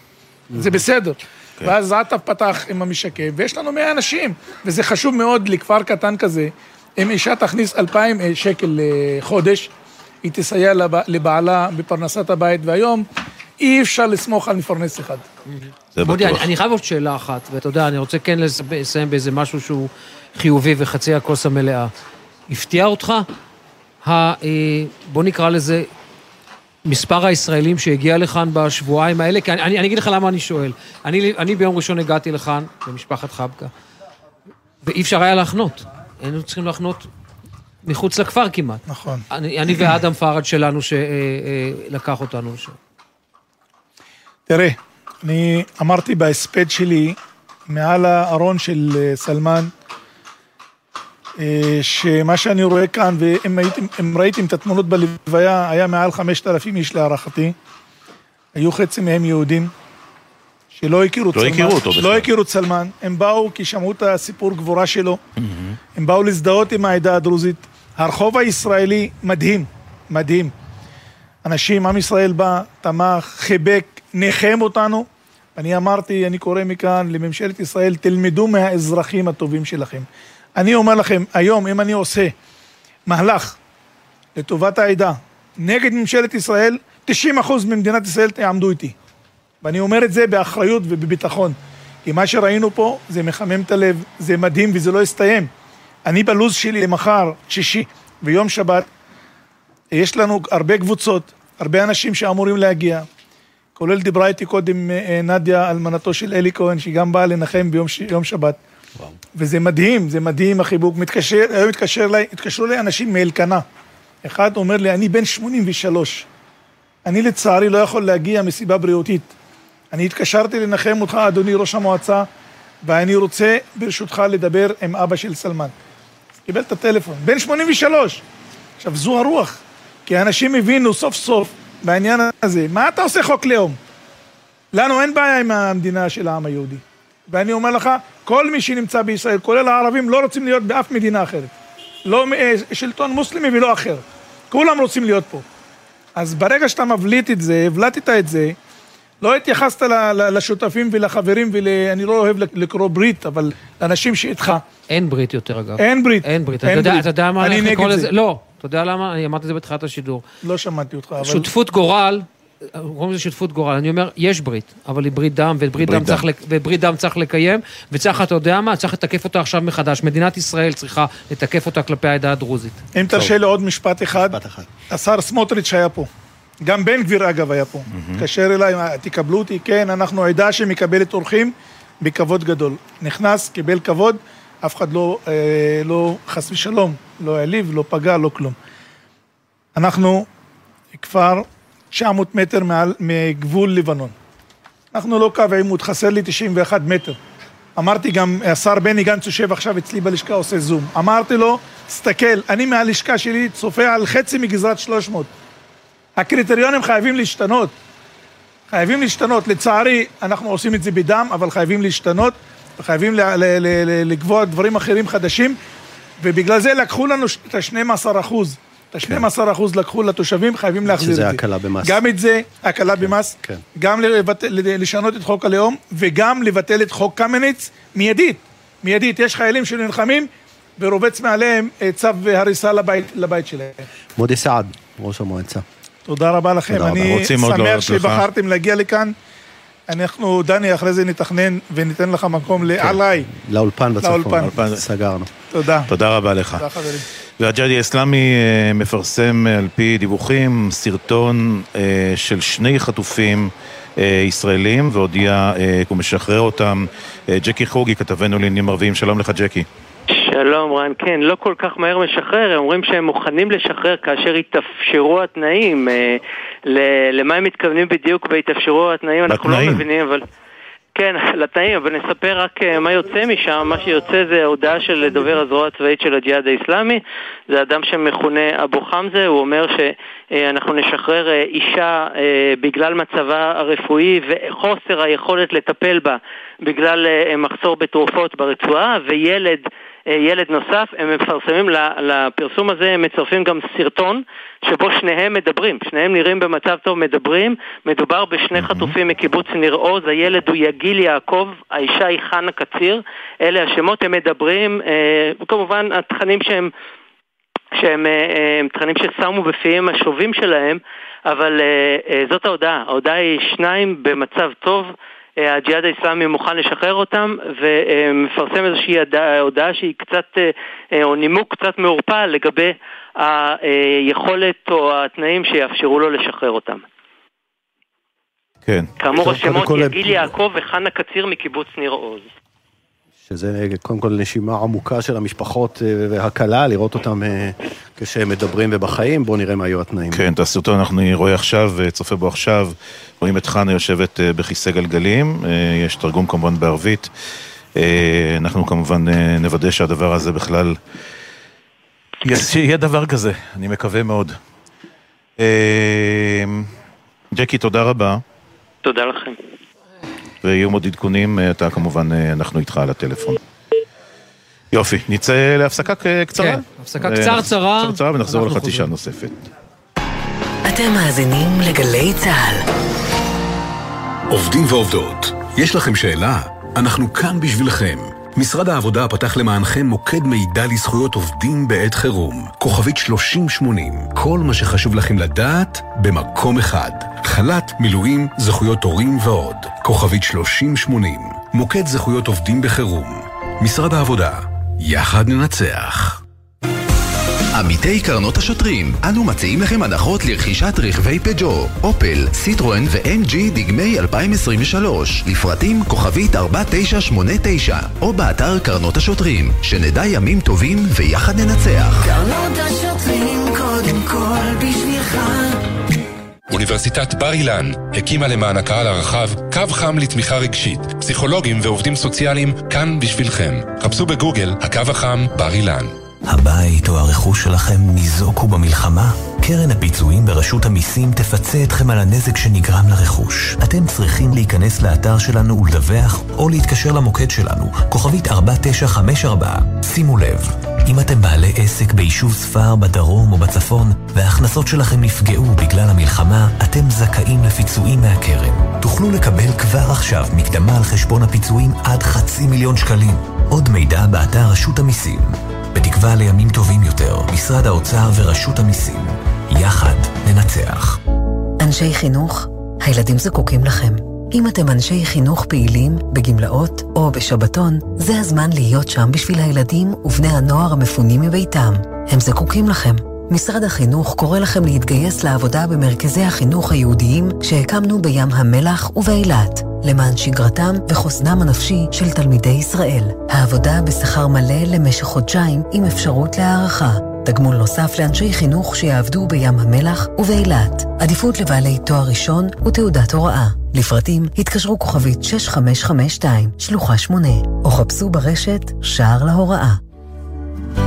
[SPEAKER 27] זה בסדר. ואז עטף פתח עם המשקם, ויש לנו 100 אנשים, וזה חשוב מאוד לכפר קטן כזה. אם אישה תכניס 2,000 אה, שקל לחודש, היא תסייע לב- לבעלה בפרנסת הבית, והיום אי אפשר לסמוך על מפרנס אחד.
[SPEAKER 1] זה
[SPEAKER 2] מודי, אני, אני חייב עוד שאלה אחת, ואתה יודע, אני רוצה כן לס- לסיים באיזה משהו שהוא חיובי וחצי הכוס המלאה. הפתיע אותך? ה, אה, בוא נקרא לזה, מספר הישראלים שהגיע לכאן בשבועיים האלה? כי אני, אני, אני אגיד לך למה אני שואל. אני, אני ביום ראשון הגעתי לכאן, למשפחת חבקה, ואי אפשר היה להחנות. היינו צריכים להחנות מחוץ לכפר כמעט.
[SPEAKER 27] נכון.
[SPEAKER 2] אני, אני ואדם פראג' שלנו שלקח אותנו לשם.
[SPEAKER 27] תראה, אני אמרתי בהספד שלי, מעל הארון של אה, סלמן, אה, שמה שאני רואה כאן, ואם הייתם, אם ראיתם את התמונות בלוויה, היה מעל 5,000 איש להערכתי. היו חצי מהם יהודים, שלא הכירו את
[SPEAKER 1] לא
[SPEAKER 27] סלמן.
[SPEAKER 1] הכירו אותו בכלל.
[SPEAKER 27] לא הכירו את סלמן. הם באו כי שמעו את הסיפור גבורה שלו. הם באו להזדהות עם העדה הדרוזית. הרחוב הישראלי מדהים, מדהים. אנשים, עם ישראל בא, תמך, חיבק, ניחם אותנו. אני אמרתי, אני קורא מכאן לממשלת ישראל, תלמדו מהאזרחים הטובים שלכם. אני אומר לכם, היום, אם אני עושה מהלך לטובת העדה נגד ממשלת ישראל, 90% ממדינת ישראל יעמדו איתי. ואני אומר את זה באחריות ובביטחון. כי מה שראינו פה זה מחמם את הלב, זה מדהים וזה לא יסתיים. אני בלו"ז שלי למחר, שישי ויום שבת, יש לנו הרבה קבוצות, הרבה אנשים שאמורים להגיע, כולל דיברה איתי קודם אה, נדיה, אלמנתו של אלי כהן, שהיא גם באה לנחם ביום ש... יום שבת. וזה מדהים, זה מדהים החיבוק. מתקשר, היום התקשר אליי, התקשרו אליי אנשים מאלקנה. אחד אומר לי, אני בן 83. אני לצערי לא יכול להגיע מסיבה בריאותית. אני התקשרתי לנחם אותך, אדוני ראש המועצה, ואני רוצה ברשותך לדבר עם אבא של סלמן. קיבל את הטלפון, בן 83. עכשיו, זו הרוח. כי אנשים הבינו סוף סוף בעניין הזה, מה אתה עושה חוק לאום? לנו אין בעיה עם המדינה של העם היהודי. ואני אומר לך, כל מי שנמצא בישראל, כולל הערבים, לא רוצים להיות באף מדינה אחרת. לא אה, שלטון מוסלמי ולא אחר. כולם רוצים להיות פה. אז ברגע שאתה מבליט את זה, הבלטת את זה, לא התייחסת לשותפים ולחברים, ול... אני לא אוהב לקרוא ברית, אבל לאנשים שאיתך.
[SPEAKER 2] אין ברית יותר, אגב.
[SPEAKER 27] אין ברית.
[SPEAKER 2] אין ברית.
[SPEAKER 27] אין
[SPEAKER 2] אתה יודע-
[SPEAKER 27] ברית.
[SPEAKER 2] אתה יודע מה
[SPEAKER 27] אני נגד
[SPEAKER 2] לקרוא
[SPEAKER 27] זה.
[SPEAKER 2] לזה? לא. אתה יודע למה? אני אמרתי את זה בתחילת השידור.
[SPEAKER 27] לא שמעתי אותך, אבל...
[SPEAKER 2] שותפות גורל, קוראים לזה שותפות גורל, אני אומר, יש ברית, אבל היא ברית דם, וברית
[SPEAKER 1] ברית
[SPEAKER 2] דם,
[SPEAKER 1] דם.
[SPEAKER 2] צריך, וברית דם צריך לקיים, וצריך, אתה יודע מה, צריך לתקף אותה עכשיו מחדש. מדינת ישראל צריכה לתקף אותה כלפי העדה הדרוזית.
[SPEAKER 27] אם תרשה לי עוד משפט אחד. השר סמוטריץ' היה פה. גם בן גביר אגב היה פה. התקשר אליי, "מה, תקבלו אותי? כן, אנחנו עדה שמקבלת אורחים בכבוד גדול. נכנס, קיבל כבוד, אף אחד לא, אה, לא חס ושלום, לא העליב, לא פגע, לא כלום. אנחנו כפר 900 מטר מעל, מגבול לבנון. אנחנו לא קו עימות, חסר לי 91 מטר. אמרתי גם, השר בני גנץ יושב עכשיו אצלי בלשכה, עושה זום. אמרתי לו, תסתכל, אני מהלשכה שלי צופה על חצי מגזרת 300. הקריטריונים חייבים להשתנות. חייבים להשתנות. לצערי, אנחנו עושים את זה בדם, אבל חייבים להשתנות, וחייבים לקבוע דברים אחרים חדשים, ובגלל זה לקחו לנו את ה-12 אחוז. את ה-12 אחוז לקחו לתושבים, חייבים להחזיר את זה.
[SPEAKER 3] שזה הקלה במס.
[SPEAKER 27] גם את זה, הקלה במס,
[SPEAKER 3] כן.
[SPEAKER 27] גם לשנות את חוק הלאום, וגם לבטל את חוק קמיניץ מיידית. מיידית. יש חיילים שנלחמים, ורובץ מעליהם אה, צו הריסה לבית, לבית שלהם.
[SPEAKER 3] מודי סעד, ראש המועצה.
[SPEAKER 27] תודה רבה לכם.
[SPEAKER 3] תודה רבה.
[SPEAKER 27] אני שמח. שבחרתם להגיע לכאן. אנחנו, דני, אחרי זה נתכנן וניתן לך מקום ל- עליי.
[SPEAKER 3] לאולפן בצפון.
[SPEAKER 27] לאולפן.
[SPEAKER 3] סגרנו.
[SPEAKER 27] תודה.
[SPEAKER 1] תודה רבה לך.
[SPEAKER 27] תודה חברים.
[SPEAKER 1] והג'יהאדי האסלאמי אה, מפרסם על פי דיווחים סרטון אה, של שני חטופים אה, ישראלים והודיע כי הוא משחרר אותם. ג'קי חוגי, כתבנו לעניינים ערביים, שלום לך ג'קי.
[SPEAKER 28] שלום רן, כן, לא כל כך מהר משחרר, הם אומרים שהם מוכנים לשחרר כאשר יתאפשרו התנאים. אה, למה הם מתכוונים בדיוק בהתאפשרו התנאים, אנחנו לא. מבינים, אבל... כן, [laughs] לתנאים, אבל נספר רק אה, מה יוצא משם. מה שיוצא זה הודעה של דובר הזרוע הצבאית של הג'יהאד האיסלאמי. זה אדם שמכונה אבו חמזה, הוא אומר שאנחנו נשחרר אה, אישה אה, בגלל מצבה הרפואי וחוסר היכולת לטפל בה בגלל אה, מחסור בתרופות ברצועה, וילד אה, ילד נוסף, הם מפרסמים לפרסום הזה, הם מצרפים גם סרטון שבו שניהם מדברים, שניהם נראים במצב טוב, מדברים, מדובר בשני חטופים מקיבוץ ניר עוז, הילד הוא יגיל יעקב, האישה היא חנה קציר, אלה השמות, הם מדברים, אה, וכמובן התכנים שהם שהם אה, אה, הם תכנים ששמו בפיהם השובים שלהם, אבל אה, אה, זאת ההודעה. ההודעה היא שניים במצב טוב, אה, הג'יהאד האיסלאמי מוכן לשחרר אותם, ומפרסם איזושהי הודעה- שהיא קצת, אה, אה, או נימוק קצת מעורפל לגבי היכולת או התנאים שיאפשרו לו לשחרר אותם.
[SPEAKER 1] כן.
[SPEAKER 28] כאמור, השמות יגיל יעקב וחנה קציר מקיבוץ ניר עוז.
[SPEAKER 3] שזה קודם כל נשימה עמוקה של המשפחות אה, והקלה, לראות אותם אה, כשהם מדברים ובחיים. בואו נראה מה היו התנאים.
[SPEAKER 1] כן, את הסרטון אנחנו רואה עכשיו, אה, צופה בו עכשיו, רואים את חנה יושבת בכיסא גלגלים, יש תרגום כמובן בערבית. אנחנו כמובן נוודא שהדבר הזה בכלל... שיהיה דבר כזה, אני מקווה מאוד. ג'קי, תודה רבה,
[SPEAKER 28] תודה לכם.
[SPEAKER 1] ויהיו עוד עדכונים, אה, אתה כמובן, אה, אנחנו איתך על הטלפון. יופי, נצא להפסקה קצרה.
[SPEAKER 2] כן, הפסקה
[SPEAKER 1] אה,
[SPEAKER 2] קצרצרה.
[SPEAKER 1] קצרצרה ונחזור לחצי. שעה נוספת.
[SPEAKER 29] אתם מאזינים לגלי צה"ל.
[SPEAKER 30] עובדים ועובדות, יש לכם שאלה? אנחנו כאן בשבילכם. משרד העבודה פתח למענכם מוקד מידע לזכויות עובדים בעת חירום. כוכבית 3080. כל מה שחשוב לכם לדעת במקום אחד. חל"ת, מילואים, זכויות הורים ועוד. כוכבית 3080. מוקד זכויות עובדים בחירום. משרד העבודה. יחד ננצח.
[SPEAKER 8] עמיתי קרנות השוטרים, אנו מציעים לכם הנחות לרכישת רכבי פג'ו, אופל, סיטרואן ו-MG דגמי 2023, לפרטים כוכבית 4989, או באתר קרנות השוטרים, שנדע ימים טובים ויחד ננצח.
[SPEAKER 31] קרנות השוטרים קודם כל בשבילך
[SPEAKER 13] אוניברסיטת בר אילן הקימה למען הקהל הרחב קו חם לתמיכה רגשית. פסיכולוגים ועובדים סוציאליים כאן בשבילכם. חפשו בגוגל הקו החם בר אילן.
[SPEAKER 8] הבית או הרכוש שלכם ניזוקו במלחמה? קרן הפיצויים ברשות המיסים תפצה אתכם על הנזק שנגרם לרכוש. אתם צריכים להיכנס לאתר שלנו ולדווח, או להתקשר למוקד שלנו, כוכבית 4954. שימו לב, אם אתם בעלי עסק ביישוב ספר בדרום או בצפון, וההכנסות שלכם נפגעו בגלל המלחמה, אתם זכאים לפיצויים מהקרן. תוכלו לקבל כבר עכשיו מקדמה על חשבון הפיצויים עד חצי מיליון שקלים. עוד מידע באתר רשות המיסים. בתקווה לימים טובים יותר, משרד האוצר ורשות המיסים. יחד ננצח.
[SPEAKER 5] אנשי חינוך, הילדים זקוקים לכם. אם אתם אנשי חינוך פעילים, בגמלאות או בשבתון, זה הזמן להיות שם בשביל הילדים ובני הנוער המפונים מביתם. הם זקוקים לכם. משרד החינוך קורא לכם להתגייס לעבודה במרכזי החינוך היהודיים שהקמנו בים המלח ובאילת, למען שגרתם וחוסנם הנפשי של תלמידי ישראל. העבודה בשכר מלא למשך חודשיים עם אפשרות להערכה. תגמול נוסף לאנשי חינוך שיעבדו בים המלח ובאילת.
[SPEAKER 32] עדיפות לבעלי תואר ראשון ותעודת הוראה. לפרטים התקשרו כוכבית 6552, שלוחה 8, או חפשו ברשת שער להוראה.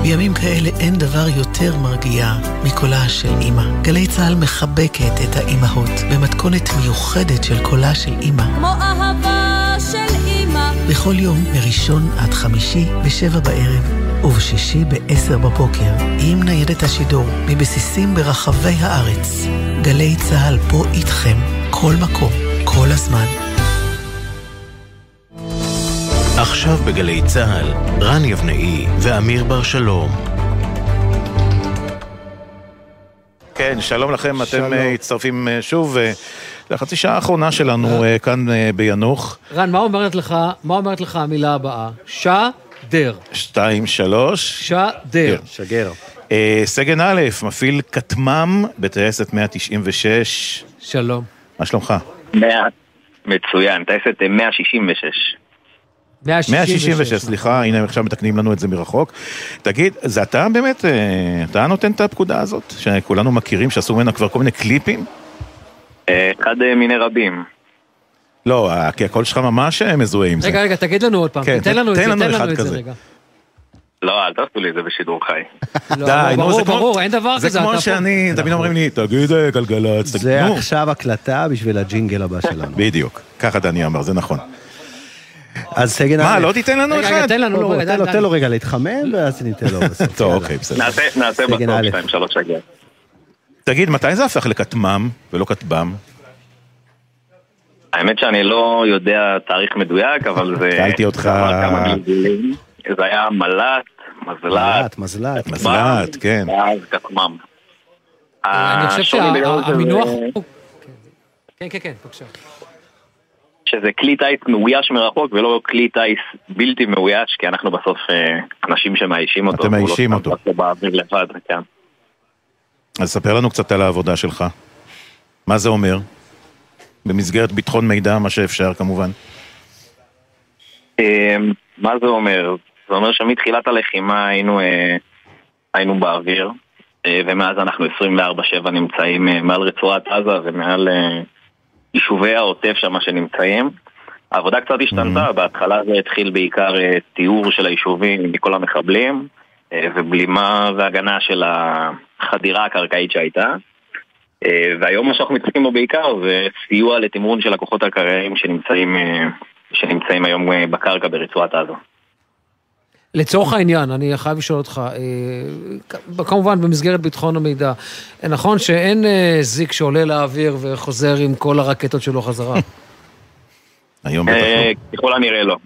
[SPEAKER 15] בימים כאלה אין דבר יותר מרגיע מקולה של אימא. גלי צה"ל מחבקת את האימהות במתכונת מיוחדת של קולה של אימא.
[SPEAKER 33] כמו אהבה של אימא.
[SPEAKER 15] בכל יום, מראשון עד חמישי, בשבע בערב, ובשישי בעשר בבוקר, עם ניידת השידור, מבסיסים ברחבי הארץ. גלי צה"ל פה איתכם, כל מקום, כל הזמן.
[SPEAKER 30] עכשיו בגלי צה"ל, רן יבנאי ואמיר בר שלום.
[SPEAKER 1] כן, שלום לכם, אתם אה, מצטרפים אה, שוב אה, לחצי שעה האחרונה שלנו כאן ביאנוח.
[SPEAKER 2] רן, מה אומרת לך, מה אומרת לך המילה הבאה? שדר.
[SPEAKER 1] שתיים, שלוש.
[SPEAKER 2] שדר.
[SPEAKER 3] שגר.
[SPEAKER 1] אה, סגן א', מפעיל כטמ"ם בטייסת 196.
[SPEAKER 2] שלום.
[SPEAKER 1] מה שלומך?
[SPEAKER 34] מאה. מצוין, טייסת אה, 166.
[SPEAKER 1] 166, סליחה, הנה עכשיו מתקנים לנו את זה מרחוק. תגיד, זה אתה באמת, אה, אתה נותן את הפקודה הזאת, שכולנו מכירים, שעשו ממנה כבר כל מיני קליפים?
[SPEAKER 34] אה, אחד אה, מיני רבים.
[SPEAKER 1] לא, כי הקול שלך ממש מזוהה עם זה.
[SPEAKER 2] רגע, רגע, תגיד לנו עוד פעם,
[SPEAKER 1] כן,
[SPEAKER 2] תן לנו את זה, תן
[SPEAKER 1] אחד
[SPEAKER 2] לנו את זה
[SPEAKER 1] כזה.
[SPEAKER 2] רגע.
[SPEAKER 34] לא, אל תעשו לי את זה בשידור חי.
[SPEAKER 1] די, נו,
[SPEAKER 2] ברור,
[SPEAKER 1] זה כמו-
[SPEAKER 2] ברור, אין דבר
[SPEAKER 1] זה
[SPEAKER 2] כזה,
[SPEAKER 1] כמו
[SPEAKER 2] אתה פה.
[SPEAKER 1] שאני, תמיד אומרים לי, תגיד גלגלצ, תגיד,
[SPEAKER 3] זה. עכשיו הקלטה בשביל הג'ינגל הבא שלנו.
[SPEAKER 1] בדיוק, ככה דני אמר, זה נכון.
[SPEAKER 3] אז סגן
[SPEAKER 1] מה, לא תיתן לנו
[SPEAKER 2] רגע, רגע,
[SPEAKER 1] אחד?
[SPEAKER 2] תן לנו,
[SPEAKER 3] לא,
[SPEAKER 2] רגע,
[SPEAKER 3] תן לו-. תן לו רגע להתחמם, ואז ניתן לו בסוף. [laughs]
[SPEAKER 1] טוב. אוקיי, בסדר.
[SPEAKER 34] נעשה בסוף
[SPEAKER 3] א'.
[SPEAKER 34] 2, 3 שגר.
[SPEAKER 1] תגיד, מתי זה הפך לכטמ"ם ולא כטב"ם?
[SPEAKER 34] האמת שאני לא יודע תאריך מדויק, אבל זה...
[SPEAKER 1] שאלתי אותך-
[SPEAKER 34] זה היה מל"ט, מזל"ט,
[SPEAKER 3] מזל"ט, מזל"ט.
[SPEAKER 1] מזל"ט, כן.
[SPEAKER 34] ואז כטמ"ם.
[SPEAKER 2] אני חושב שהמינוח. כן, כן, כן, בבקשה.
[SPEAKER 34] שזה כלי טיס מאויש מרחוק ולא כלי טיס בלתי מאויש, כי אנחנו בסוף אה, אנשים שמאיישים אותו.
[SPEAKER 1] אתם
[SPEAKER 34] לא
[SPEAKER 1] מאיישים אותו.
[SPEAKER 34] כן.
[SPEAKER 1] אז ספר לנו קצת על העבודה שלך. מה זה אומר? במסגרת ביטחון מידע, מה שאפשר כמובן.
[SPEAKER 34] אה, מה זה אומר? זה אומר שמתחילת הלחימה היינו, אה, היינו באוויר, אה, ומאז אנחנו 24/7 נמצאים מעל רצועת עזה ומעל יישובי העוטף שם שנמצאים. העבודה קצת השתנתה, בהתחלה זה התחיל בעיקר אה, תיאור של היישובים מכל המחבלים, אה, ובלימה והגנה של החדירה הקרקעית שהייתה. אה, והיום מה שאנחנו מתעסקים בו בעיקר זה סיוע לתמרון של הכוחות הקרקעיים שנמצאים, אה, שנמצאים היום אה, בקרקע ברצועת עזה.
[SPEAKER 2] לצורך העניין, אני חייב לשאול אותך, אה, כמובן במסגרת ביטחון המידע, אה, נכון שאין אה, זיק שעולה לאוויר וחוזר עם כל הרקטות שלו חזרה? [laughs]
[SPEAKER 1] היום בטח לא.
[SPEAKER 34] ככל הנראה לא.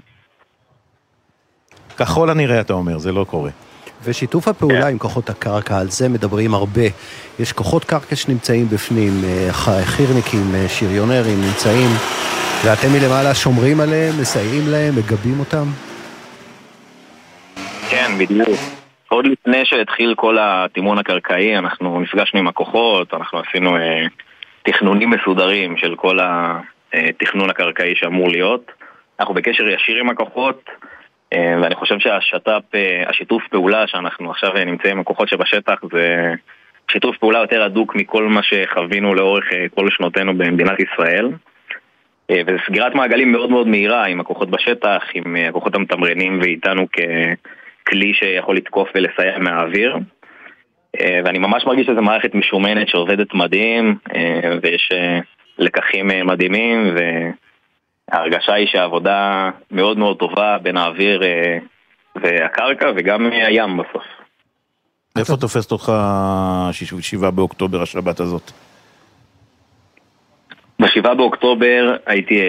[SPEAKER 1] ככל הנראה אתה אומר, זה לא קורה.
[SPEAKER 3] ושיתוף הפעולה עם כוחות הקרקע, על זה מדברים הרבה. יש כוחות קרקע שנמצאים בפנים, חי"רניקים, שריונרים נמצאים, ואתם מלמעלה שומרים עליהם, מסייעים להם, מגבים אותם?
[SPEAKER 34] כן, בדיוק. עוד לפני שהתחיל כל התימון הקרקעי, אנחנו נפגשנו עם הכוחות, אנחנו עשינו אה, תכנונים מסודרים של כל התכנון הקרקעי שאמור להיות. אנחנו בקשר ישיר עם הכוחות, אה, ואני חושב שהשת"פ, אה, השיתוף פעולה שאנחנו עכשיו אה, נמצאים עם הכוחות שבשטח זה שיתוף פעולה יותר הדוק מכל מה שחווינו לאורך אה, כל שנותינו במדינת ישראל. אה, וזו סגירת מעגלים מאוד מאוד מהירה עם הכוחות בשטח, עם הכוחות המתמרנים ואיתנו ככלי שיכול לתקוף ולסייע מהאוויר. אה, ואני ממש מרגיש שזו מערכת משומנת שעובדת מדהים, אה, ויש אה, לקחים מדהימים, וההרגשה היא שהעבודה מאוד מאוד טובה בין האוויר והקרקע וגם הים בסוף.
[SPEAKER 1] איפה תופסת אותך שיש- שבעה באוקטובר, השבת הזאת?
[SPEAKER 34] בשבעה באוקטובר הייתי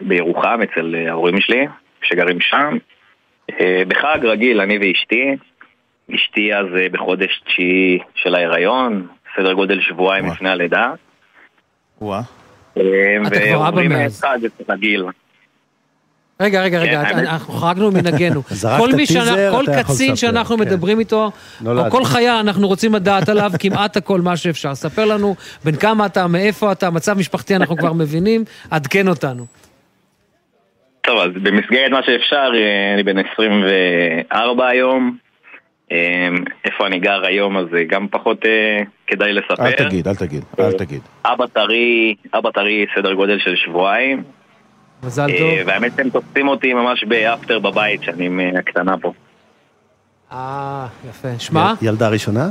[SPEAKER 34] בירוחם אצל ההורים שלי, שגרים שם. אה, בחג רגיל, אני ואשתי. אשתי אז אה, בחודש תשיעי של ההיריון, סדר גודל שבועיים לפני הלידה.
[SPEAKER 1] וואה.
[SPEAKER 34] אה,
[SPEAKER 2] אתה כבר אבא מאז.
[SPEAKER 34] רגיל.
[SPEAKER 2] רגע, רגע,
[SPEAKER 34] כן,
[SPEAKER 2] רגע, אנחנו חרגנו ממנהגנו. [laughs]
[SPEAKER 3] זרקת
[SPEAKER 2] כל מי שאנחנו- כל קצין שאנחנו
[SPEAKER 3] כן.
[SPEAKER 2] מדברים איתו. או כל חיה, אנחנו רוצים לדעת עליו [laughs] כמעט הכל, מה שאפשר. ספר לנו בן כמה אתה, מאיפה אתה, מצב משפחתי אנחנו כבר מבינים, עדכן אותנו.
[SPEAKER 34] טוב, אז במסגרת מה שאפשר, אה, אני בן 24 היום. איפה אני גר היום, אז זה גם פחות אה, כדאי לספר.
[SPEAKER 1] אל תגיד, אל תגיד, אל תגיד.
[SPEAKER 34] אבא טרי, אבא טרי סדר גודל של שבועיים.
[SPEAKER 2] מזל
[SPEAKER 34] אה,
[SPEAKER 2] טוב.
[SPEAKER 34] והאמת שהם תופסים אותי ממש באפטר בבית, שאני אה, הקטנה פה.
[SPEAKER 2] אה, יפה. שמה?
[SPEAKER 3] ילדה ראשונה?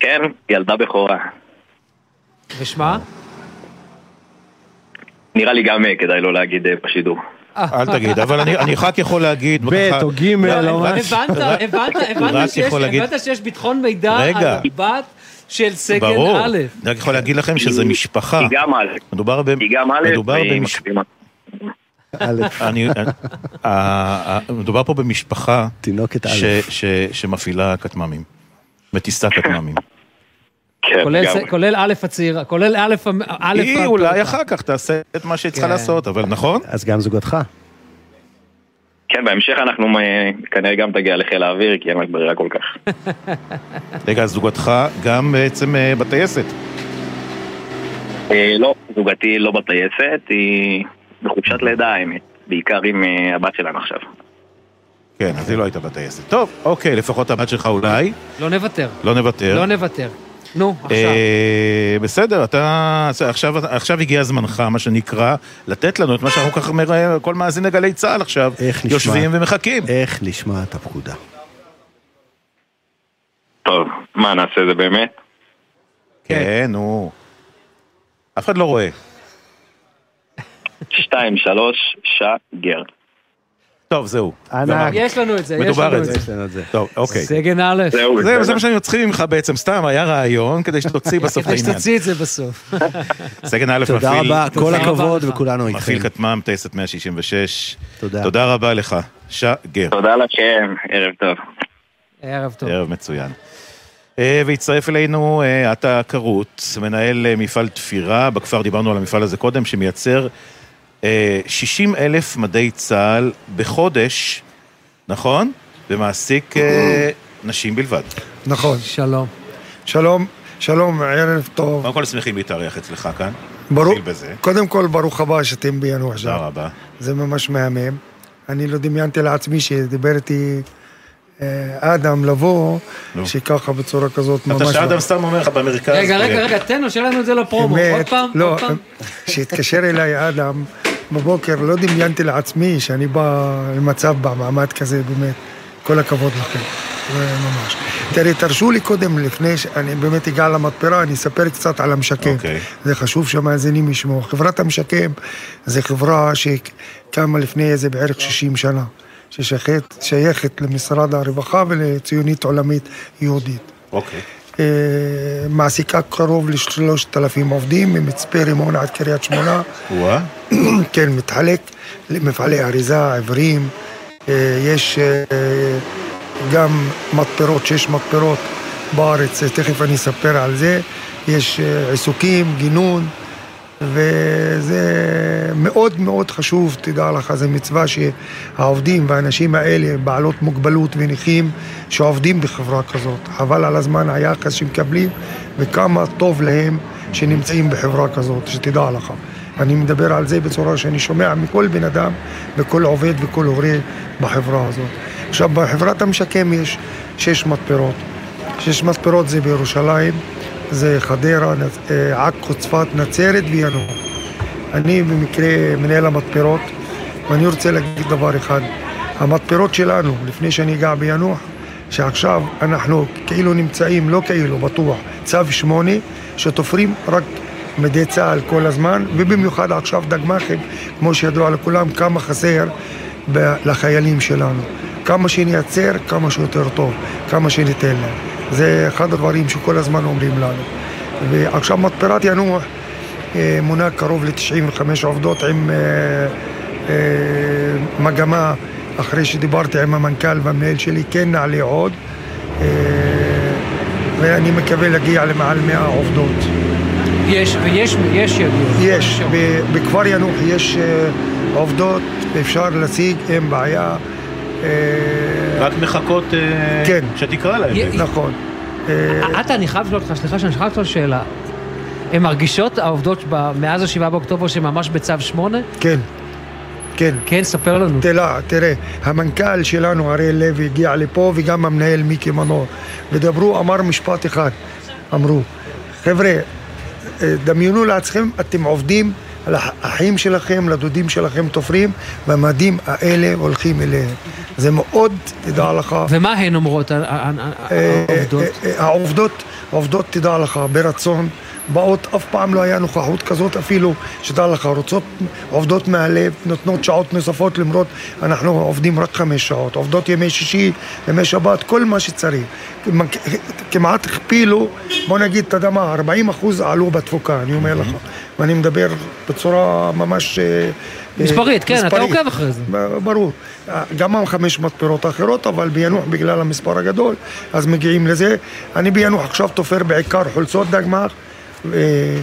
[SPEAKER 34] כן, ילדה בכורה.
[SPEAKER 2] ושמה?
[SPEAKER 34] נראה לי גם אה, כדאי לא להגיד אה, בשידור.
[SPEAKER 1] אל תגיד, אבל אני אני רק יכול להגיד...
[SPEAKER 3] ב' או ג' או
[SPEAKER 1] רק-
[SPEAKER 3] משהו.
[SPEAKER 2] הבנת, הבנת, הבנת שיש- ביטחון מידע. על הבת של סגן
[SPEAKER 1] ברור,
[SPEAKER 2] א'.
[SPEAKER 1] אני רק יכול להגיד לכם שזה משפחה.
[SPEAKER 34] היא גם א'.
[SPEAKER 1] מדובר ב...
[SPEAKER 34] היא גם א',
[SPEAKER 1] מדובר
[SPEAKER 34] והיא
[SPEAKER 1] במש-
[SPEAKER 34] מקסימה.
[SPEAKER 1] אני, אה, אה, מדובר פה במשפחה שמפעילה כטמ"מים, מטיסה כטמ"מים.
[SPEAKER 2] כולל ס- כולל א' הצעירה, כולל א' א'
[SPEAKER 1] היא. אולי אחר כך תעשה את מה שהיא צריכה
[SPEAKER 2] כן.
[SPEAKER 1] לעשות, אבל נכון?
[SPEAKER 3] אז גם זוגתך.
[SPEAKER 34] כן, בהמשך אנחנו אה, כנראה גם תגיע לחיל האוויר, כי אין רק ברירה כל כך. [laughs]
[SPEAKER 1] רגע, אז זוגתך גם בעצם אה, בטייסת.
[SPEAKER 34] אה, לא, זוגתי לא בטייסת, היא בחופשת לידה האמת. בעיקר עם הבת שלנו עכשיו.
[SPEAKER 1] כן, אז היא לא הייתה בטייסת. טוב, אוקיי, לפחות הבת שלך אולי.
[SPEAKER 2] לא נוותר.
[SPEAKER 1] לא נוותר.
[SPEAKER 2] לא נוותר. נו, עכשיו.
[SPEAKER 1] אה, בסדר, אתה... עכשיו, עכשיו הגיע זמנך, מה שנקרא, לתת לנו את מה שאנחנו ככה, מראה- כל מאזיני גלי צה"ל עכשיו,
[SPEAKER 3] איך נשמע?
[SPEAKER 1] יושבים ומחכים.
[SPEAKER 3] איך נשמע את הפקודה?
[SPEAKER 34] טוב, מה נעשה זה באמת?
[SPEAKER 1] כן, נו. אף אחד לא רואה.
[SPEAKER 34] שתיים, שלוש, שגר.
[SPEAKER 1] טוב, זהו.
[SPEAKER 3] ענק.
[SPEAKER 2] יש לנו את זה, יש
[SPEAKER 1] מדובר
[SPEAKER 2] לנו
[SPEAKER 1] את זה.
[SPEAKER 2] זה.
[SPEAKER 3] יש לנו את זה.
[SPEAKER 1] טוב, אוקיי.
[SPEAKER 2] סגן א'.
[SPEAKER 34] זהו,
[SPEAKER 1] זה, מה שאני צריכים ממך בעצם, סתם, היה רעיון כדי שתוציא [laughs] בסוף את
[SPEAKER 2] כדי
[SPEAKER 1] העניין.
[SPEAKER 2] שתוציא את זה בסוף. [laughs]
[SPEAKER 1] סגן א'
[SPEAKER 3] תודה
[SPEAKER 1] מפעיל,
[SPEAKER 3] רבה, כל
[SPEAKER 2] תודה רבה
[SPEAKER 3] הכבוד
[SPEAKER 2] לך.
[SPEAKER 3] וכולנו איתכם.
[SPEAKER 1] מפעיל כטמ"ם, טייסת 166.
[SPEAKER 3] תודה.
[SPEAKER 1] תודה רבה לך. שגר.
[SPEAKER 34] תודה לכם, ערב טוב.
[SPEAKER 2] ערב טוב.
[SPEAKER 1] ערב מצוין. אה, והצטרף אלינו אה, עטה כרות, מנהל אה, מפעל תפירה, בכפר דיברנו על המפעל הזה קודם, שמייצר 60 אלף מדי צה"ל בחודש, נכון? ומעסיק אה, נשים בלבד.
[SPEAKER 35] נכון.
[SPEAKER 2] שלום.
[SPEAKER 35] שלום, שלום, ערב טוב.
[SPEAKER 1] קודם כל שמחים להתארח אצלך כאן.
[SPEAKER 35] ברור. קודם כל ברוך הבא שאתם ביאנוח
[SPEAKER 1] תודה
[SPEAKER 35] ג'ת.
[SPEAKER 1] רבה.
[SPEAKER 35] זה ממש מהמם. אני לא דמיינתי לעצמי שדיבר איתי אה, אדם לבוא. שככה בצורה כזאת ממש...
[SPEAKER 1] אתה שאדם סתם אומר לך במרכז.
[SPEAKER 2] רגע, רגע,
[SPEAKER 1] אה,
[SPEAKER 2] רגע, תן לו, שיהיה לנו את זה לפרומו.
[SPEAKER 35] אמת,
[SPEAKER 2] עוד פעם?
[SPEAKER 35] לא,
[SPEAKER 2] עוד פעם?
[SPEAKER 35] שהתקשר אליי אדם בבוקר, לא דמיינתי לעצמי שאני בא למצב במעמד כזה, באמת. כל הכבוד לכם, ממש. תראי, תרשו לי קודם, לפני שאני באמת אגע למתפרה, אני אספר קצת על המשקם.
[SPEAKER 1] אוקיי.
[SPEAKER 35] זה חשוב שהמאזינים ישמעו. חברת המשקם זה חברה שקמה לפני איזה בערך 60 שנה, ששייכת שייכת למשרד הרווחה ולציונית עולמית יהודית.
[SPEAKER 1] אוקיי.
[SPEAKER 35] אה, מעסיקה קרוב לשלושת אלפים עובדים ממצפה רימון עד קריית שמונה. [clears throat] כן, מתחלק למפעלי אריזה, עיוורים. אה, יש אה, גם מתפרות, שש מתפרות בארץ, אה, תכף אני אספר על זה. יש אה, עיסוקים, גינון, וזה מאוד מאוד חשוב, תדע לך, זו מצווה שהעובדים והאנשים האלה, בעלות מוגבלות ונכים, שעובדים בחברה כזאת. חבל על הזמן, היחס שמקבלים, וכמה טוב להם שנמצאים בחברה כזאת, שתדע לך. אני מדבר על זה בצורה שאני שומע מכל בן אדם וכל עובד וכל הורה בחברה הזאת. עכשיו, בחברת המשקם יש שש מתפרות. שש מתפרות זה בירושלים, זה חדרה, אה, עכו, צפת, נצרת וינוח. אני במקרה מנהל המתפרות, ואני רוצה להגיד דבר אחד. המתפרות שלנו, לפני שאני אגע ביאנוח, שעכשיו אנחנו כאילו נמצאים, לא כאילו, בטוח, צו שמונה, שתופרים רק מדי צה"ל כל הזמן, ובמיוחד עכשיו דגמ"חים, כמו שידוע לכולם, כמה חסר לחיילים שלנו. כמה שנייצר, כמה שיותר טוב, כמה שניתן להם. זה אחד הדברים שכל הזמן אומרים לנו. ועכשיו מתפרת ינוח אה, מונה קרוב ל-95 עובדות עם אה, אה, מגמה, אחרי שדיברתי עם המנכ"ל והמנהל שלי, כן נעלה עוד, ואני מקווה להגיע למעל 100 עובדות.
[SPEAKER 2] יש, ויש, יש יגיעו.
[SPEAKER 35] יש, בכפר ינוח יש עובדות, אפשר להשיג, אין בעיה. אה,
[SPEAKER 1] רק מחכות אה,
[SPEAKER 35] כן.
[SPEAKER 1] שתקרא להם.
[SPEAKER 2] י-
[SPEAKER 35] נכון.
[SPEAKER 2] עטה, אני חייב לשאול אותך, סליחה שאני חייב לשאול שאלה. הן מרגישות, העובדות ב- מאז השבעה באוקטובר, שהן ממש בצו שמונה?
[SPEAKER 35] כן. כן.
[SPEAKER 2] כן, ספר לנו.
[SPEAKER 35] תראה, תראה, המנכ"ל שלנו, אריאל לוי, הגיע לפה, וגם המנהל מיקי מנור, ודברו, אמר משפט אחד, אמרו, חבר'ה, אה, דמיינו לעצמכם, אתם עובדים האחים שלכם, לדודים שלכם תופרים, והמדים האלה הולכים אליהם. זה מאוד, תדע לך...
[SPEAKER 2] ומה הן אומרות,
[SPEAKER 35] אה,
[SPEAKER 2] העובדות?
[SPEAKER 35] אה, אה, העובדות, העובדות, תדע לך, ברצון, באות, אף פעם לא היה נוכחות כזאת אפילו, שתדע לך, רוצות, עובדות מהלב, נותנות שעות נוספות למרות, אנחנו עובדים רק חמש שעות, עובדות ימי שישי, ימי שבת, כל מה שצריך. כמעט- הכפילו, בוא נגיד, אתה יודע מה, 40 אחוז עלו בתפוקה, אני אומר לך. ואני מדבר בצורה ממש... אה, אה,
[SPEAKER 2] מספרית, כן, אתה
[SPEAKER 35] מספרית.
[SPEAKER 2] עוקב אחרי זה.
[SPEAKER 35] ברור. גם החמש מתפרות האחרות, אבל ביאנוח בגלל המספר הגדול, אז מגיעים לזה. אני ביאנוח עכשיו תופר בעיקר חולצות דגמ"ח, ו-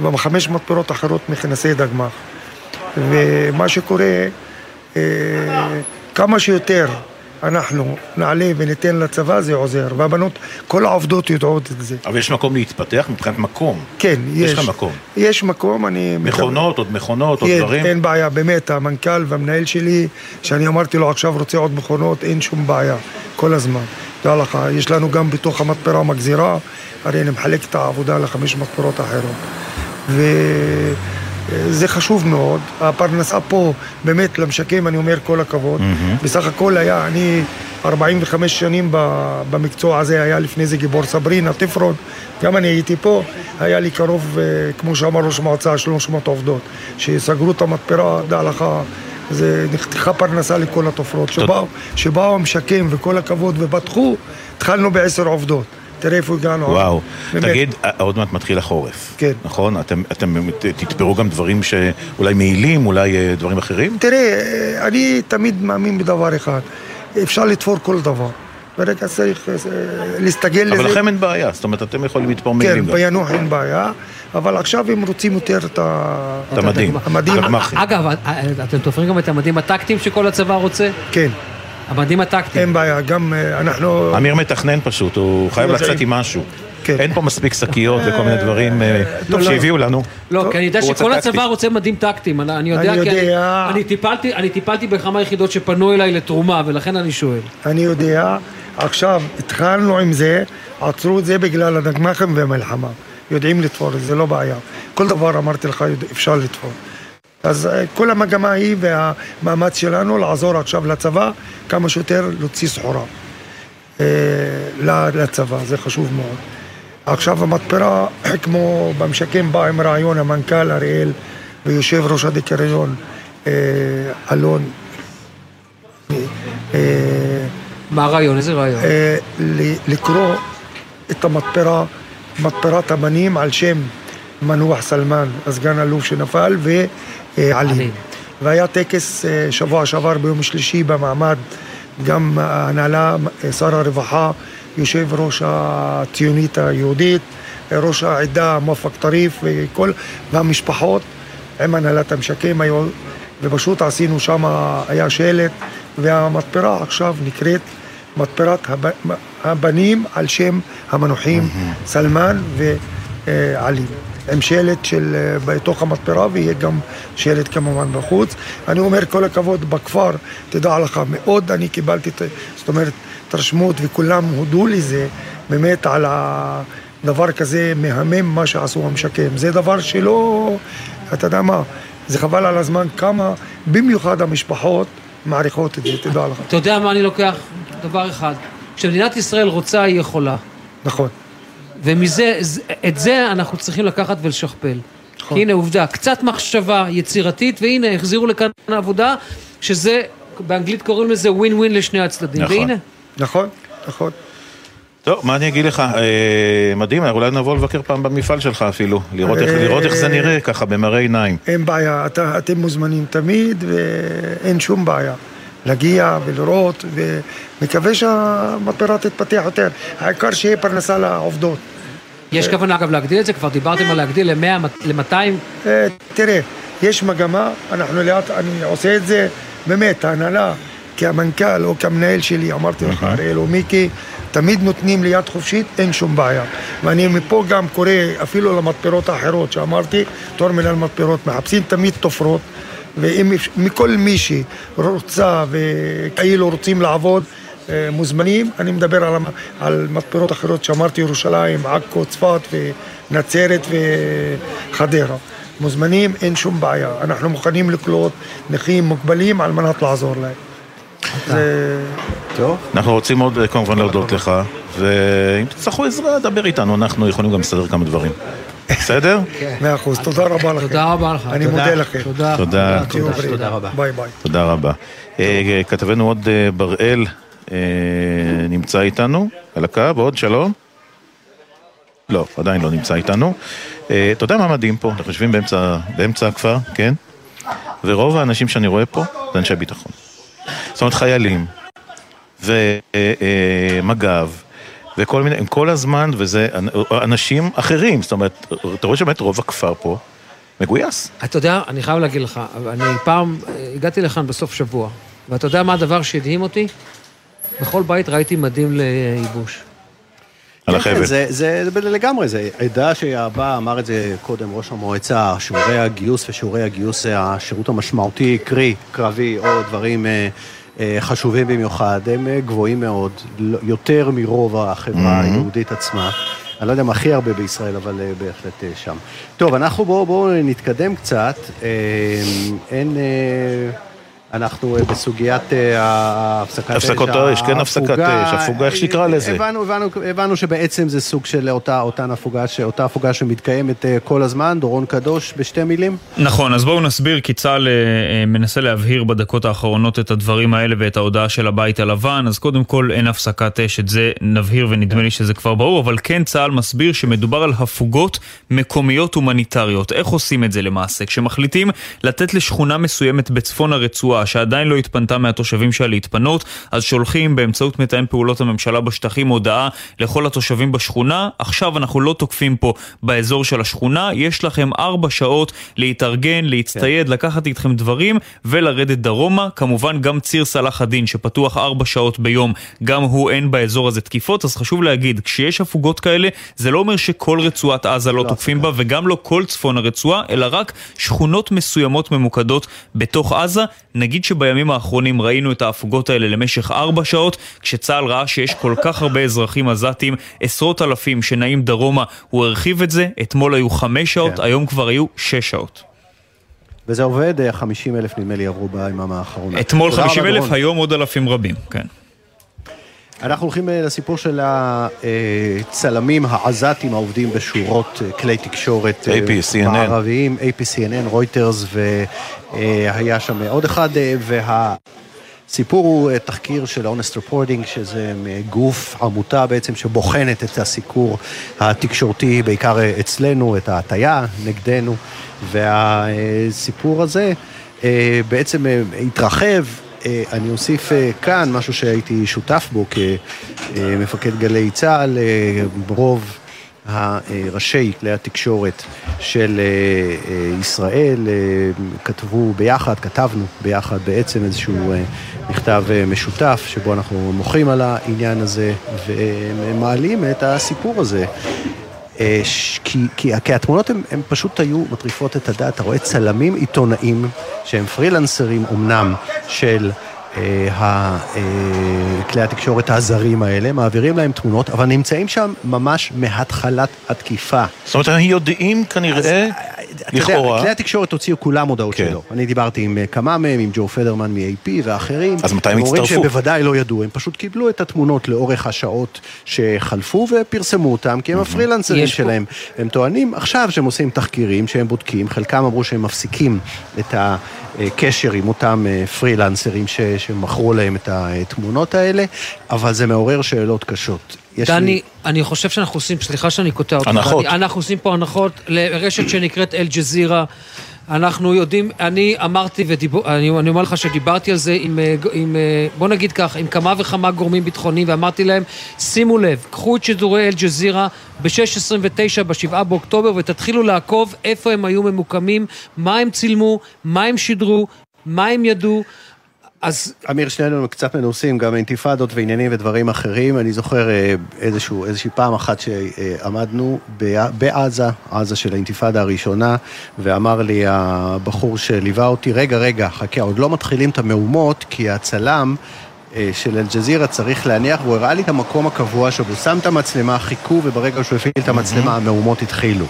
[SPEAKER 35] ובחמש מתפרות אחרות מכנסי דגמ"ח. ומה שקורה, אה, כמה שיותר אנחנו נעלה וניתן לצבא, זה עוזר. והבנות, כל העובדות יודעות את זה.
[SPEAKER 1] אבל יש מקום להתפתח מבחינת מקום.
[SPEAKER 35] כן, יש.
[SPEAKER 1] יש לך מקום.
[SPEAKER 35] יש מקום, אני...
[SPEAKER 1] מכונות, עוד מכונות, עוד
[SPEAKER 35] אין,
[SPEAKER 1] דברים.
[SPEAKER 35] אין בעיה, באמת, המנכ"ל והמנהל שלי, שאני אמרתי לו עכשיו רוצה עוד מכונות, אין שום בעיה, כל הזמן. תדע לך, יש לנו גם בתוך המתפרה מגזירה, הרי אני מחלק את העבודה לחמש מתפרות אחרות. וזה חשוב מאוד, הפרנסה פה, באמת, למשקם, אני אומר כל הכבוד.
[SPEAKER 1] מהמם.
[SPEAKER 35] בסך הכל היה, אני 45 שנים במקצוע הזה, היה לפני זה גיבור סברינה, תפרון, גם אני הייתי פה, היה לי קרוב, אה, כמו שאמר ראש המועצה, 300 עובדות. שסגרו את המתפרה, דע לך, זה נחתכה פרנסה לכל התופרות. שבאו, שבאו המשקם וכל הכבוד ופתחו, התחלנו בעשר עובדות. תראה איפה הגענו.
[SPEAKER 1] וואו.
[SPEAKER 35] באמת.
[SPEAKER 1] תגיד, עוד מעט מתחיל החורף.
[SPEAKER 35] כן.
[SPEAKER 1] נכון? אתם- אתם תתפרו גם דברים שאולי מעילים, אולי אה, דברים אחרים?
[SPEAKER 35] תראה, אה, אני תמיד מאמין בדבר אחד, אפשר לתפור כל דבר. ברגע צריך אה, להסתגל לזה.
[SPEAKER 1] אבל לכם אין בעיה, זאת אומרת, אתם יכולים לתפור מעילים
[SPEAKER 35] כן. ביאנוח אין בעיה, אבל עכשיו הם רוצים יותר את
[SPEAKER 1] המדים.
[SPEAKER 35] המדים.
[SPEAKER 1] הגמ"חים.
[SPEAKER 2] אגב, אה, אתם תופרים גם את המדים הטקטיים שכל הצבא רוצה?
[SPEAKER 35] כן.
[SPEAKER 2] המדים הטקטיים.
[SPEAKER 35] אין בעיה, גם אה, אנחנו...
[SPEAKER 1] אמיר מתכנן פשוט, הוא חייב
[SPEAKER 35] יודעים.
[SPEAKER 1] לצאת עם משהו.
[SPEAKER 35] כן.
[SPEAKER 1] אין פה מספיק שקיות וכל מיני דברים אה,
[SPEAKER 2] לא, לא.
[SPEAKER 1] שהביאו לנו.
[SPEAKER 2] לא, כי אני יודע שכל. הצבא רוצה מדים טקטיים, אני יודע, כי אני טיפלתי בכמה יחידות שפנו אליי לתרומה, ולכן אני שואל.
[SPEAKER 35] אני יודע, עכשיו התחלנו עם זה, עצרו את זה בגלל הדגמ"חים והמלחמה. יודעים לתפור, זה לא בעיה. כל דבר אמרתי לך, אפשר לתפור. אז אה, כל המגמה היא והמאמץ שלנו לעזור עכשיו לצבא כמה שיותר להוציא סחורה אה, לצבא, זה חשוב מאוד. עכשיו המתפרה, [clears throat] כמו במשקם בא עם רעיון המנכ"ל אריאל ויושב ראש הדירקטוריון אה, אלון. אה,
[SPEAKER 2] מה הרעיון? איזה רעיון?
[SPEAKER 35] אה, לקרוא את המתפרה, מתפרת הבנים על שם מנוח סלמן, הסגן אלוף שנפל, ועלי. והיה טקס אה, שבוע שעבר ביום שלישי במעמד, גם ההנהלה, אה, שר הרווחה, יושב ראש הציונית היהודית, אה, ראש העדה מואפק טריף וכל, והמשפחות עם הנהלת המשקם היו, ופשוט עשינו שם, היה שלט, והמתפרה עכשיו נקראת מתפרת הב- הבנים על שם המנוחים סלמן ועלי. עם שלט של אה, בתוך המתפרה ויהיה גם שלט כמובן בחוץ. אני אומר כל הכבוד בכפר, תדע לך, מאוד אני קיבלתי, את- זאת אומרת, התרשמות וכולם הודו לזה באמת על הדבר כזה מהמם מה שעשו המשקם. זה דבר שלא, אתה יודע מה, זה חבל על הזמן כמה, במיוחד המשפחות מעריכות את זה, תדע לך.
[SPEAKER 2] אתה יודע מה אני לוקח? דבר אחד. כשמדינת ישראל רוצה, היא יכולה.
[SPEAKER 35] נכון.
[SPEAKER 2] ומזה, את זה אנחנו צריכים לקחת ולשכפל.
[SPEAKER 35] נכון.
[SPEAKER 2] הנה עובדה, קצת מחשבה יצירתית, והנה החזירו לכאן עבודה, שזה, באנגלית קוראים לזה ווין ווין לשני הצדדים.
[SPEAKER 1] נכון.
[SPEAKER 2] והנה.
[SPEAKER 35] נכון, נכון.
[SPEAKER 1] טוב, מה אני אגיד לך? אה, מדהים, אולי נבוא לבקר פעם במפעל שלך אפילו, לראות איך-
[SPEAKER 35] אה,
[SPEAKER 1] לראות איך זה נראה ככה במראה עיניים.
[SPEAKER 35] אין בעיה, אתה, אתם מוזמנים תמיד ואין שום בעיה. להגיע ולראות, ומקווה שהמתפרה תתפתח יותר. העיקר שיהיה פרנסה לעובדות.
[SPEAKER 2] יש כוונה אגב להגדיל את זה, כבר דיברתם על להגדיל ל-100, ל-200.
[SPEAKER 35] אה, תראה, יש מגמה, אנחנו לאט, אני עושה את זה, באמת, ההנהלה, כמנכ"ל או כמנהל שלי, אמרתי לך, אריאל או מיקי, תמיד נותנים לי יד חופשית, אין שום בעיה. ואני מפה גם קורא אפילו למתפרות האחרות שאמרתי, תור מנהל מתפרות, מחפשים תמיד תופרות, ומכל מי שרוצה וכאילו רוצים לעבוד, אה, מוזמנים. אני מדבר על, על מתפרות אחרות שאמרתי, ירושלים, עכו, צפת ונצרת וחדרה. מוזמנים, אין שום בעיה. אנחנו מוכנים לקלוט נכים מוגבלים על מנת לעזור להם. זה...
[SPEAKER 3] טוב.
[SPEAKER 1] אנחנו רוצים מאוד אה, כמובן להודות לך, ואם תצטרכו עזרה, דבר איתנו, אנחנו יכולים גם לסדר כמה דברים. בסדר?
[SPEAKER 35] מאה אחוז, תודה רבה לכם.
[SPEAKER 2] תודה רבה לך.
[SPEAKER 35] אני. מודה לכם.
[SPEAKER 2] תודה.
[SPEAKER 1] תודה.
[SPEAKER 2] רבה.
[SPEAKER 35] ביי ביי.
[SPEAKER 1] תודה רבה. אה, כתבנו עוד אה, בראל נמצא איתנו על הקו, עוד שלום. לא, עדיין לא נמצא איתנו. אתה יודע מה מדהים פה? אנחנו יושבים באמצע הכפר, כן? ורוב האנשים שאני רואה פה זה אנשי ביטחון. זאת אומרת חיילים ומג"ב וכל מיני, הם כל הזמן, וזה אנשים אחרים, זאת אומרת, אתה רואה שבאמת רוב הכפר פה מגויס.
[SPEAKER 2] אתה יודע, אני חייב להגיד לך, אני פעם אה, הגעתי לכאן בסוף שבוע, ואתה יודע מה הדבר שהדהים אותי? בכל בית ראיתי מדים לייבוש.
[SPEAKER 1] על
[SPEAKER 3] כן,
[SPEAKER 1] החבל.
[SPEAKER 3] זה, זה, זה לגמרי, זה עדה שהבא, אמר את זה קודם ראש המועצה, שיעורי הגיוס ושיעורי הגיוס זה השירות המשמעותי, קרי, קרבי או דברים אה, אה, חשובים במיוחד, הם אה, גבוהים מאוד, לא- יותר מרוב החברה
[SPEAKER 1] Mhm.
[SPEAKER 3] היהודית עצמה. אני לא יודע אם הכי הרבה בישראל, אבל אה, בהחלט אה, שם. טוב, אנחנו בואו בוא נתקדם קצת. אה, אין... אה, אנחנו אה, בסוגיית אה, ההפסקת אש,
[SPEAKER 1] הפסקות האש, כן, הפסקת. אש, הפוגה, איך שתקרא לזה.
[SPEAKER 3] הבנו, הבנו, הבנו שבעצם זה סוג של אותה, אותן הפוגה, ש- אותה הפוגה שמתקיימת אה, כל הזמן. דורון קדוש, בשתי מילים.
[SPEAKER 6] נכון, אז בואו נסביר, כי צה"ל אה, אה, מנסה להבהיר בדקות האחרונות את הדברים האלה ואת ההודעה של הבית הלבן, אז קודם כל אין הפסקת אש, את זה נבהיר ונדמה לי שזה כבר ברור, אבל כן צה"ל מסביר שמדובר על הפוגות מקומיות הומניטריות. איך עושים את זה למעשה? כשמחליטים לתת לשכונה מסוימת בצפון הרצועה, שעדיין לא התפנתה מהתושבים שלה להתפנות, אז שולחים באמצעות מתאם פעולות הממשלה בשטחים הודעה לכל התושבים בשכונה, עכשיו אנחנו לא תוקפים פה באזור של השכונה, יש לכם ארבע שעות להתארגן, להצטייד,
[SPEAKER 1] כן.
[SPEAKER 6] לקחת איתכם דברים ולרדת דרומה. כמובן גם ציר סלאח א-דין שפתוח ארבע שעות ביום, גם הוא אין באזור הזה תקיפות, אז חשוב להגיד, כשיש הפוגות כאלה, זה לא אומר שכל רצועת עזה לא תוקפים בה וגם לא כל צפון הרצועה, אלא רק שכונות מסוימות ממוקדות בתוך עזה. נגיד שבימים האחרונים ראינו את ההפוגות האלה למשך ארבע שעות, כשצה"ל ראה שיש כל כך הרבה אזרחים עזתים, עשרות אלפים שנעים דרומה, הוא הרחיב את זה, אתמול היו חמש שעות,
[SPEAKER 3] כן.
[SPEAKER 6] היום כבר היו שש שעות.
[SPEAKER 3] וזה עובד, אה, 50 אלף נדמה לי עברו ביממה האחרונה.
[SPEAKER 6] אתמול
[SPEAKER 3] תודה
[SPEAKER 6] 50
[SPEAKER 3] רבה,
[SPEAKER 6] אלף. היום עוד אלפים רבים, כן.
[SPEAKER 3] אנחנו הולכים אה, לסיפור של הצלמים העזתים העובדים בשורות אה, כלי תקשורת אה,
[SPEAKER 1] AP.
[SPEAKER 3] מערביים, AP, CNN, רויטרס, והיה שם עוד אחד, אה, והסיפור הוא אה, תחקיר של Honest Reporting, שזה אה, גוף, עמותה בעצם, שבוחנת את הסיקור התקשורתי, בעיקר אה, אצלנו, את ההטייה נגדנו, והסיפור הזה אה, בעצם אה, התרחב. אה, אני אוסיף אה, כאן משהו שהייתי שותף בו כמפקד גלי צה"ל, אה, רוב הראשי כלי התקשורת של ישראל כתבו ביחד, כתבנו ביחד בעצם איזשהו מכתב משותף שבו אנחנו מוחים על העניין הזה ומעלים את הסיפור הזה. אה, כי, כי, כי התמונות הן פשוט היו מטריפות את הדעת. אתה רואה צלמים עיתונאים שהם פרילנסרים אמנם של אה, ה- אה, כלי התקשורת הזרים האלה, מעבירים להם תמונות, אבל נמצאים שם ממש מהתחלת התקיפה.
[SPEAKER 1] זאת אומרת, הם יודעים כנראה,
[SPEAKER 3] אתה יודע,
[SPEAKER 1] לכאורה,
[SPEAKER 3] כלי התקשורת הוציאו כולם הודעות
[SPEAKER 1] כן.
[SPEAKER 3] שלו. אני דיברתי עם אה, כמה מהם, עם ג'ו פדרמן מ-AP ואחרים.
[SPEAKER 1] אז מתי הם
[SPEAKER 3] אומרים
[SPEAKER 1] הצטרפו?
[SPEAKER 3] שהם בוודאי לא ידעו, הם פשוט קיבלו את התמונות לאורך השעות שחלפו ופרסמו אותם, כי הם הפרילנסרים שלהם. הם טוענים עכשיו שהם עושים תחקירים, שהם בודקים, חלקם אמרו שהם מפסיקים את הקשר עם אותם אה, פרילנסרים ש- שמכרו להם את התמונות האלה, אבל זה מעורר שאלות קשות. יש לי-
[SPEAKER 2] דני, אני חושב שאנחנו עושים, סליחה שאני קוטע אותך,
[SPEAKER 3] הנחות.
[SPEAKER 2] דני, אנחנו עושים פה הנחות לרשת שנקראת אל-ג'זירה. אנחנו יודעים, אני אמרתי, ודיבור, אני, אני אומר לך שדיברתי על זה עם, אה, עם, אה, בוא נגיד כך, עם כמה וכמה גורמים ביטחוניים, ואמרתי להם, שימו לב, קחו את שידורי אל-ג'זירה ב-6.29 ב-7 באוקטובר, ותתחילו לעקוב איפה הם היו ממוקמים, מה הם צילמו, מה הם שידרו, מה הם ידעו. אז...
[SPEAKER 3] אמיר, שנינו קצת מנוסים, גם אינתיפאדות ועניינים ודברים אחרים. אני זוכר אה, איזשהו, איזושהי פעם אחת שעמדנו בעזה, עזה של האינתיפאדה הראשונה, ואמר לי הבחור שליווה אותי, רגע, רגע, חכה, עוד לא מתחילים את המהומות, כי הצלם... אה, של אל-ג'זירה צריך להניח, והוא הראה לי את המקום הקבוע שבו שם את המצלמה, חיכו, וברגע שהוא הפעיל את המצלמה, המהומות התחילו.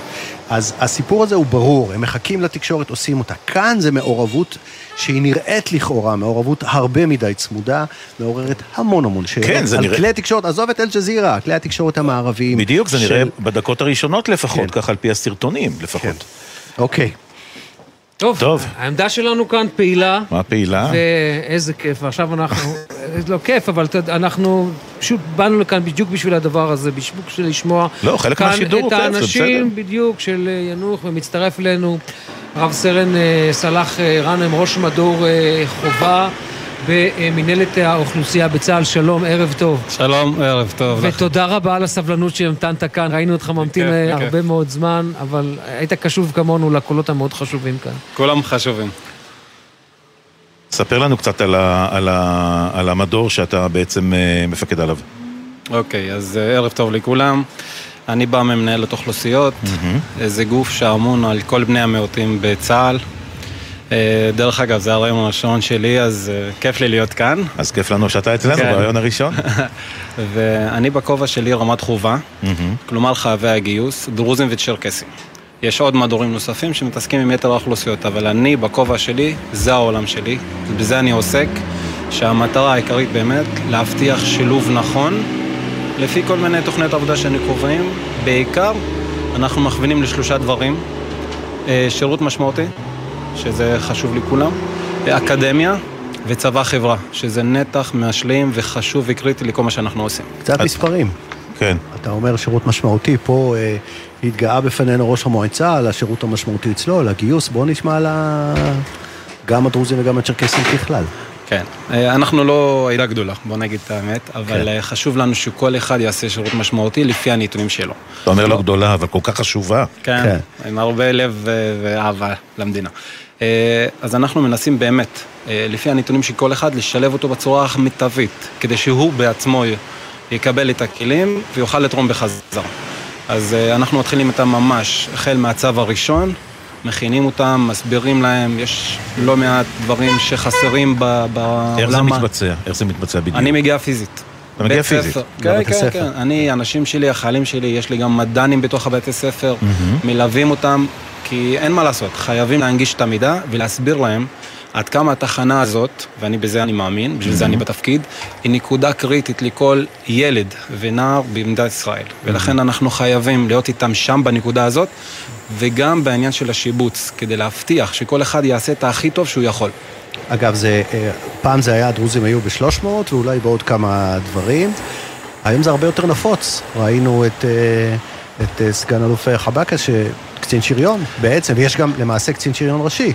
[SPEAKER 3] אז הסיפור הזה הוא ברור, הם מחכים לתקשורת, עושים אותה. כאן זה מעורבות שהיא נראית לכאורה, מעורבות הרבה מדי צמודה, מעוררת המון המון שאלות.
[SPEAKER 1] כן, זה
[SPEAKER 3] על
[SPEAKER 1] נראה...
[SPEAKER 3] כלי התקשורת, עזוב את אל-ג'זירה, כלי התקשורת המערביים.
[SPEAKER 1] בדיוק, זה
[SPEAKER 3] של...
[SPEAKER 1] נראה בדקות הראשונות לפחות, ככה על פי הסרטונים לפחות.
[SPEAKER 3] כן. אוקיי.
[SPEAKER 2] טוב, טוב, העמדה שלנו כאן פעילה.
[SPEAKER 1] מה פעילה?
[SPEAKER 2] ואיזה כיף, ועכשיו אנחנו, לא כיף, אבל אנחנו פשוט באנו לכאן בדיוק בשביל הדבר הזה, בשביל לשמוע
[SPEAKER 1] לא, חלק מהשידור הוא
[SPEAKER 2] כיף, זה בסדר. את האנשים בדיוק של ינוח, ומצטרף אלינו רב סרן סלאח רנם, ראש מדור חובה. במנהלת האוכלוסייה בצה"ל, שלום, ערב טוב.
[SPEAKER 36] שלום, ערב טוב.
[SPEAKER 2] ותודה לך. רבה על הסבלנות שהמתנת כאן, ראינו אותך ממתין בכיף, הרבה בכיף. מאוד זמן, אבל היית קשוב כמונו לקולות המאוד חשובים כאן.
[SPEAKER 36] כולם חשובים.
[SPEAKER 1] ספר לנו קצת על, ה, על, ה, על המדור שאתה בעצם מפקד עליו.
[SPEAKER 36] אוקיי, אז ערב טוב לכולם. אני בא ממנהלת אוכלוסיות, mm-hmm. זה גוף שאמון על כל בני המיעוטים בצה"ל. דרך אגב, זה הרעיון הראשון שלי, אז כיף לי להיות כאן.
[SPEAKER 1] אז כיף לנו שאתה אצלנו כן. ברעיון הראשון. [laughs]
[SPEAKER 36] ואני בכובע שלי רמת חובה, mm-hmm. כלומר חייבי הגיוס, דרוזים וצ'רקסים. יש עוד מדורים נוספים שמתעסקים עם יתר האוכלוסיות, אבל אני בכובע שלי, זה העולם שלי, בזה אני עוסק, שהמטרה העיקרית באמת להבטיח שילוב נכון, לפי כל מיני תוכניות עבודה שאני קובעים, בעיקר אנחנו מכווינים לשלושה דברים, שירות משמעותי, שזה חשוב לכולם, אקדמיה וצבא חברה, שזה נתח משלים וחשוב וקריטי לכל מה שאנחנו עושים.
[SPEAKER 3] קצת מספרים.
[SPEAKER 1] כן.
[SPEAKER 3] אתה אומר שירות משמעותי, פה אה, התגאה בפנינו ראש המועצה על השירות המשמעותי אצלו, על הגיוס, בואו נשמע על ה... גם הדרוזים וגם הצ'רקסים ככלל.
[SPEAKER 36] כן, אנחנו לא עדה גדולה, בוא נגיד את האמת, אבל כן. חשוב לנו שכל אחד יעשה שירות משמעותי לפי הנתונים שלו.
[SPEAKER 1] אתה אומר לא גדולה, אבל כל כך חשובה.
[SPEAKER 36] כן, כן. עם הרבה לב ואהבה למדינה. אז אנחנו מנסים באמת, לפי הנתונים של כל אחד, לשלב אותו בצורה המיטבית, כדי שהוא בעצמו יקבל את הכלים ויוכל לתרום בחזרה. אז אנחנו מתחילים איתם ממש, החל מהצו הראשון, מכינים אותם, מסבירים להם, יש לא מעט דברים שחסרים בעולם.
[SPEAKER 1] איך זה מתבצע? איך זה מתבצע בדיוק?
[SPEAKER 36] אני מגיע פיזית.
[SPEAKER 1] אתה מגיע פיזית?
[SPEAKER 36] כן, כן, כן. אני, אנשים שלי, החיילים שלי, יש לי גם מדענים בתוך הבתי ספר, מלווים אותם, כי אין מה לעשות, חייבים להנגיש את המידע ולהסביר להם עד כמה התחנה הזאת, ואני בזה אני מאמין, בשביל זה אני בתפקיד, היא נקודה קריטית לכל ילד ונער במדינת ישראל. ולכן אנחנו חייבים להיות איתם שם בנקודה הזאת, וגם בעניין של השיבוץ, כדי להבטיח שכל אחד יעשה את הכי טוב שהוא יכול.
[SPEAKER 3] אגב, זה, פעם זה היה, הדרוזים היו ב-300 ואולי בעוד כמה דברים. היום זה הרבה יותר נפוץ. ראינו את, את סגן אלוף חבקה, שקצין שריון בעצם, ויש גם למעשה קצין שריון ראשי.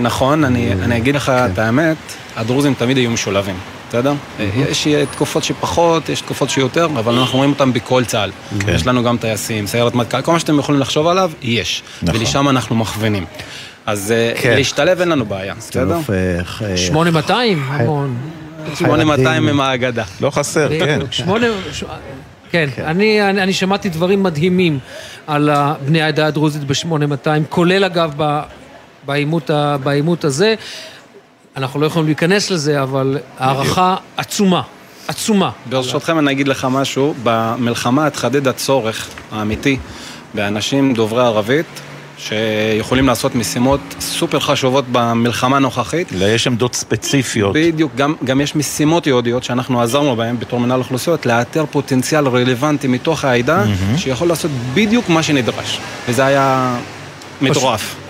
[SPEAKER 36] נכון, אני, אני אגיד לך את האמת, הדרוזים תמיד היו משולבים, בסדר? יש תקופות שפחות, יש תקופות שיותר, אבל אנחנו רואים אותם בכל צה"ל. יש לנו גם טייסים, סיירת מטכ"ל, כל מה שאתם יכולים לחשוב עליו, יש. ולשם אנחנו מכוונים. אז להשתלב אין לנו בעיה, בסדר?
[SPEAKER 2] 8200, המון.
[SPEAKER 36] 8200 הם האגדה.
[SPEAKER 1] לא חסר, כן.
[SPEAKER 2] כן, אני, אני, אני שמעתי דברים מדהימים על בני העדה הדרוזית ב-8200, כולל אגב בעימות, בעימות הזה. אנחנו לא יכולים להיכנס לזה, אבל הערכה עצומה, עצומה.
[SPEAKER 36] ברשותכם אני אגיד לך משהו, במלחמה התחדד הצורך האמיתי באנשים דוברי ערבית, שיכולים לעשות משימות סופר חשובות במלחמה הנוכחית.
[SPEAKER 1] יש עמדות ספציפיות.
[SPEAKER 36] בדיוק, גם, גם יש משימות יהודיות שאנחנו עזרנו בהן בתור מנהל אוכלוסיות, לאתר פוטנציאל רלוונטי מתוך העדה, mm-hmm. שיכול לעשות בדיוק מה שנדרש. וזה היה מטורף.
[SPEAKER 2] פשוט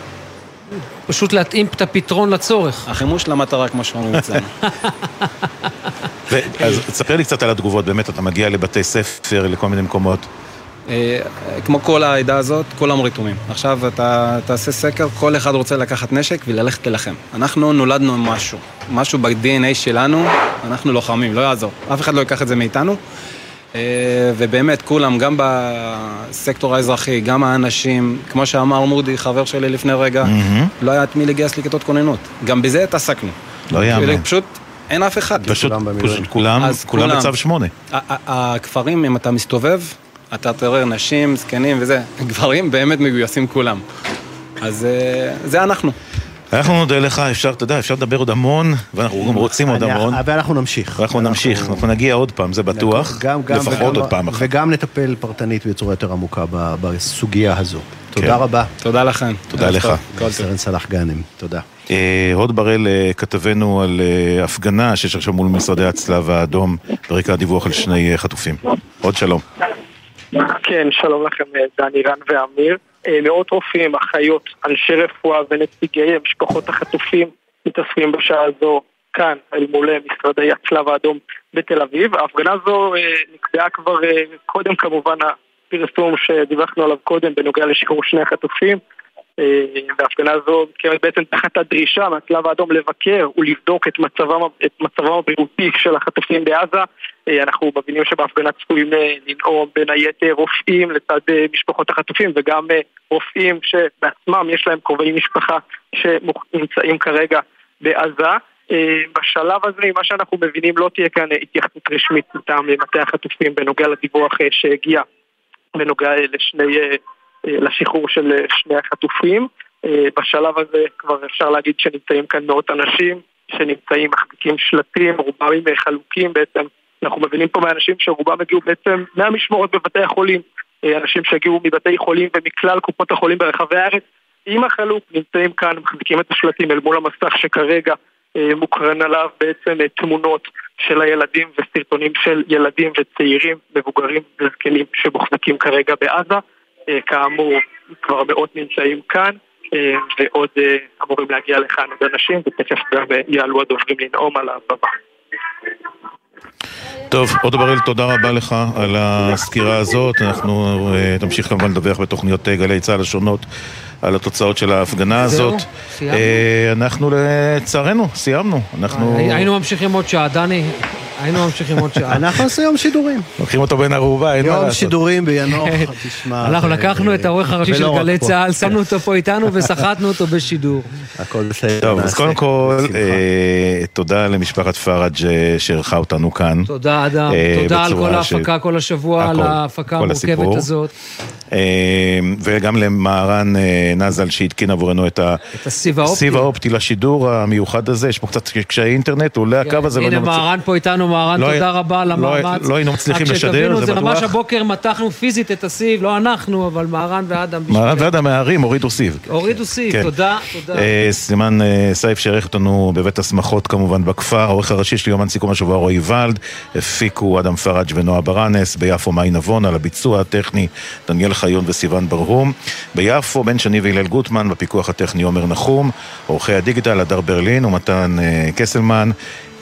[SPEAKER 2] להתאים את הפתרון לצורך.
[SPEAKER 36] החימוש למטרה, כמו שאומרים אצלנו. [laughs]
[SPEAKER 1] אז תספר לי קצת על התגובות, באמת, אתה מגיע לבתי ספר, לכל מיני מקומות.
[SPEAKER 36] כמו כל העדה הזאת, כולם רתומים. עכשיו אתה תעשה סקר, כל אחד רוצה לקחת נשק וללכת ללחם. אנחנו נולדנו עם משהו, משהו ב-DNA שלנו, אנחנו לוחמים, לא יעזור. אף אחד לא ייקח את זה מאיתנו. ובאמת, כולם, גם בסקטור האזרחי, גם האנשים, כמו שאמר מודי, חבר שלי לפני רגע, mm-hmm. לא היה את מי לגייס לכיתות כוננות. גם בזה התעסקנו.
[SPEAKER 1] לא יאמן.
[SPEAKER 36] פשוט אין אף אחד.
[SPEAKER 1] פשוט, כולם, כולם בצו שמונה.
[SPEAKER 36] הכפרים, אם אתה מסתובב, אתה תראה נשים, זקנים וזה, [laughs] גברים באמת מגויסים כולם. אז אה, זה אנחנו.
[SPEAKER 1] אנחנו נודה לך, אפשר, אתה יודע, אפשר לדבר עוד המון, ואנחנו גם רוצים עוד המון.
[SPEAKER 3] ואנחנו נמשיך.
[SPEAKER 1] ואנחנו נמשיך, אנחנו נגיע עוד פעם, זה בטוח.
[SPEAKER 3] גם, גם,
[SPEAKER 1] לפחות עוד פעם אחת.
[SPEAKER 3] וגם נטפל פרטנית בצורה יותר עמוקה ב- בסוגיה הזו. תודה
[SPEAKER 1] כן.
[SPEAKER 3] רבה.
[SPEAKER 36] תודה לכם.
[SPEAKER 1] תודה לך.
[SPEAKER 3] סרן סלאח גאנם, תודה.
[SPEAKER 1] אה, הוד בראל, אה, כתבנו על אה, הפגנה שיש עכשיו מול משרדי הצלב האדום, ברקע הדיווח על שני חטופים. עוד שלום.
[SPEAKER 37] כן, שלום לכם, דני רן ואמיר. אה, מאות רופאים, אחיות, אנשי רפואה ונציגי משפחות החטופים מתאספים בשעה הזו כאן, אל מול אה, משרדי הצלב האדום בתל אביב. ההפגנה הזו אה, נקבעה כבר קודם כמובן הפרסום שדיווחנו עליו קודם בנוגע לשחרור שני החטופים. אה, וההפגנה הזו מתקיימת בעצם תחת הדרישה מהצלב האדום לבקר ולבדוק את מצבם, את מצבם הבריאותי של החטופים בעזה. אה, אנחנו מבינים שבהפגנה צפויים אה, לנאום בין היתר רופאים לצד משפחות החטופים וגם רופאים שבעצמם יש להם קרובי משפחה שנמצאים כרגע בעזה. בשלב הזה, ממה שאנחנו מבינים, לא תהיה כאן התייחסות רשמית מטעם מטה החטופים בנוגע לדיווח שהגיע בנוגע לשני, לשחרור של אה, שני החטופים. אה, בשלב הזה כבר אפשר להגיד שנמצאים כאן מאות אנשים שנמצאים, מחזיקים שלטים, רובם אה, חלוקים בעצם. אנחנו מבינים פה מאנשים שרובם הגיעו בעצם מהמשמורת בבתי החולים, אה, אנשים שהגיעו מבתי חולים ומכלל קופות החולים ברחבי הארץ עם החלוק, נמצאים כאן, מחזיקים את השלטים אל מול המסך שכרגע אה, מוקרן עליו בעצם אה, תמונות של הילדים וסרטונים של ילדים וצעירים, מבוגרים וזקנים שמוחזקים כרגע בעזה. אה, כאמור, כבר מאות נמצאים כאן, אה, ועוד אה, אמורים להגיע לכאן עוד אנשים, ותכף גם יעלו הדוברים לנאום על הבמה.
[SPEAKER 1] טוב, עוד בראל, תודה רבה לך על הסקירה הזאת. אנחנו נמשיך כמובן לדווח בתוכניות גלי צה"ל השונות על התוצאות של ההפגנה
[SPEAKER 2] זהו,
[SPEAKER 1] הזאת.
[SPEAKER 2] סיימנו.
[SPEAKER 1] אנחנו לצערנו, סיימנו. אנחנו
[SPEAKER 2] היינו ממשיכים עוד שעה, דני, היינו ממשיכים עוד שעה.
[SPEAKER 3] אנחנו נעשה יום שידורים.
[SPEAKER 1] לוקחים אותו בין ערובה, אין מה
[SPEAKER 3] יום
[SPEAKER 1] לעשות.
[SPEAKER 3] שידורים בינואר, [laughs] תשמע.
[SPEAKER 2] אנחנו לקחנו את העורך הראשי של גלי. צה"ל, שמנו אותו פה איתנו וסחטנו אותו בשידור.
[SPEAKER 3] הכל בסדר.
[SPEAKER 1] טוב, אז. קודם כל, אה, תודה למשפחת פראג' אה, שאירחה אותנו כאן.
[SPEAKER 2] תודה אדם,
[SPEAKER 1] אה,
[SPEAKER 2] תודה על כל ההפקה כל השבוע, על ההפקה המורכבת. הזאת.
[SPEAKER 1] וגם למהרן נזל שהתקין עבורנו את
[SPEAKER 2] הסיב האופטי.
[SPEAKER 1] לשידור המיוחד הזה, יש פה קצת קשיי אינטרנט, עולה הקו הזה,
[SPEAKER 2] הנה מהרן פה איתנו, מהרן,
[SPEAKER 1] לא-
[SPEAKER 2] תודה רבה על
[SPEAKER 1] לא-
[SPEAKER 2] המאמץ.
[SPEAKER 1] לא היינו מצליחים
[SPEAKER 2] רק
[SPEAKER 1] לשדר,
[SPEAKER 2] שתבינו,
[SPEAKER 1] זה
[SPEAKER 2] זה ממש
[SPEAKER 1] בטוח.
[SPEAKER 2] הבוקר מתחנו פיזית את הסיב, לא אנחנו, אבל מהרן ואדם.
[SPEAKER 1] מהרן ועד המהרים הורידו סיב.
[SPEAKER 2] הורידו סיב,
[SPEAKER 1] כן.
[SPEAKER 2] תודה, תודה.
[SPEAKER 1] אה, סימן אה, סייף שערך אותנו בבית השמחות כמובן בכפר, העורך הראשי של יומן סיכום השבוע רועי ולד, הפיקו אדם פראג' ונועה ברנס, ביפו מאי נבון, על הביצוע הטכני דניאל חיון וסיון ברהום, ביפו בן שני והלל גוטמן, בפיקוח הטכני עומר נחום, עורכי הדיגיטל הדר ברלין ומתן אה, קסלמן.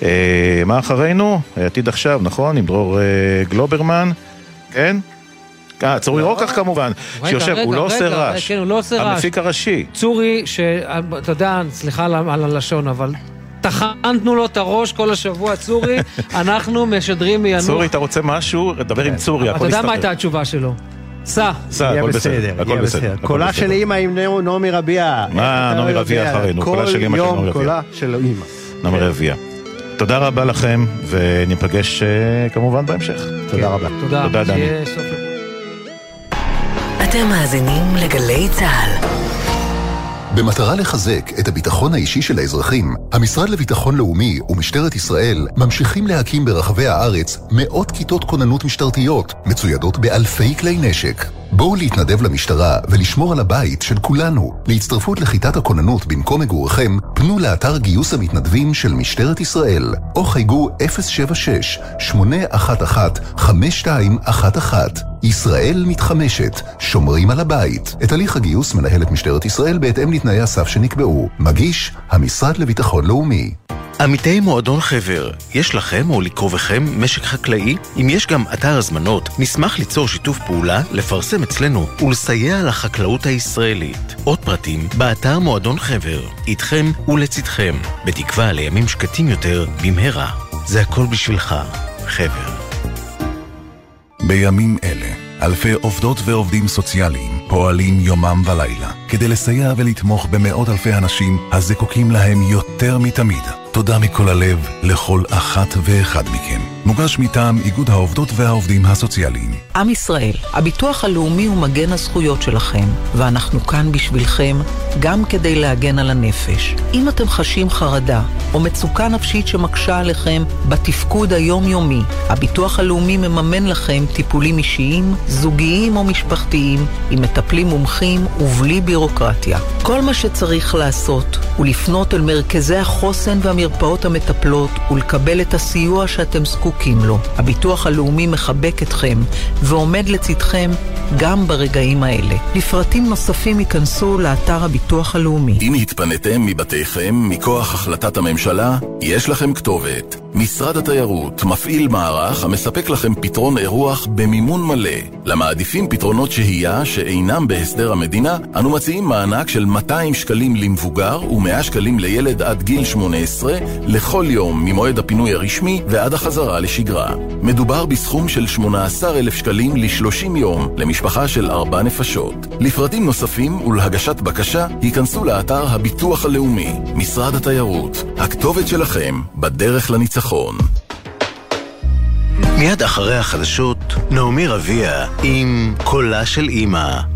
[SPEAKER 1] אה, מה אחרינו? אה, עתיד עכשיו, נכון? עם דרור אה, גלוברמן, כן? אה, צורי רוקח כמובן,
[SPEAKER 2] רגע,
[SPEAKER 1] שיושב,
[SPEAKER 2] רגע,
[SPEAKER 1] הוא לא עושה
[SPEAKER 2] רגע,
[SPEAKER 1] רעש.
[SPEAKER 2] כן, הוא לא עושה רעש.
[SPEAKER 1] המפיק הראשי.
[SPEAKER 2] צורי, שאתה יודע, סליחה על הלשון, אבל טחנתנו לו את הראש כל השבוע, צורי, [laughs] אנחנו משדרים מיאנוח.
[SPEAKER 1] צורי, אתה רוצה משהו? דבר עם צורי,
[SPEAKER 2] אתה
[SPEAKER 1] הכל
[SPEAKER 2] יודע
[SPEAKER 1] יסתדר.
[SPEAKER 2] מה הייתה התשובה שלו? סע.
[SPEAKER 1] סע, הכל בסדר, הכל בסדר.
[SPEAKER 3] קולה. של אימא עם נעמי רביע.
[SPEAKER 1] מה,
[SPEAKER 3] אתה
[SPEAKER 1] נעמי
[SPEAKER 3] לא
[SPEAKER 1] רביע
[SPEAKER 3] יודע?
[SPEAKER 1] אחרינו, קולה של אימא של נעמי
[SPEAKER 3] כל
[SPEAKER 1] רביע.
[SPEAKER 3] יום קולה של אימא.
[SPEAKER 1] נעמי רביע. תודה רבה לכם, וניפגש אה, כמובן בהמשך.
[SPEAKER 3] תודה רבה.
[SPEAKER 2] תודה.
[SPEAKER 1] תודה, דני.
[SPEAKER 32] אתם מאזינים לגלי צה"ל.
[SPEAKER 38] במטרה לחזק את הביטחון האישי של האזרחים, המשרד לביטחון לאומי ומשטרת ישראל ממשיכים להקים ברחבי הארץ מאות כיתות כוננות משטרתיות, מצוידות באלפי כלי נשק. בואו להתנדב למשטרה ולשמור על הבית של כולנו. להצטרפות לכיתת הכוננות במקום מגוריכם, פנו לאתר גיוס המתנדבים של משטרת ישראל, או חייגו 076-811-5211. ישראל מתחמשת, שומרים על הבית. את הליך הגיוס מנהלת משטרת ישראל בהתאם לתנאי הסף שנקבעו. מגיש, המשרד לביטחון לאומי.
[SPEAKER 25] עמיתי מועדון חבר, יש לכם או לקרובכם משק חקלאי? אם יש גם אתר הזמנות, נשמח ליצור שיתוף פעולה, לפרסם אצלנו ולסייע לחקלאות הישראלית. עוד פרטים, באתר מועדון חבר, איתכם ולצידכם, בתקווה לימים שקטים יותר במהרה. זה הכל בשבילך, חבר.
[SPEAKER 19] בימים אלה
[SPEAKER 30] אלפי עובדות ועובדים סוציאליים פועלים יומם ולילה כדי לסייע ולתמוך במאות אלפי אנשים הזקוקים להם יותר מתמיד. תודה מכל הלב לכל אחת ואחד מכם. מוגש מטעם איגוד העובדות והעובדים הסוציאליים.
[SPEAKER 39] עם ישראל, הביטוח הלאומי הוא מגן הזכויות שלכם, ואנחנו כאן בשבילכם גם כדי להגן על הנפש. אם אתם חשים חרדה או מצוקה נפשית שמקשה עליכם בתפקוד היומיומי, הביטוח הלאומי מממן לכם טיפולים אישיים, זוגיים או משפחתיים, עם מטפלים מומחים ובלי בירוקרטיה. כל מה שצריך לעשות הוא לפנות אל מרכזי החוסן והמרפאות המטפלות ולקבל את הסיוע שאתם זקוקים לו. הביטוח הלאומי מחבק אתכם ועומד לצדכם גם ברגעים האלה. לפרטים נוספים ייכנסו לאתר הביטוח הלאומי.
[SPEAKER 40] אם התפניתם מבתיכם מכוח החלטת הממשלה, יש לכם כתובת. משרד התיירות מפעיל מערך המספק לכם פתרון אירוח במימון מלא. למעדיפים פתרונות שהייה שאינם בהסדר המדינה, אנו מציעים מענק של 200 שקלים למבוגר ו-100 שקלים לילד עד גיל 18 לכל יום ממועד הפינוי הרשמי ועד החזרה לשגרה. מדובר בסכום של 18,000 שקלים ל-30 יום למשפחה של ארבע נפשות. לפרטים נוספים ולהגשת בקשה, היכנסו לאתר הביטוח הלאומי, משרד התיירות. הכתובת שלכם בדרך לניצחון.
[SPEAKER 15] מיד אחרי החדשות, נעמי רביע עם קולה של אימא.